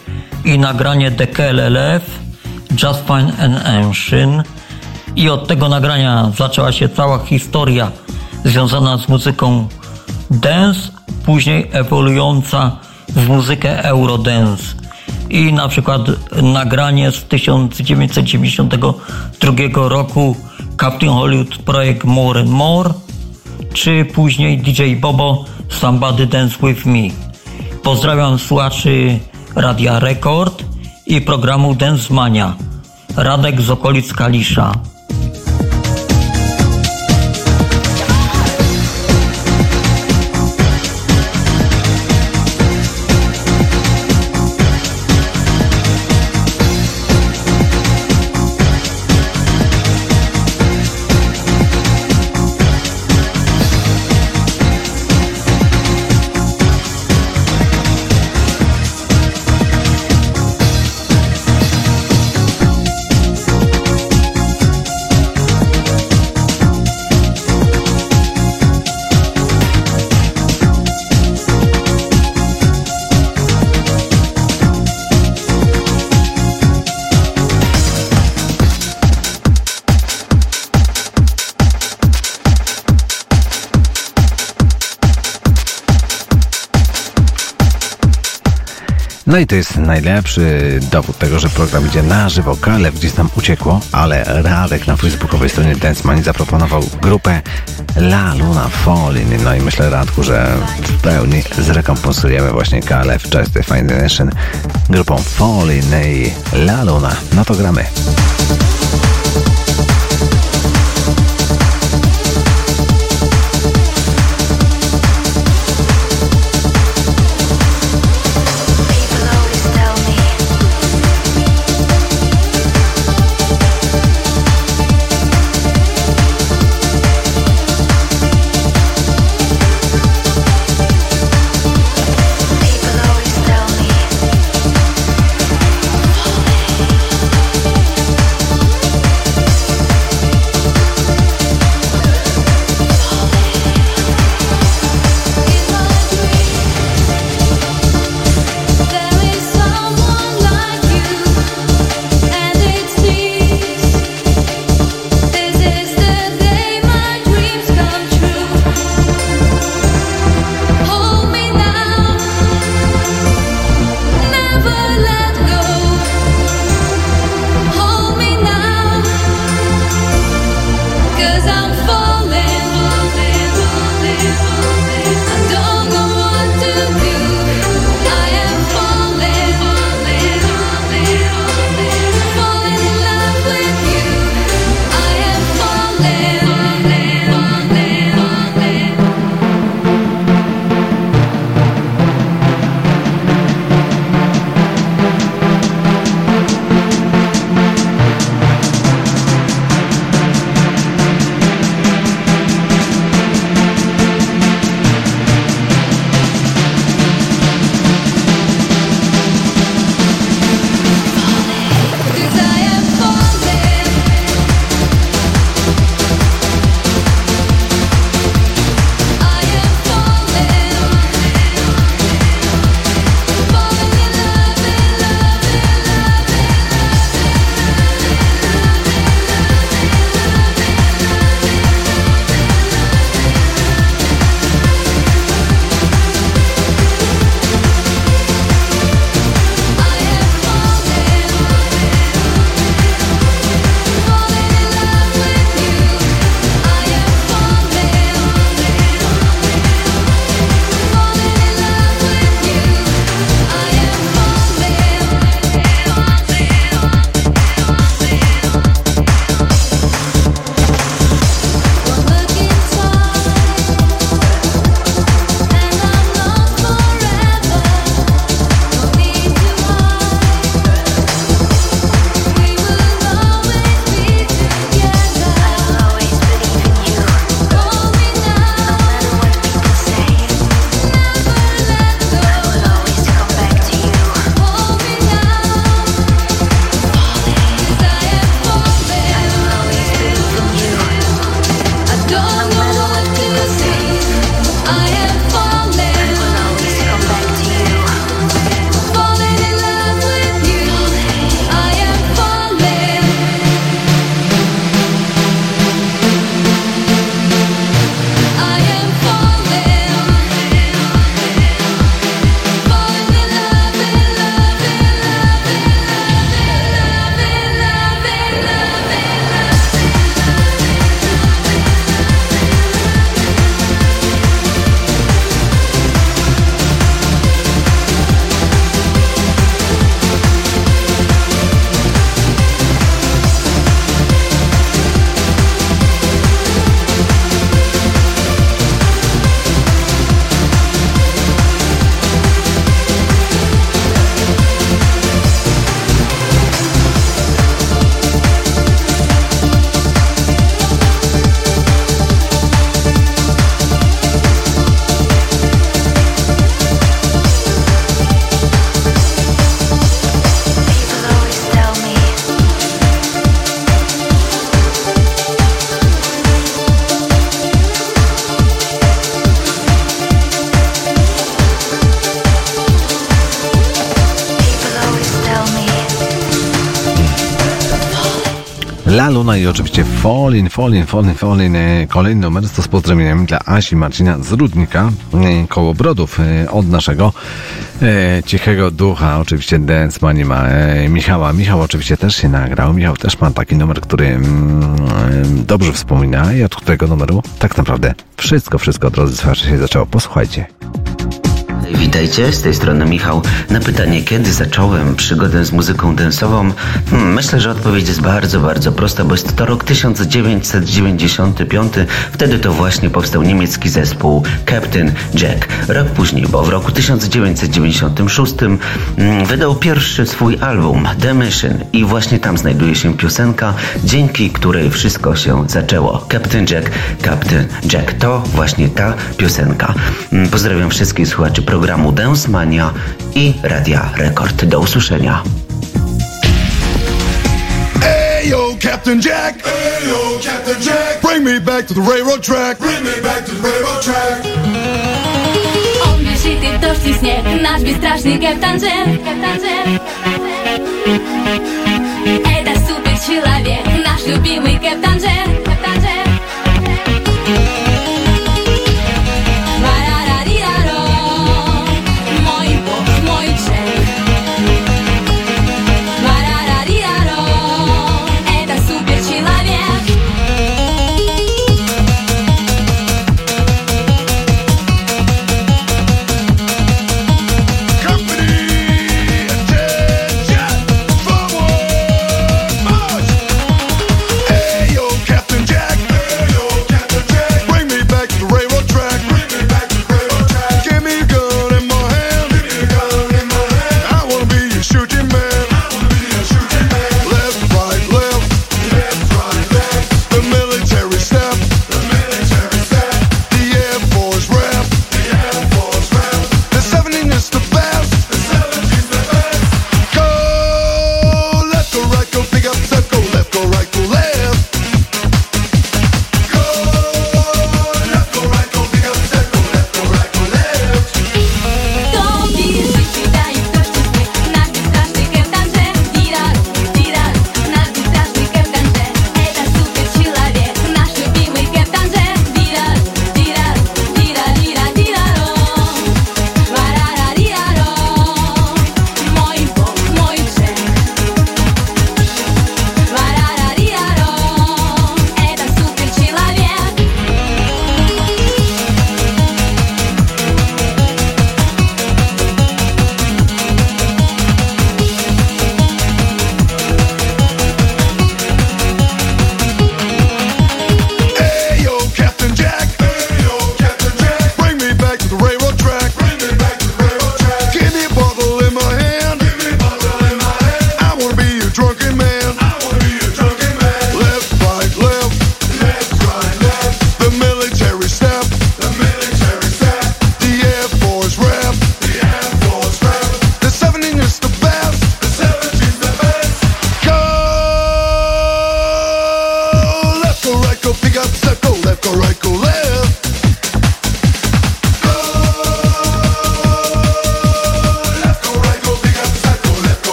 i nagranie The KLF Just Fine and Ancient i od tego nagrania zaczęła się cała historia związana z muzyką dance, później ewoluująca w muzykę eurodance i na przykład nagranie z 1992 roku Captain Hollywood projekt More and More czy później DJ Bobo Somebody Dance With Me. Pozdrawiam słuchaczy Radia Rekord i programu Dance Mania. Radek z okolic Kalisza. No i to jest najlepszy dowód tego, że program idzie na żywo. Kalew gdzieś tam uciekło, ale Radek na facebookowej stronie Dance zaproponował grupę La Luna Falling. No i myślę, Radku, że w pełni zrekompensujemy właśnie Kalew Just the Fine Nation grupą Falling i La Luna. No to gramy. Luna i oczywiście Fallin, Fallin, Fallin, Fallin. e, Kolejny numer to z pozdrowieniami dla Asi Marcina z Rudnika e, koło Brodów e, od naszego cichego ducha. Oczywiście Dance Money ma e, Michała. Michał oczywiście też się nagrał. Michał też ma taki numer, który mm, dobrze wspomina i od którego numeru tak naprawdę wszystko, wszystko, drodzy słuchacze, się zaczęło. Posłuchajcie. Witajcie, z tej strony Michał. Na pytanie, kiedy zacząłem przygodę z muzyką densową, hmm, myślę, że odpowiedź jest bardzo, bardzo prosta, bo jest to rok 1995. Wtedy to właśnie powstał niemiecki zespół Captain Jack. Rok później, bo w roku 1996 mm, wydał pierwszy swój album The Mission i właśnie tam znajduje się piosenka, dzięki której wszystko się zaczęło. Captain Jack, Captain Jack. To właśnie ta piosenka. Mm, Pozdrawiam wszystkich słuchaczy programu Dance Mania i Radia Rekord. Do usłyszenia. Ayo, Captain Jack. Ayo, Captain Jack. Bring me back to the railroad track. Bring me back to the railroad track. Он бежит и в дождь и снег, наш бесстрашный Кэптан Джек. Кэптан Джек. Это супер человек, наш любимый Кэптан Джек. Кэптан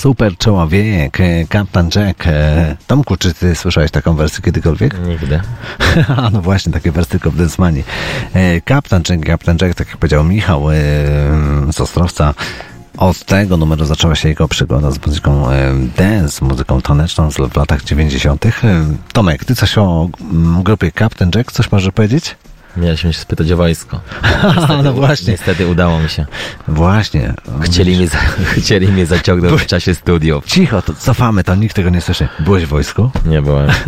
super człowiek, e, Kapitan Jack. E, Tomku, czy ty słyszałeś taką wersję kiedykolwiek? Nigdy. A, no właśnie, takie wersje tylko w Densmanii. E, Kapitan Jack, Kapitan Jack, tak jak powiedział Michał e, z Ostrowca, od tego numeru zaczęła się jego przygoda z muzyką e, dance, muzyką taneczną w latach 90. E, Tomek, ty coś o mm, grupie Captain Jack, coś możesz powiedzieć? Mieliśmy się spytać o wojsko. no właśnie. Niestety udało mi się. Właśnie. Chcieli mnie, za, chcieli mnie zaciągnąć w czasie studiów. Cicho, to cofamy, to nikt tego nie słyszy. Byłeś w wojsku? Nie byłem.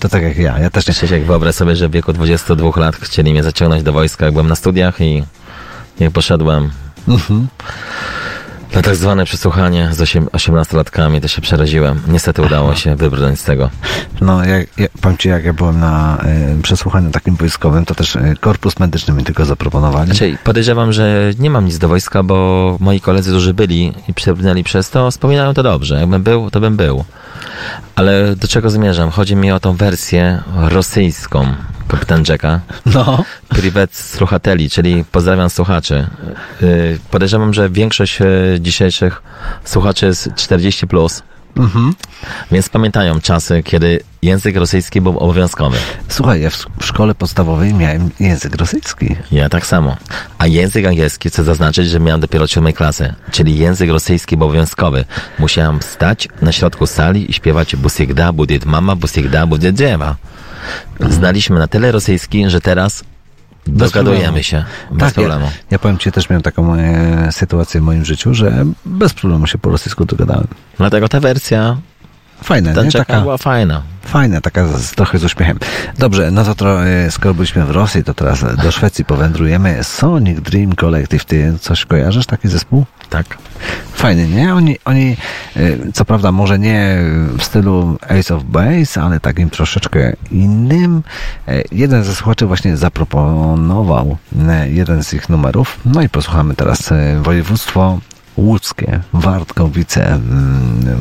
To tak jak ja, ja też nie. Krzysiek, wyobraź sobie, że w wieku 22 lat chcieli mnie zaciągnąć do wojska, jak byłem na studiach i jak poszedłem Mhm. Na tak zwane przesłuchanie z 8, 18-latkami, to się przeraziłem. Niestety udało się wybrnąć z tego. No, jak, jak, powiem ci, jak ja byłem na y, przesłuchaniu takim wojskowym, to też y, korpus medyczny mi tylko zaproponowali. Znaczy, podejrzewam, że nie mam nic do wojska, bo moi koledzy, którzy byli i przebrnęli przez to, wspominają to dobrze. Jakbym był, to bym był. Ale do czego zmierzam? Chodzi mi o tą wersję rosyjską Kapitan Jacka. No. Privet Sluchateli, czyli pozdrawiam słuchaczy. Yy, Podejrzewam, że większość yy, dzisiejszych słuchaczy jest 40+. Plus. Mhm. Więc pamiętają czasy, kiedy język rosyjski był obowiązkowy. Słuchaj, ja w, w szkole podstawowej miałem język rosyjski. Ja tak samo. A język angielski, chcę zaznaczyć, że miałem dopiero siódmej klasy, czyli język rosyjski był obowiązkowy. Musiałem stać na środku sali i śpiewać Busigda, Budit mama, Busigda, Budit dziewa. Znaliśmy na tyle rosyjski, że teraz dogadujemy się bez Tak, problemu. Ja, ja powiem ci, też miałem taką e, sytuację w moim życiu, że bez problemu się po rosyjsku dogadałem. Dlatego ta wersja Fajna, ta nie? Taka, była fajna. fajna, taka z, trochę z uśmiechem. Dobrze, no to trochę, skoro byliśmy w Rosji, to teraz do Szwecji powędrujemy. Sonic Dream Collective, ty coś kojarzysz, taki zespół? Tak. Fajny, nie? Oni, oni e, co prawda może nie w stylu Ace of Base, ale takim troszeczkę innym. E, Jeden ze słuchaczy właśnie zaproponował e, jeden z ich numerów. No i posłuchamy teraz województwo łódzkie, Wartkowice.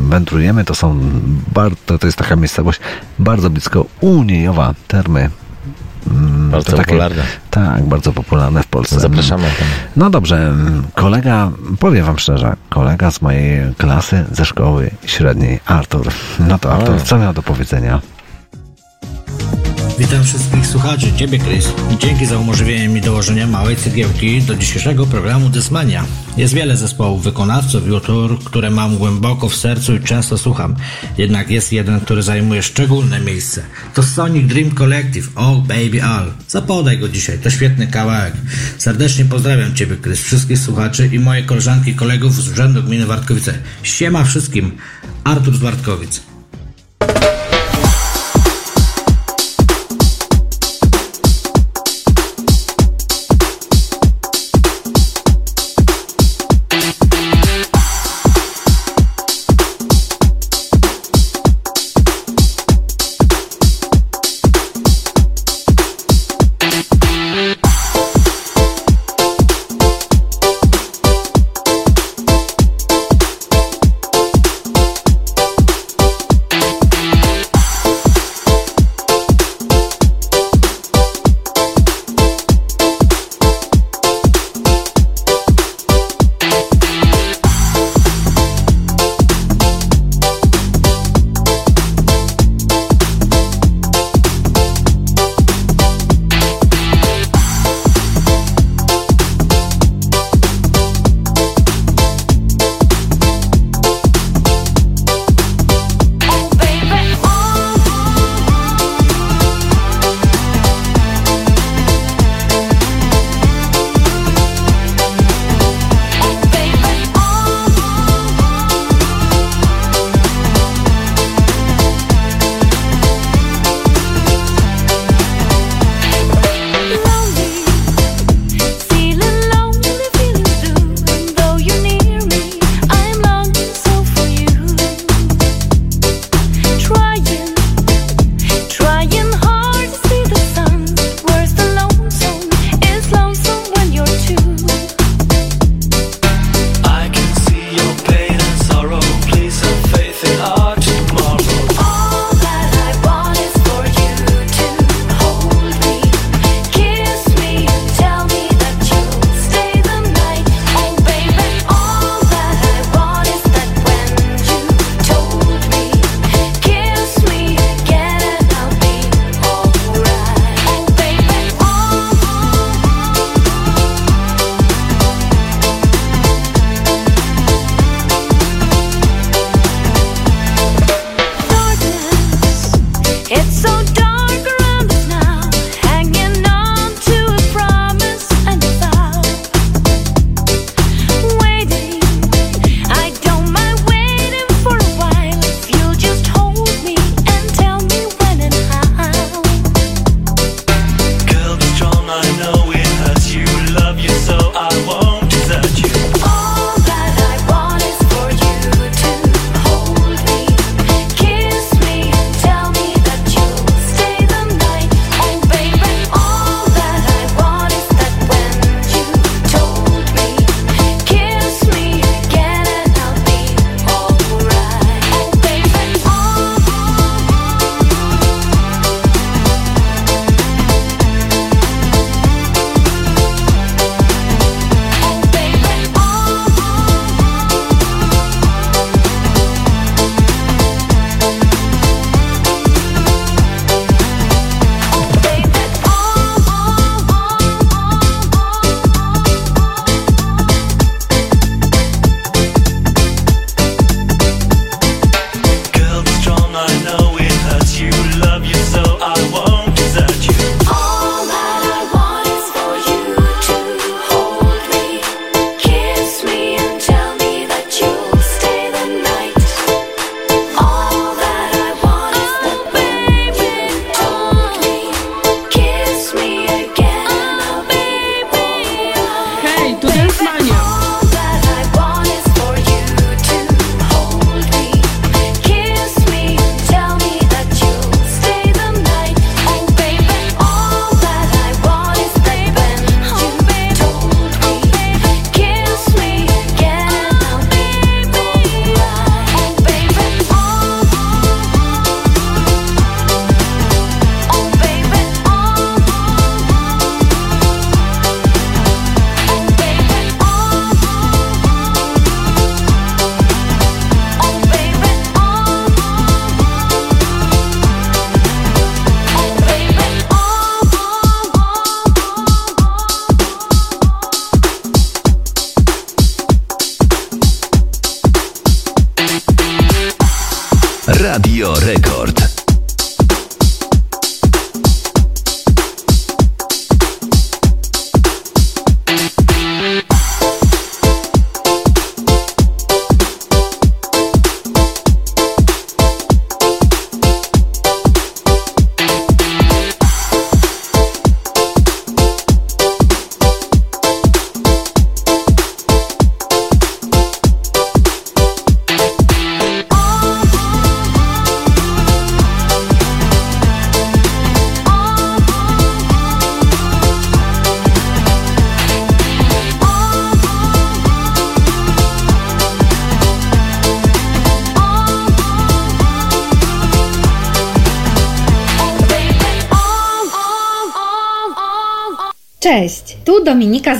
Wędrujemy, to są to jest taka miejscowość bardzo blisko Uniejowa, Termy. Mm, Bardzo takie- popularne. Tak, bardzo popularne w Polsce. Zapraszamy tam. No dobrze, kolega, powiem wam szczerze, kolega z mojej klasy ze szkoły średniej, Artur. No to Artur, co miał do powiedzenia? Witam wszystkich słuchaczy, Ciebie Chris. Dzięki za umożliwienie mi dołożenia małej cegiełki do dzisiejszego programu Dysmania. Jest wiele zespołów, wykonawców i utwór, które mam głęboko w sercu i często słucham. Jednak jest jeden, który zajmuje szczególne miejsce. To Sonic Dream Collective, Oh Baby All. Zapodaj go dzisiaj, to świetny kawałek. Serdecznie pozdrawiam Ciebie Chris, wszystkich słuchaczy i moje koleżanki i kolegów z Urzędu Gminy Wartkowice. Siema wszystkim, Artur z Wartkowic.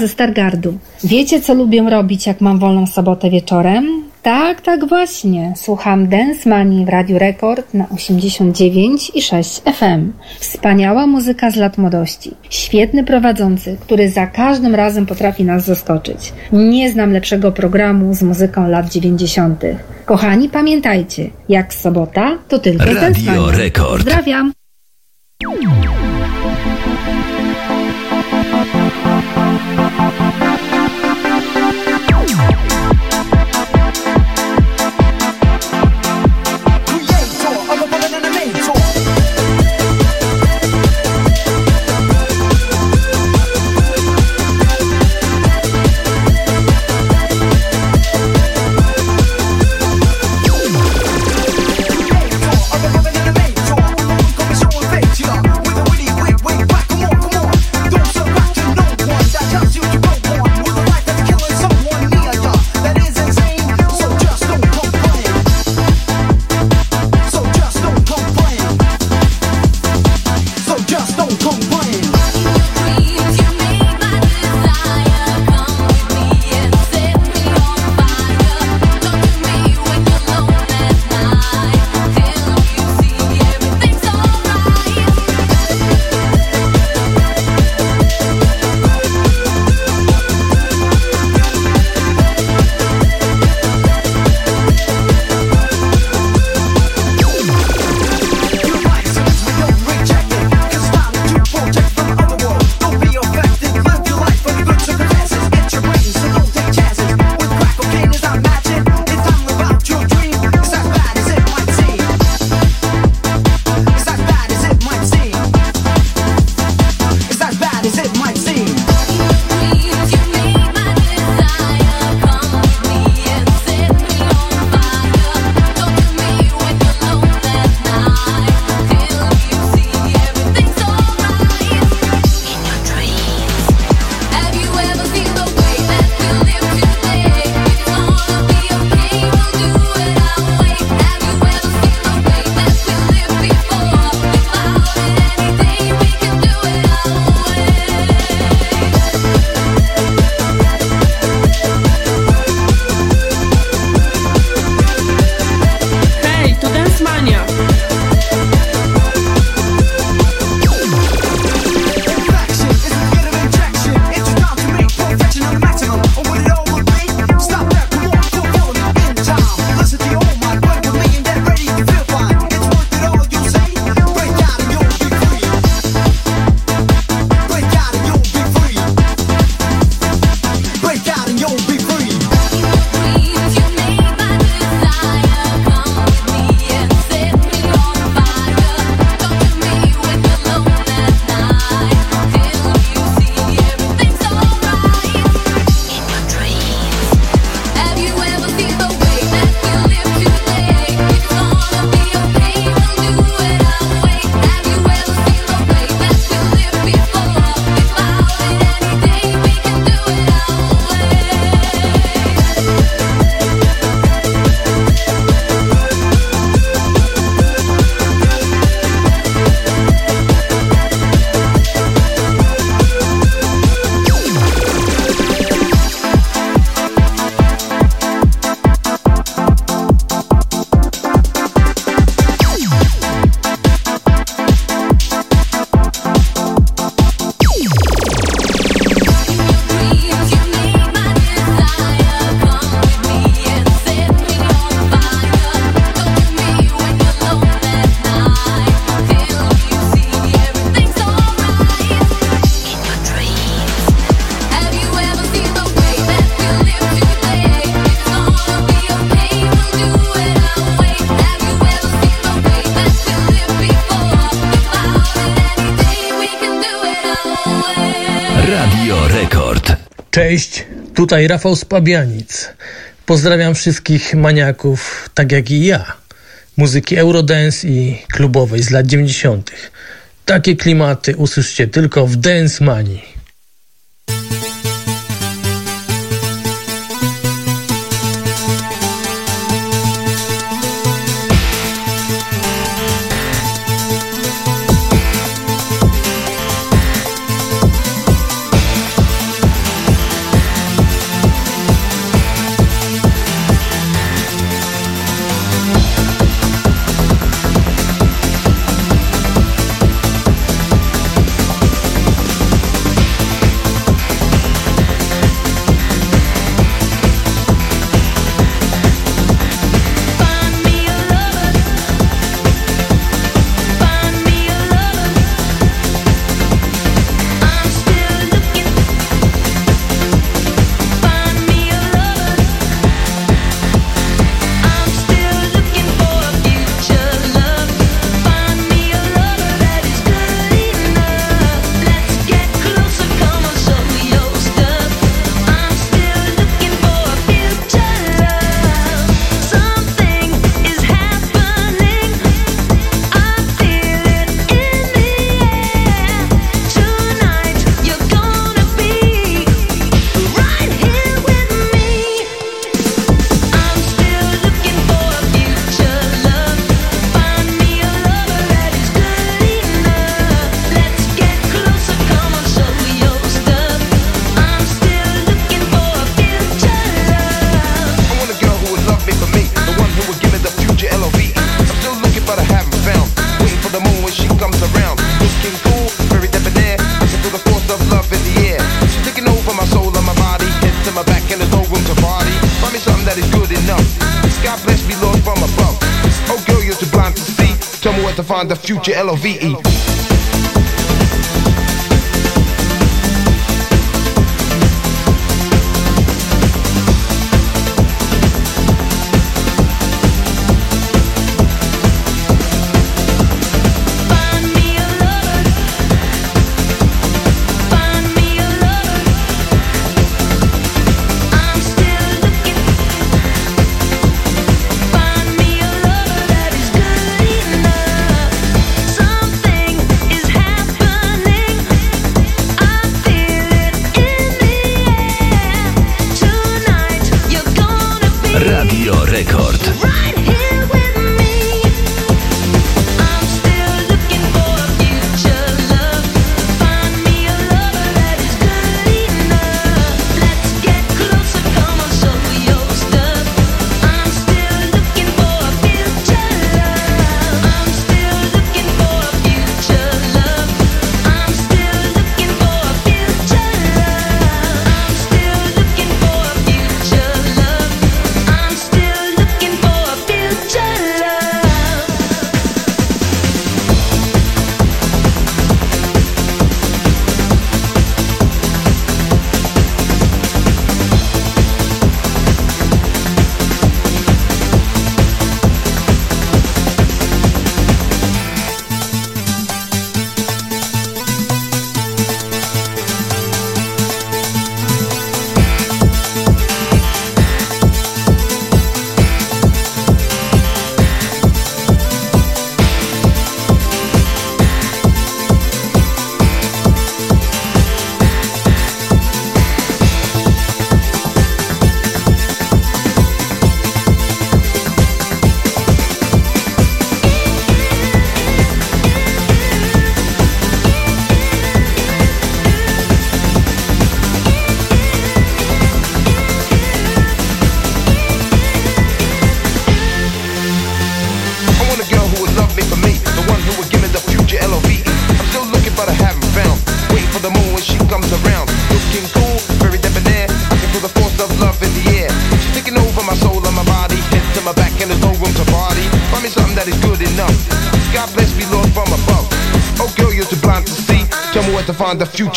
Ze Stargardu. Wiecie, co lubię robić, jak mam wolną sobotę wieczorem? Tak, tak właśnie. Słucham Dance Money w Radiu Rekord na 89 i 6 FM. Wspaniała muzyka z lat młodości. Świetny prowadzący, który za każdym razem potrafi nas zaskoczyć. Nie znam lepszego programu z muzyką lat 90. Kochani, pamiętajcie, jak sobota, to tylko Dance Radio Mania. Rekord. Pozdrawiam. Tutaj Rafał Spabianic. Pozdrawiam wszystkich maniaków, tak jak i ja, muzyki Eurodance i klubowej z lat 90. Takie klimaty usłyszcie tylko w Dance Manii. v-e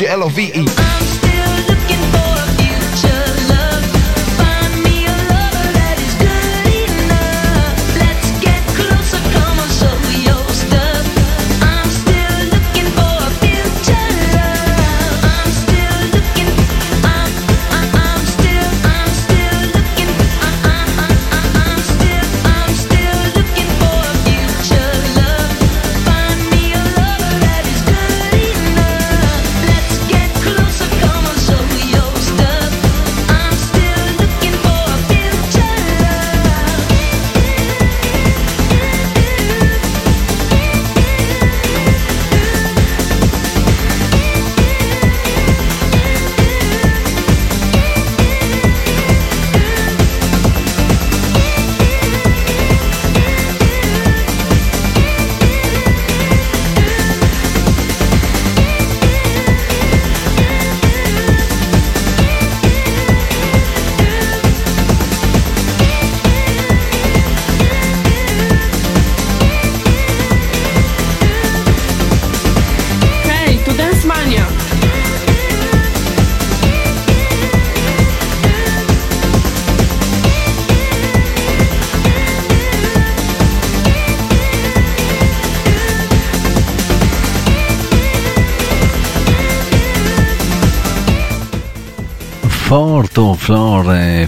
Your L-O-V-E.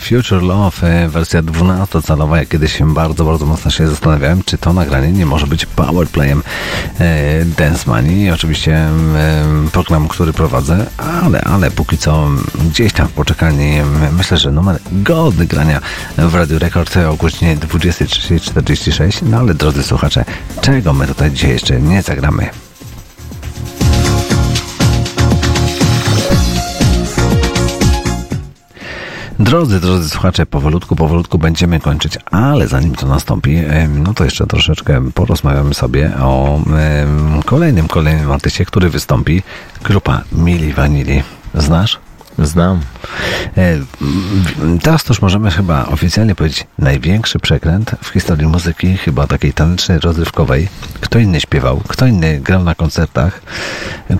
Future Love, e, wersja 12-calowa. Ja kiedyś bardzo, bardzo mocno się zastanawiałem, czy to nagranie nie może być powerplayem e, Dance Money. Oczywiście e, program, który prowadzę, ale, ale póki co gdzieś tam w poczekalni myślę, że numer godny grania w Radio Rekord o godzinie 23.46. No ale drodzy słuchacze, czego my tutaj dzisiaj jeszcze nie zagramy? Drodzy, drodzy słuchacze, powolutku, powolutku będziemy kończyć, ale zanim to nastąpi, no to jeszcze troszeczkę porozmawiamy sobie o kolejnym, kolejnym artyście, który wystąpi. Grupa Mili Vanilli. Znasz? Znam. E, Teraz to już możemy chyba oficjalnie powiedzieć największy przekręt w historii muzyki, chyba takiej tanecznej, rozrywkowej. Kto inny śpiewał, kto inny grał na koncertach,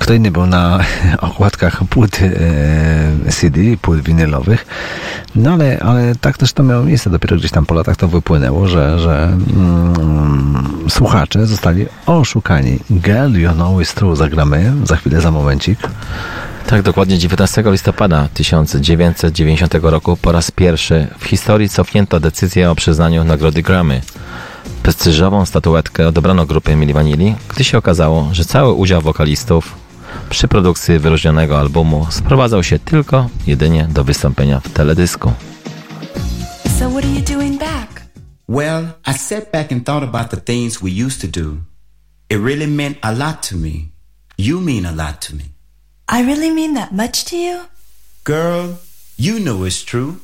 kto inny był na okładkach płyt e, CD, płyt winylowych. No ale, ale tak też to miało miejsce. Dopiero gdzieś tam po latach to wypłynęło, że, że mm, słuchacze zostali oszukani. Girl, you know it's true. Zagramy za chwilę, za momencik. Tak, dokładnie 19 listopada 1990 roku po raz pierwszy w historii cofnięto decyzję o przyznaniu nagrody Grammy. Prestiżową statuetkę odebrano grupie Mili Vanilli, gdy się okazało, że cały udział wokalistów przy produkcji wyróżnionego albumu sprowadzał się tylko jedynie do wystąpienia w teledysku. So what are you doing back? Well, I sat back and thought about the things we used to do. It really meant a lot to me. You mean a lot to me. I really mean that much to you? Girl, you know it's true.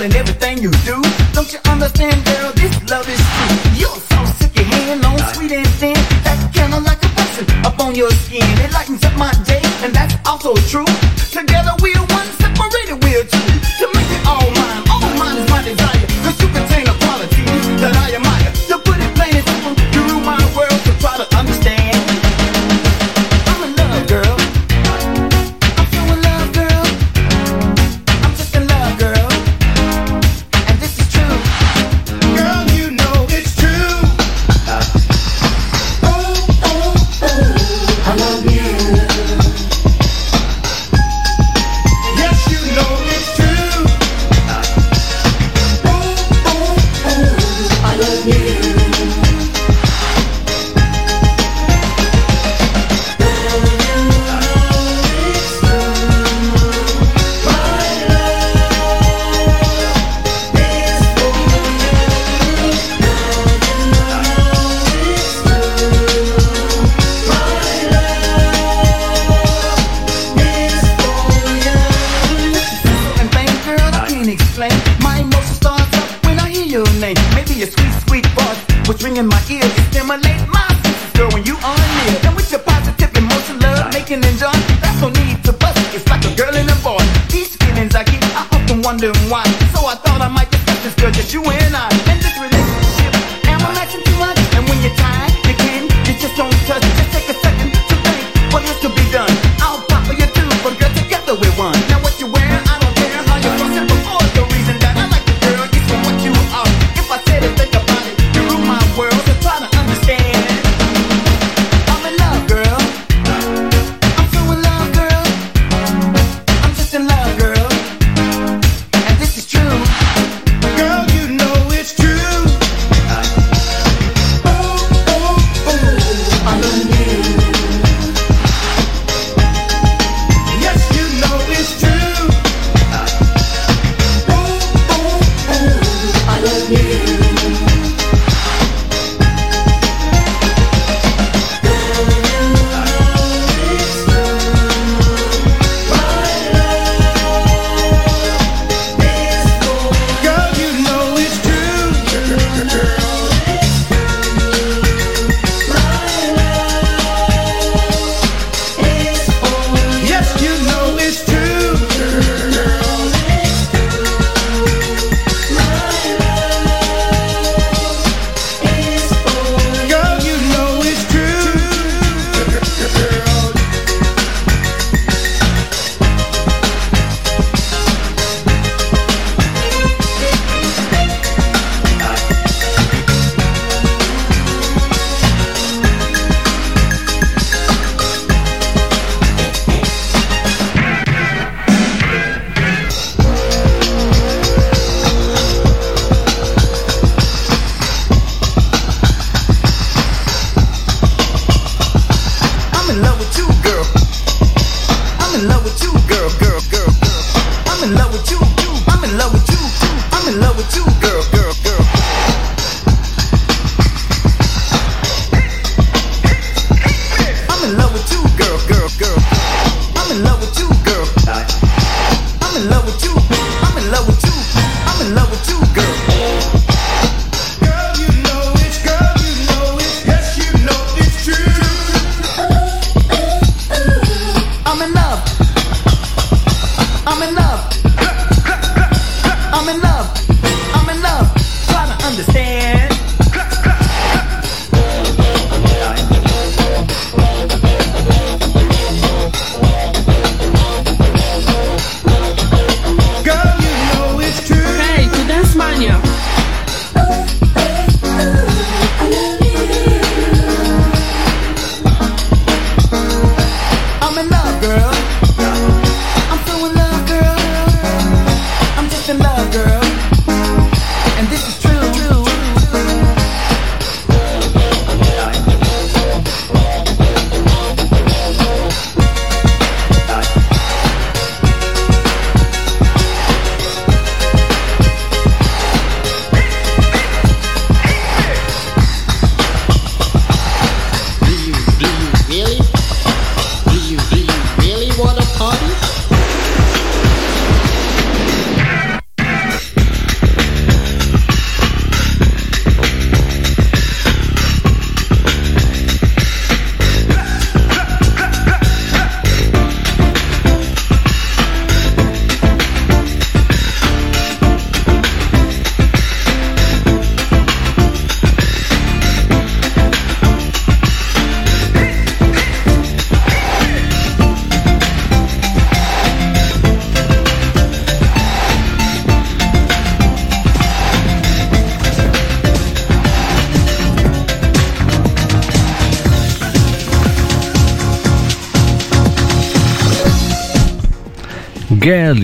And everything you do, don't you understand, girl, this love is true. You're so sick, your hand on sweet and thin. That kinda like a blessing up on your skin. It lightens up my day, and that's also true. Together we're one, separated we're two.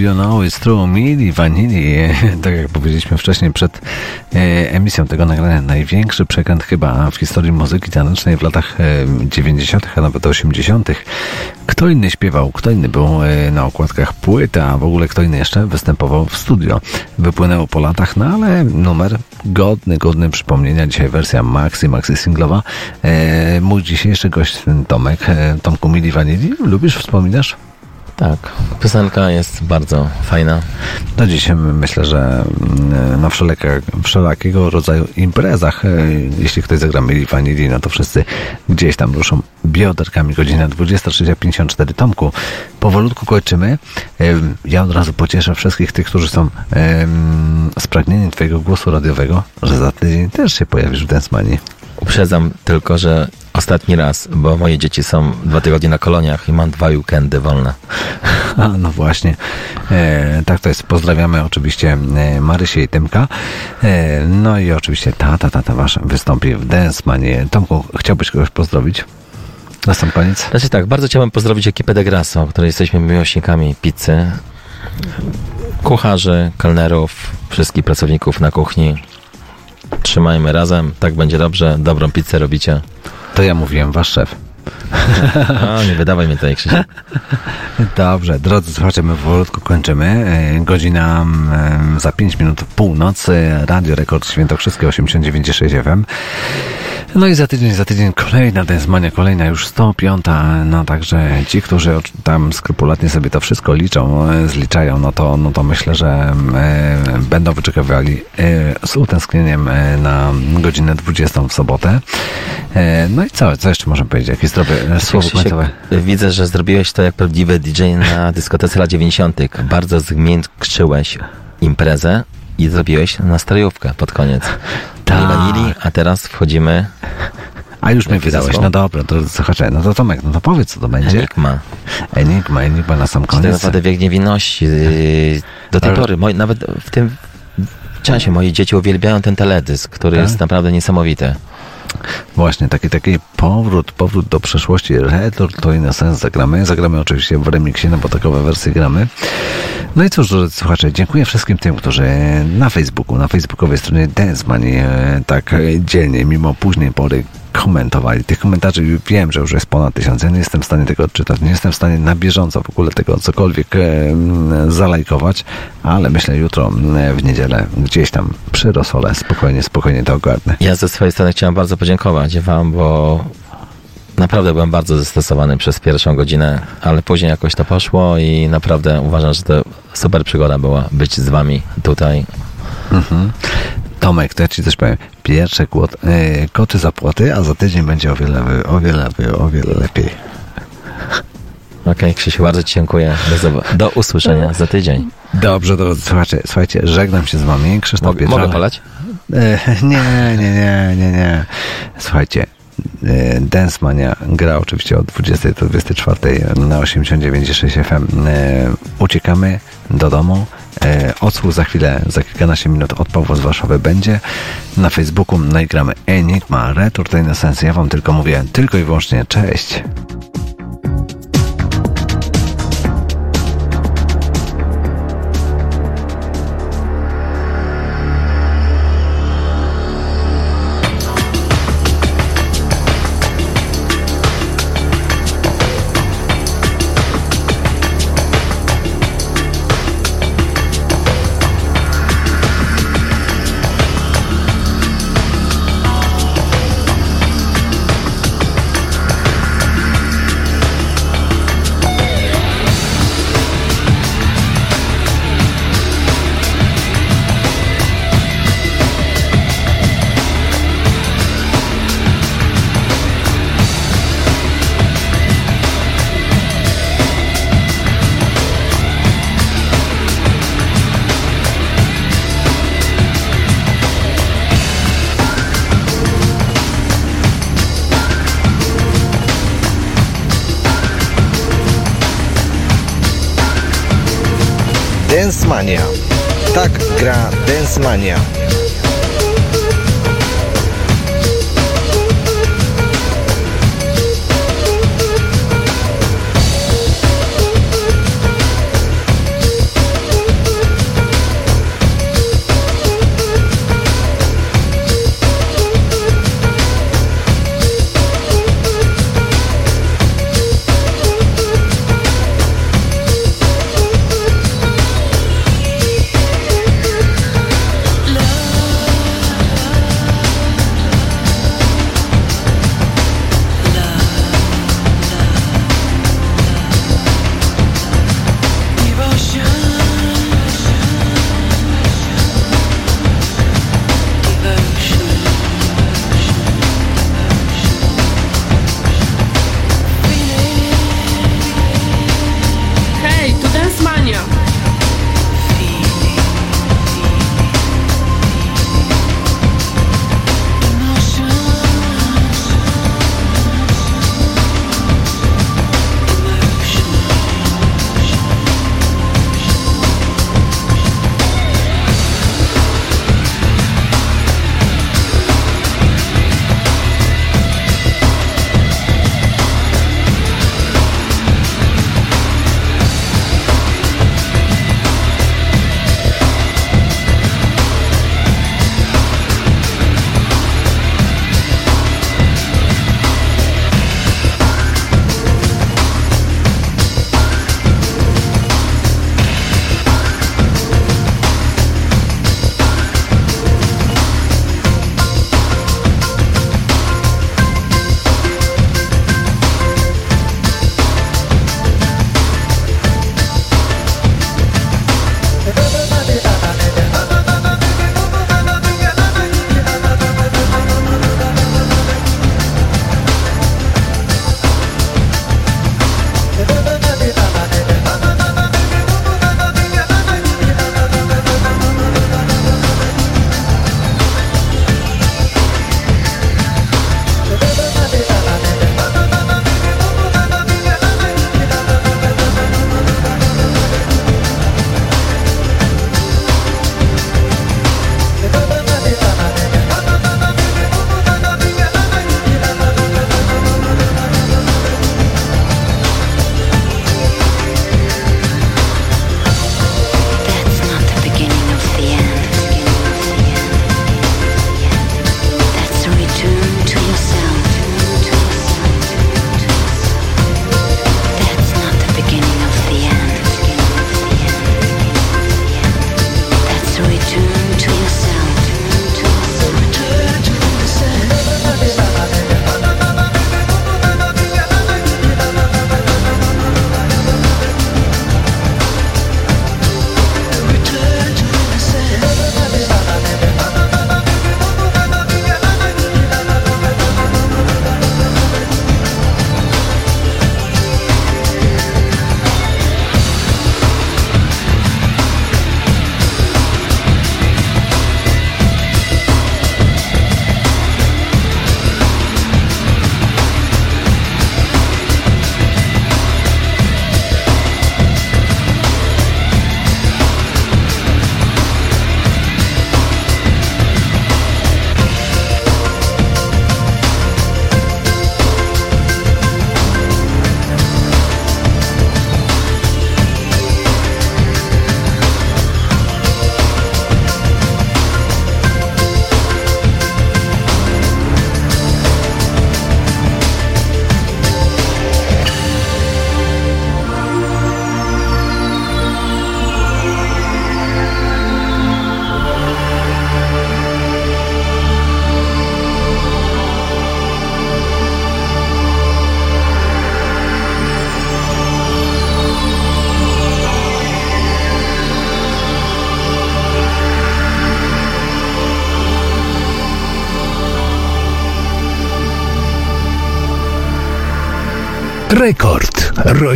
You know true, Mili Vanilli, tak jak powiedzieliśmy wcześniej przed e, emisją tego nagrania, największy przekręt chyba w historii muzyki tanecznej w latach e, 90., a nawet 80. Kto inny śpiewał, kto inny był e, na okładkach płyty, a w ogóle kto inny jeszcze występował w studio. Wypłynęło po latach, no ale numer godny, godny przypomnienia. Dzisiaj wersja maxi, maxi singlowa. E, mój dzisiejszy gość Tomek, e, Tomku Mili Vanilli, lubisz, wspominasz? Tak, piosenka jest bardzo fajna. Do dziś myślę, że mm, na wszelaka, wszelakiego rodzaju imprezach, e, jeśli ktoś zagra Mili Vanilli, no to wszyscy gdzieś tam ruszą bioderkami. Godzina 23.54. Tomku, powolutku kończymy. E, Ja od razu pocieszę wszystkich tych, którzy są spragnieni Twojego głosu radiowego, że za tydzień też się pojawisz w Densmanii. Uprzedzam tylko, że ostatni raz, bo moje dzieci są dwa tygodnie na koloniach i mam dwa weekendy wolne. A, no właśnie. E, tak to jest. Pozdrawiamy oczywiście e, Marysię i Tymka. E, no i oczywiście tata, tata wasz wystąpi w Dance Manie. Tomku, chciałbyś kogoś pozdrowić? Na sam koniec? Znaczy tak, bardzo chciałbym pozdrowić ekipę De Grasso, której jesteśmy miłośnikami pizzy. Kucharzy, kelnerów, wszystkich pracowników na kuchni. Trzymajmy razem, tak będzie dobrze. Dobrą pizzę robicie. To ja mówiłem, wasz szef. A, nie wydawaj mnie tutaj, Krzysiek. Dobrze, drodzy słuchacze, my powolutku kończymy. E, Godzina mm, za 5 minut północ. E, Radio Rekord Świętokrzyskie 89,6 FM. No i za tydzień, za tydzień kolejna Densmania, kolejna już 105. No także ci, którzy tam skrupulatnie sobie to wszystko liczą, e, zliczają, no to, no to myślę, że e, będą wyczekiwali e, z utęsknieniem e, na godzinę 20 w sobotę. E, no i co, co jeszcze możemy powiedzieć? Jakieś zdrowe e, słowo końcowe? Widzę, że zrobiłeś to jak prawdziwy DJ na dyskotece lat 90. Bardzo zmiękczyłeś imprezę i zrobiłeś nastrojówkę pod koniec. Tak. Nie wanili, a teraz wchodzimy... A już mnie wydałeś. No dobra, to słuchajcie, no to Tomek, no to powiedz, co to będzie. Enigma. Enigma, Enigma na sam To tak koniec. naprawdę wiek niewinności. Yy, Do tej Ale- pory, moi, nawet w tym czasie moje dzieci uwielbiają ten teledysk, który Tak? jest naprawdę niesamowity. Właśnie, taki, taki powrót, powrót do przeszłości, retro, to i na sens zagramy. Zagramy oczywiście w remiksie, no bo takowe wersje gramy. No i cóż, słuchacze, dziękuję wszystkim tym, którzy na Facebooku, na facebookowej stronie Dance Money e, tak e, dzielnie, mimo późnej pory komentowali. Tych komentarzy wiem, że już jest ponad tysiąc. Ja nie jestem w stanie tego odczytać. Nie jestem w stanie na bieżąco w ogóle tego cokolwiek e, zalajkować, ale myślę jutro w niedzielę gdzieś tam przy rosole spokojnie, spokojnie to ogarnę. Ja ze swojej strony chciałem bardzo podziękować Wam, bo naprawdę byłem bardzo zestresowany przez pierwszą godzinę, ale później jakoś to poszło i naprawdę uważam, że to super przygoda była być z Wami tutaj. Mhm. Tomek, to ja ci coś powiem. Pierwsze kłot, e, koty za płoty, a za tydzień będzie o wiele, o wiele, o wiele lepiej. Okej, Krzysiu, bardzo Ci dziękuję. Do, do usłyszenia za tydzień. Dobrze, drodzy słuchacze, słuchajcie, żegnam się z wami. Krzysztof Mogę- mogę polać? E, nie, nie, nie, nie, nie. Słuchajcie, e, Dance Mania gra oczywiście od 20 do 24 na 89,6 FM. E, uciekamy do domu. E, odsłuch za chwilę, za kilkanaście minut od Pawła Warszawy będzie. Na Facebooku nagramy Enigma, Return to Innocence. Ja wam tylko mówię, tylko i wyłącznie cześć. Mania.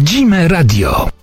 Rodzime radio.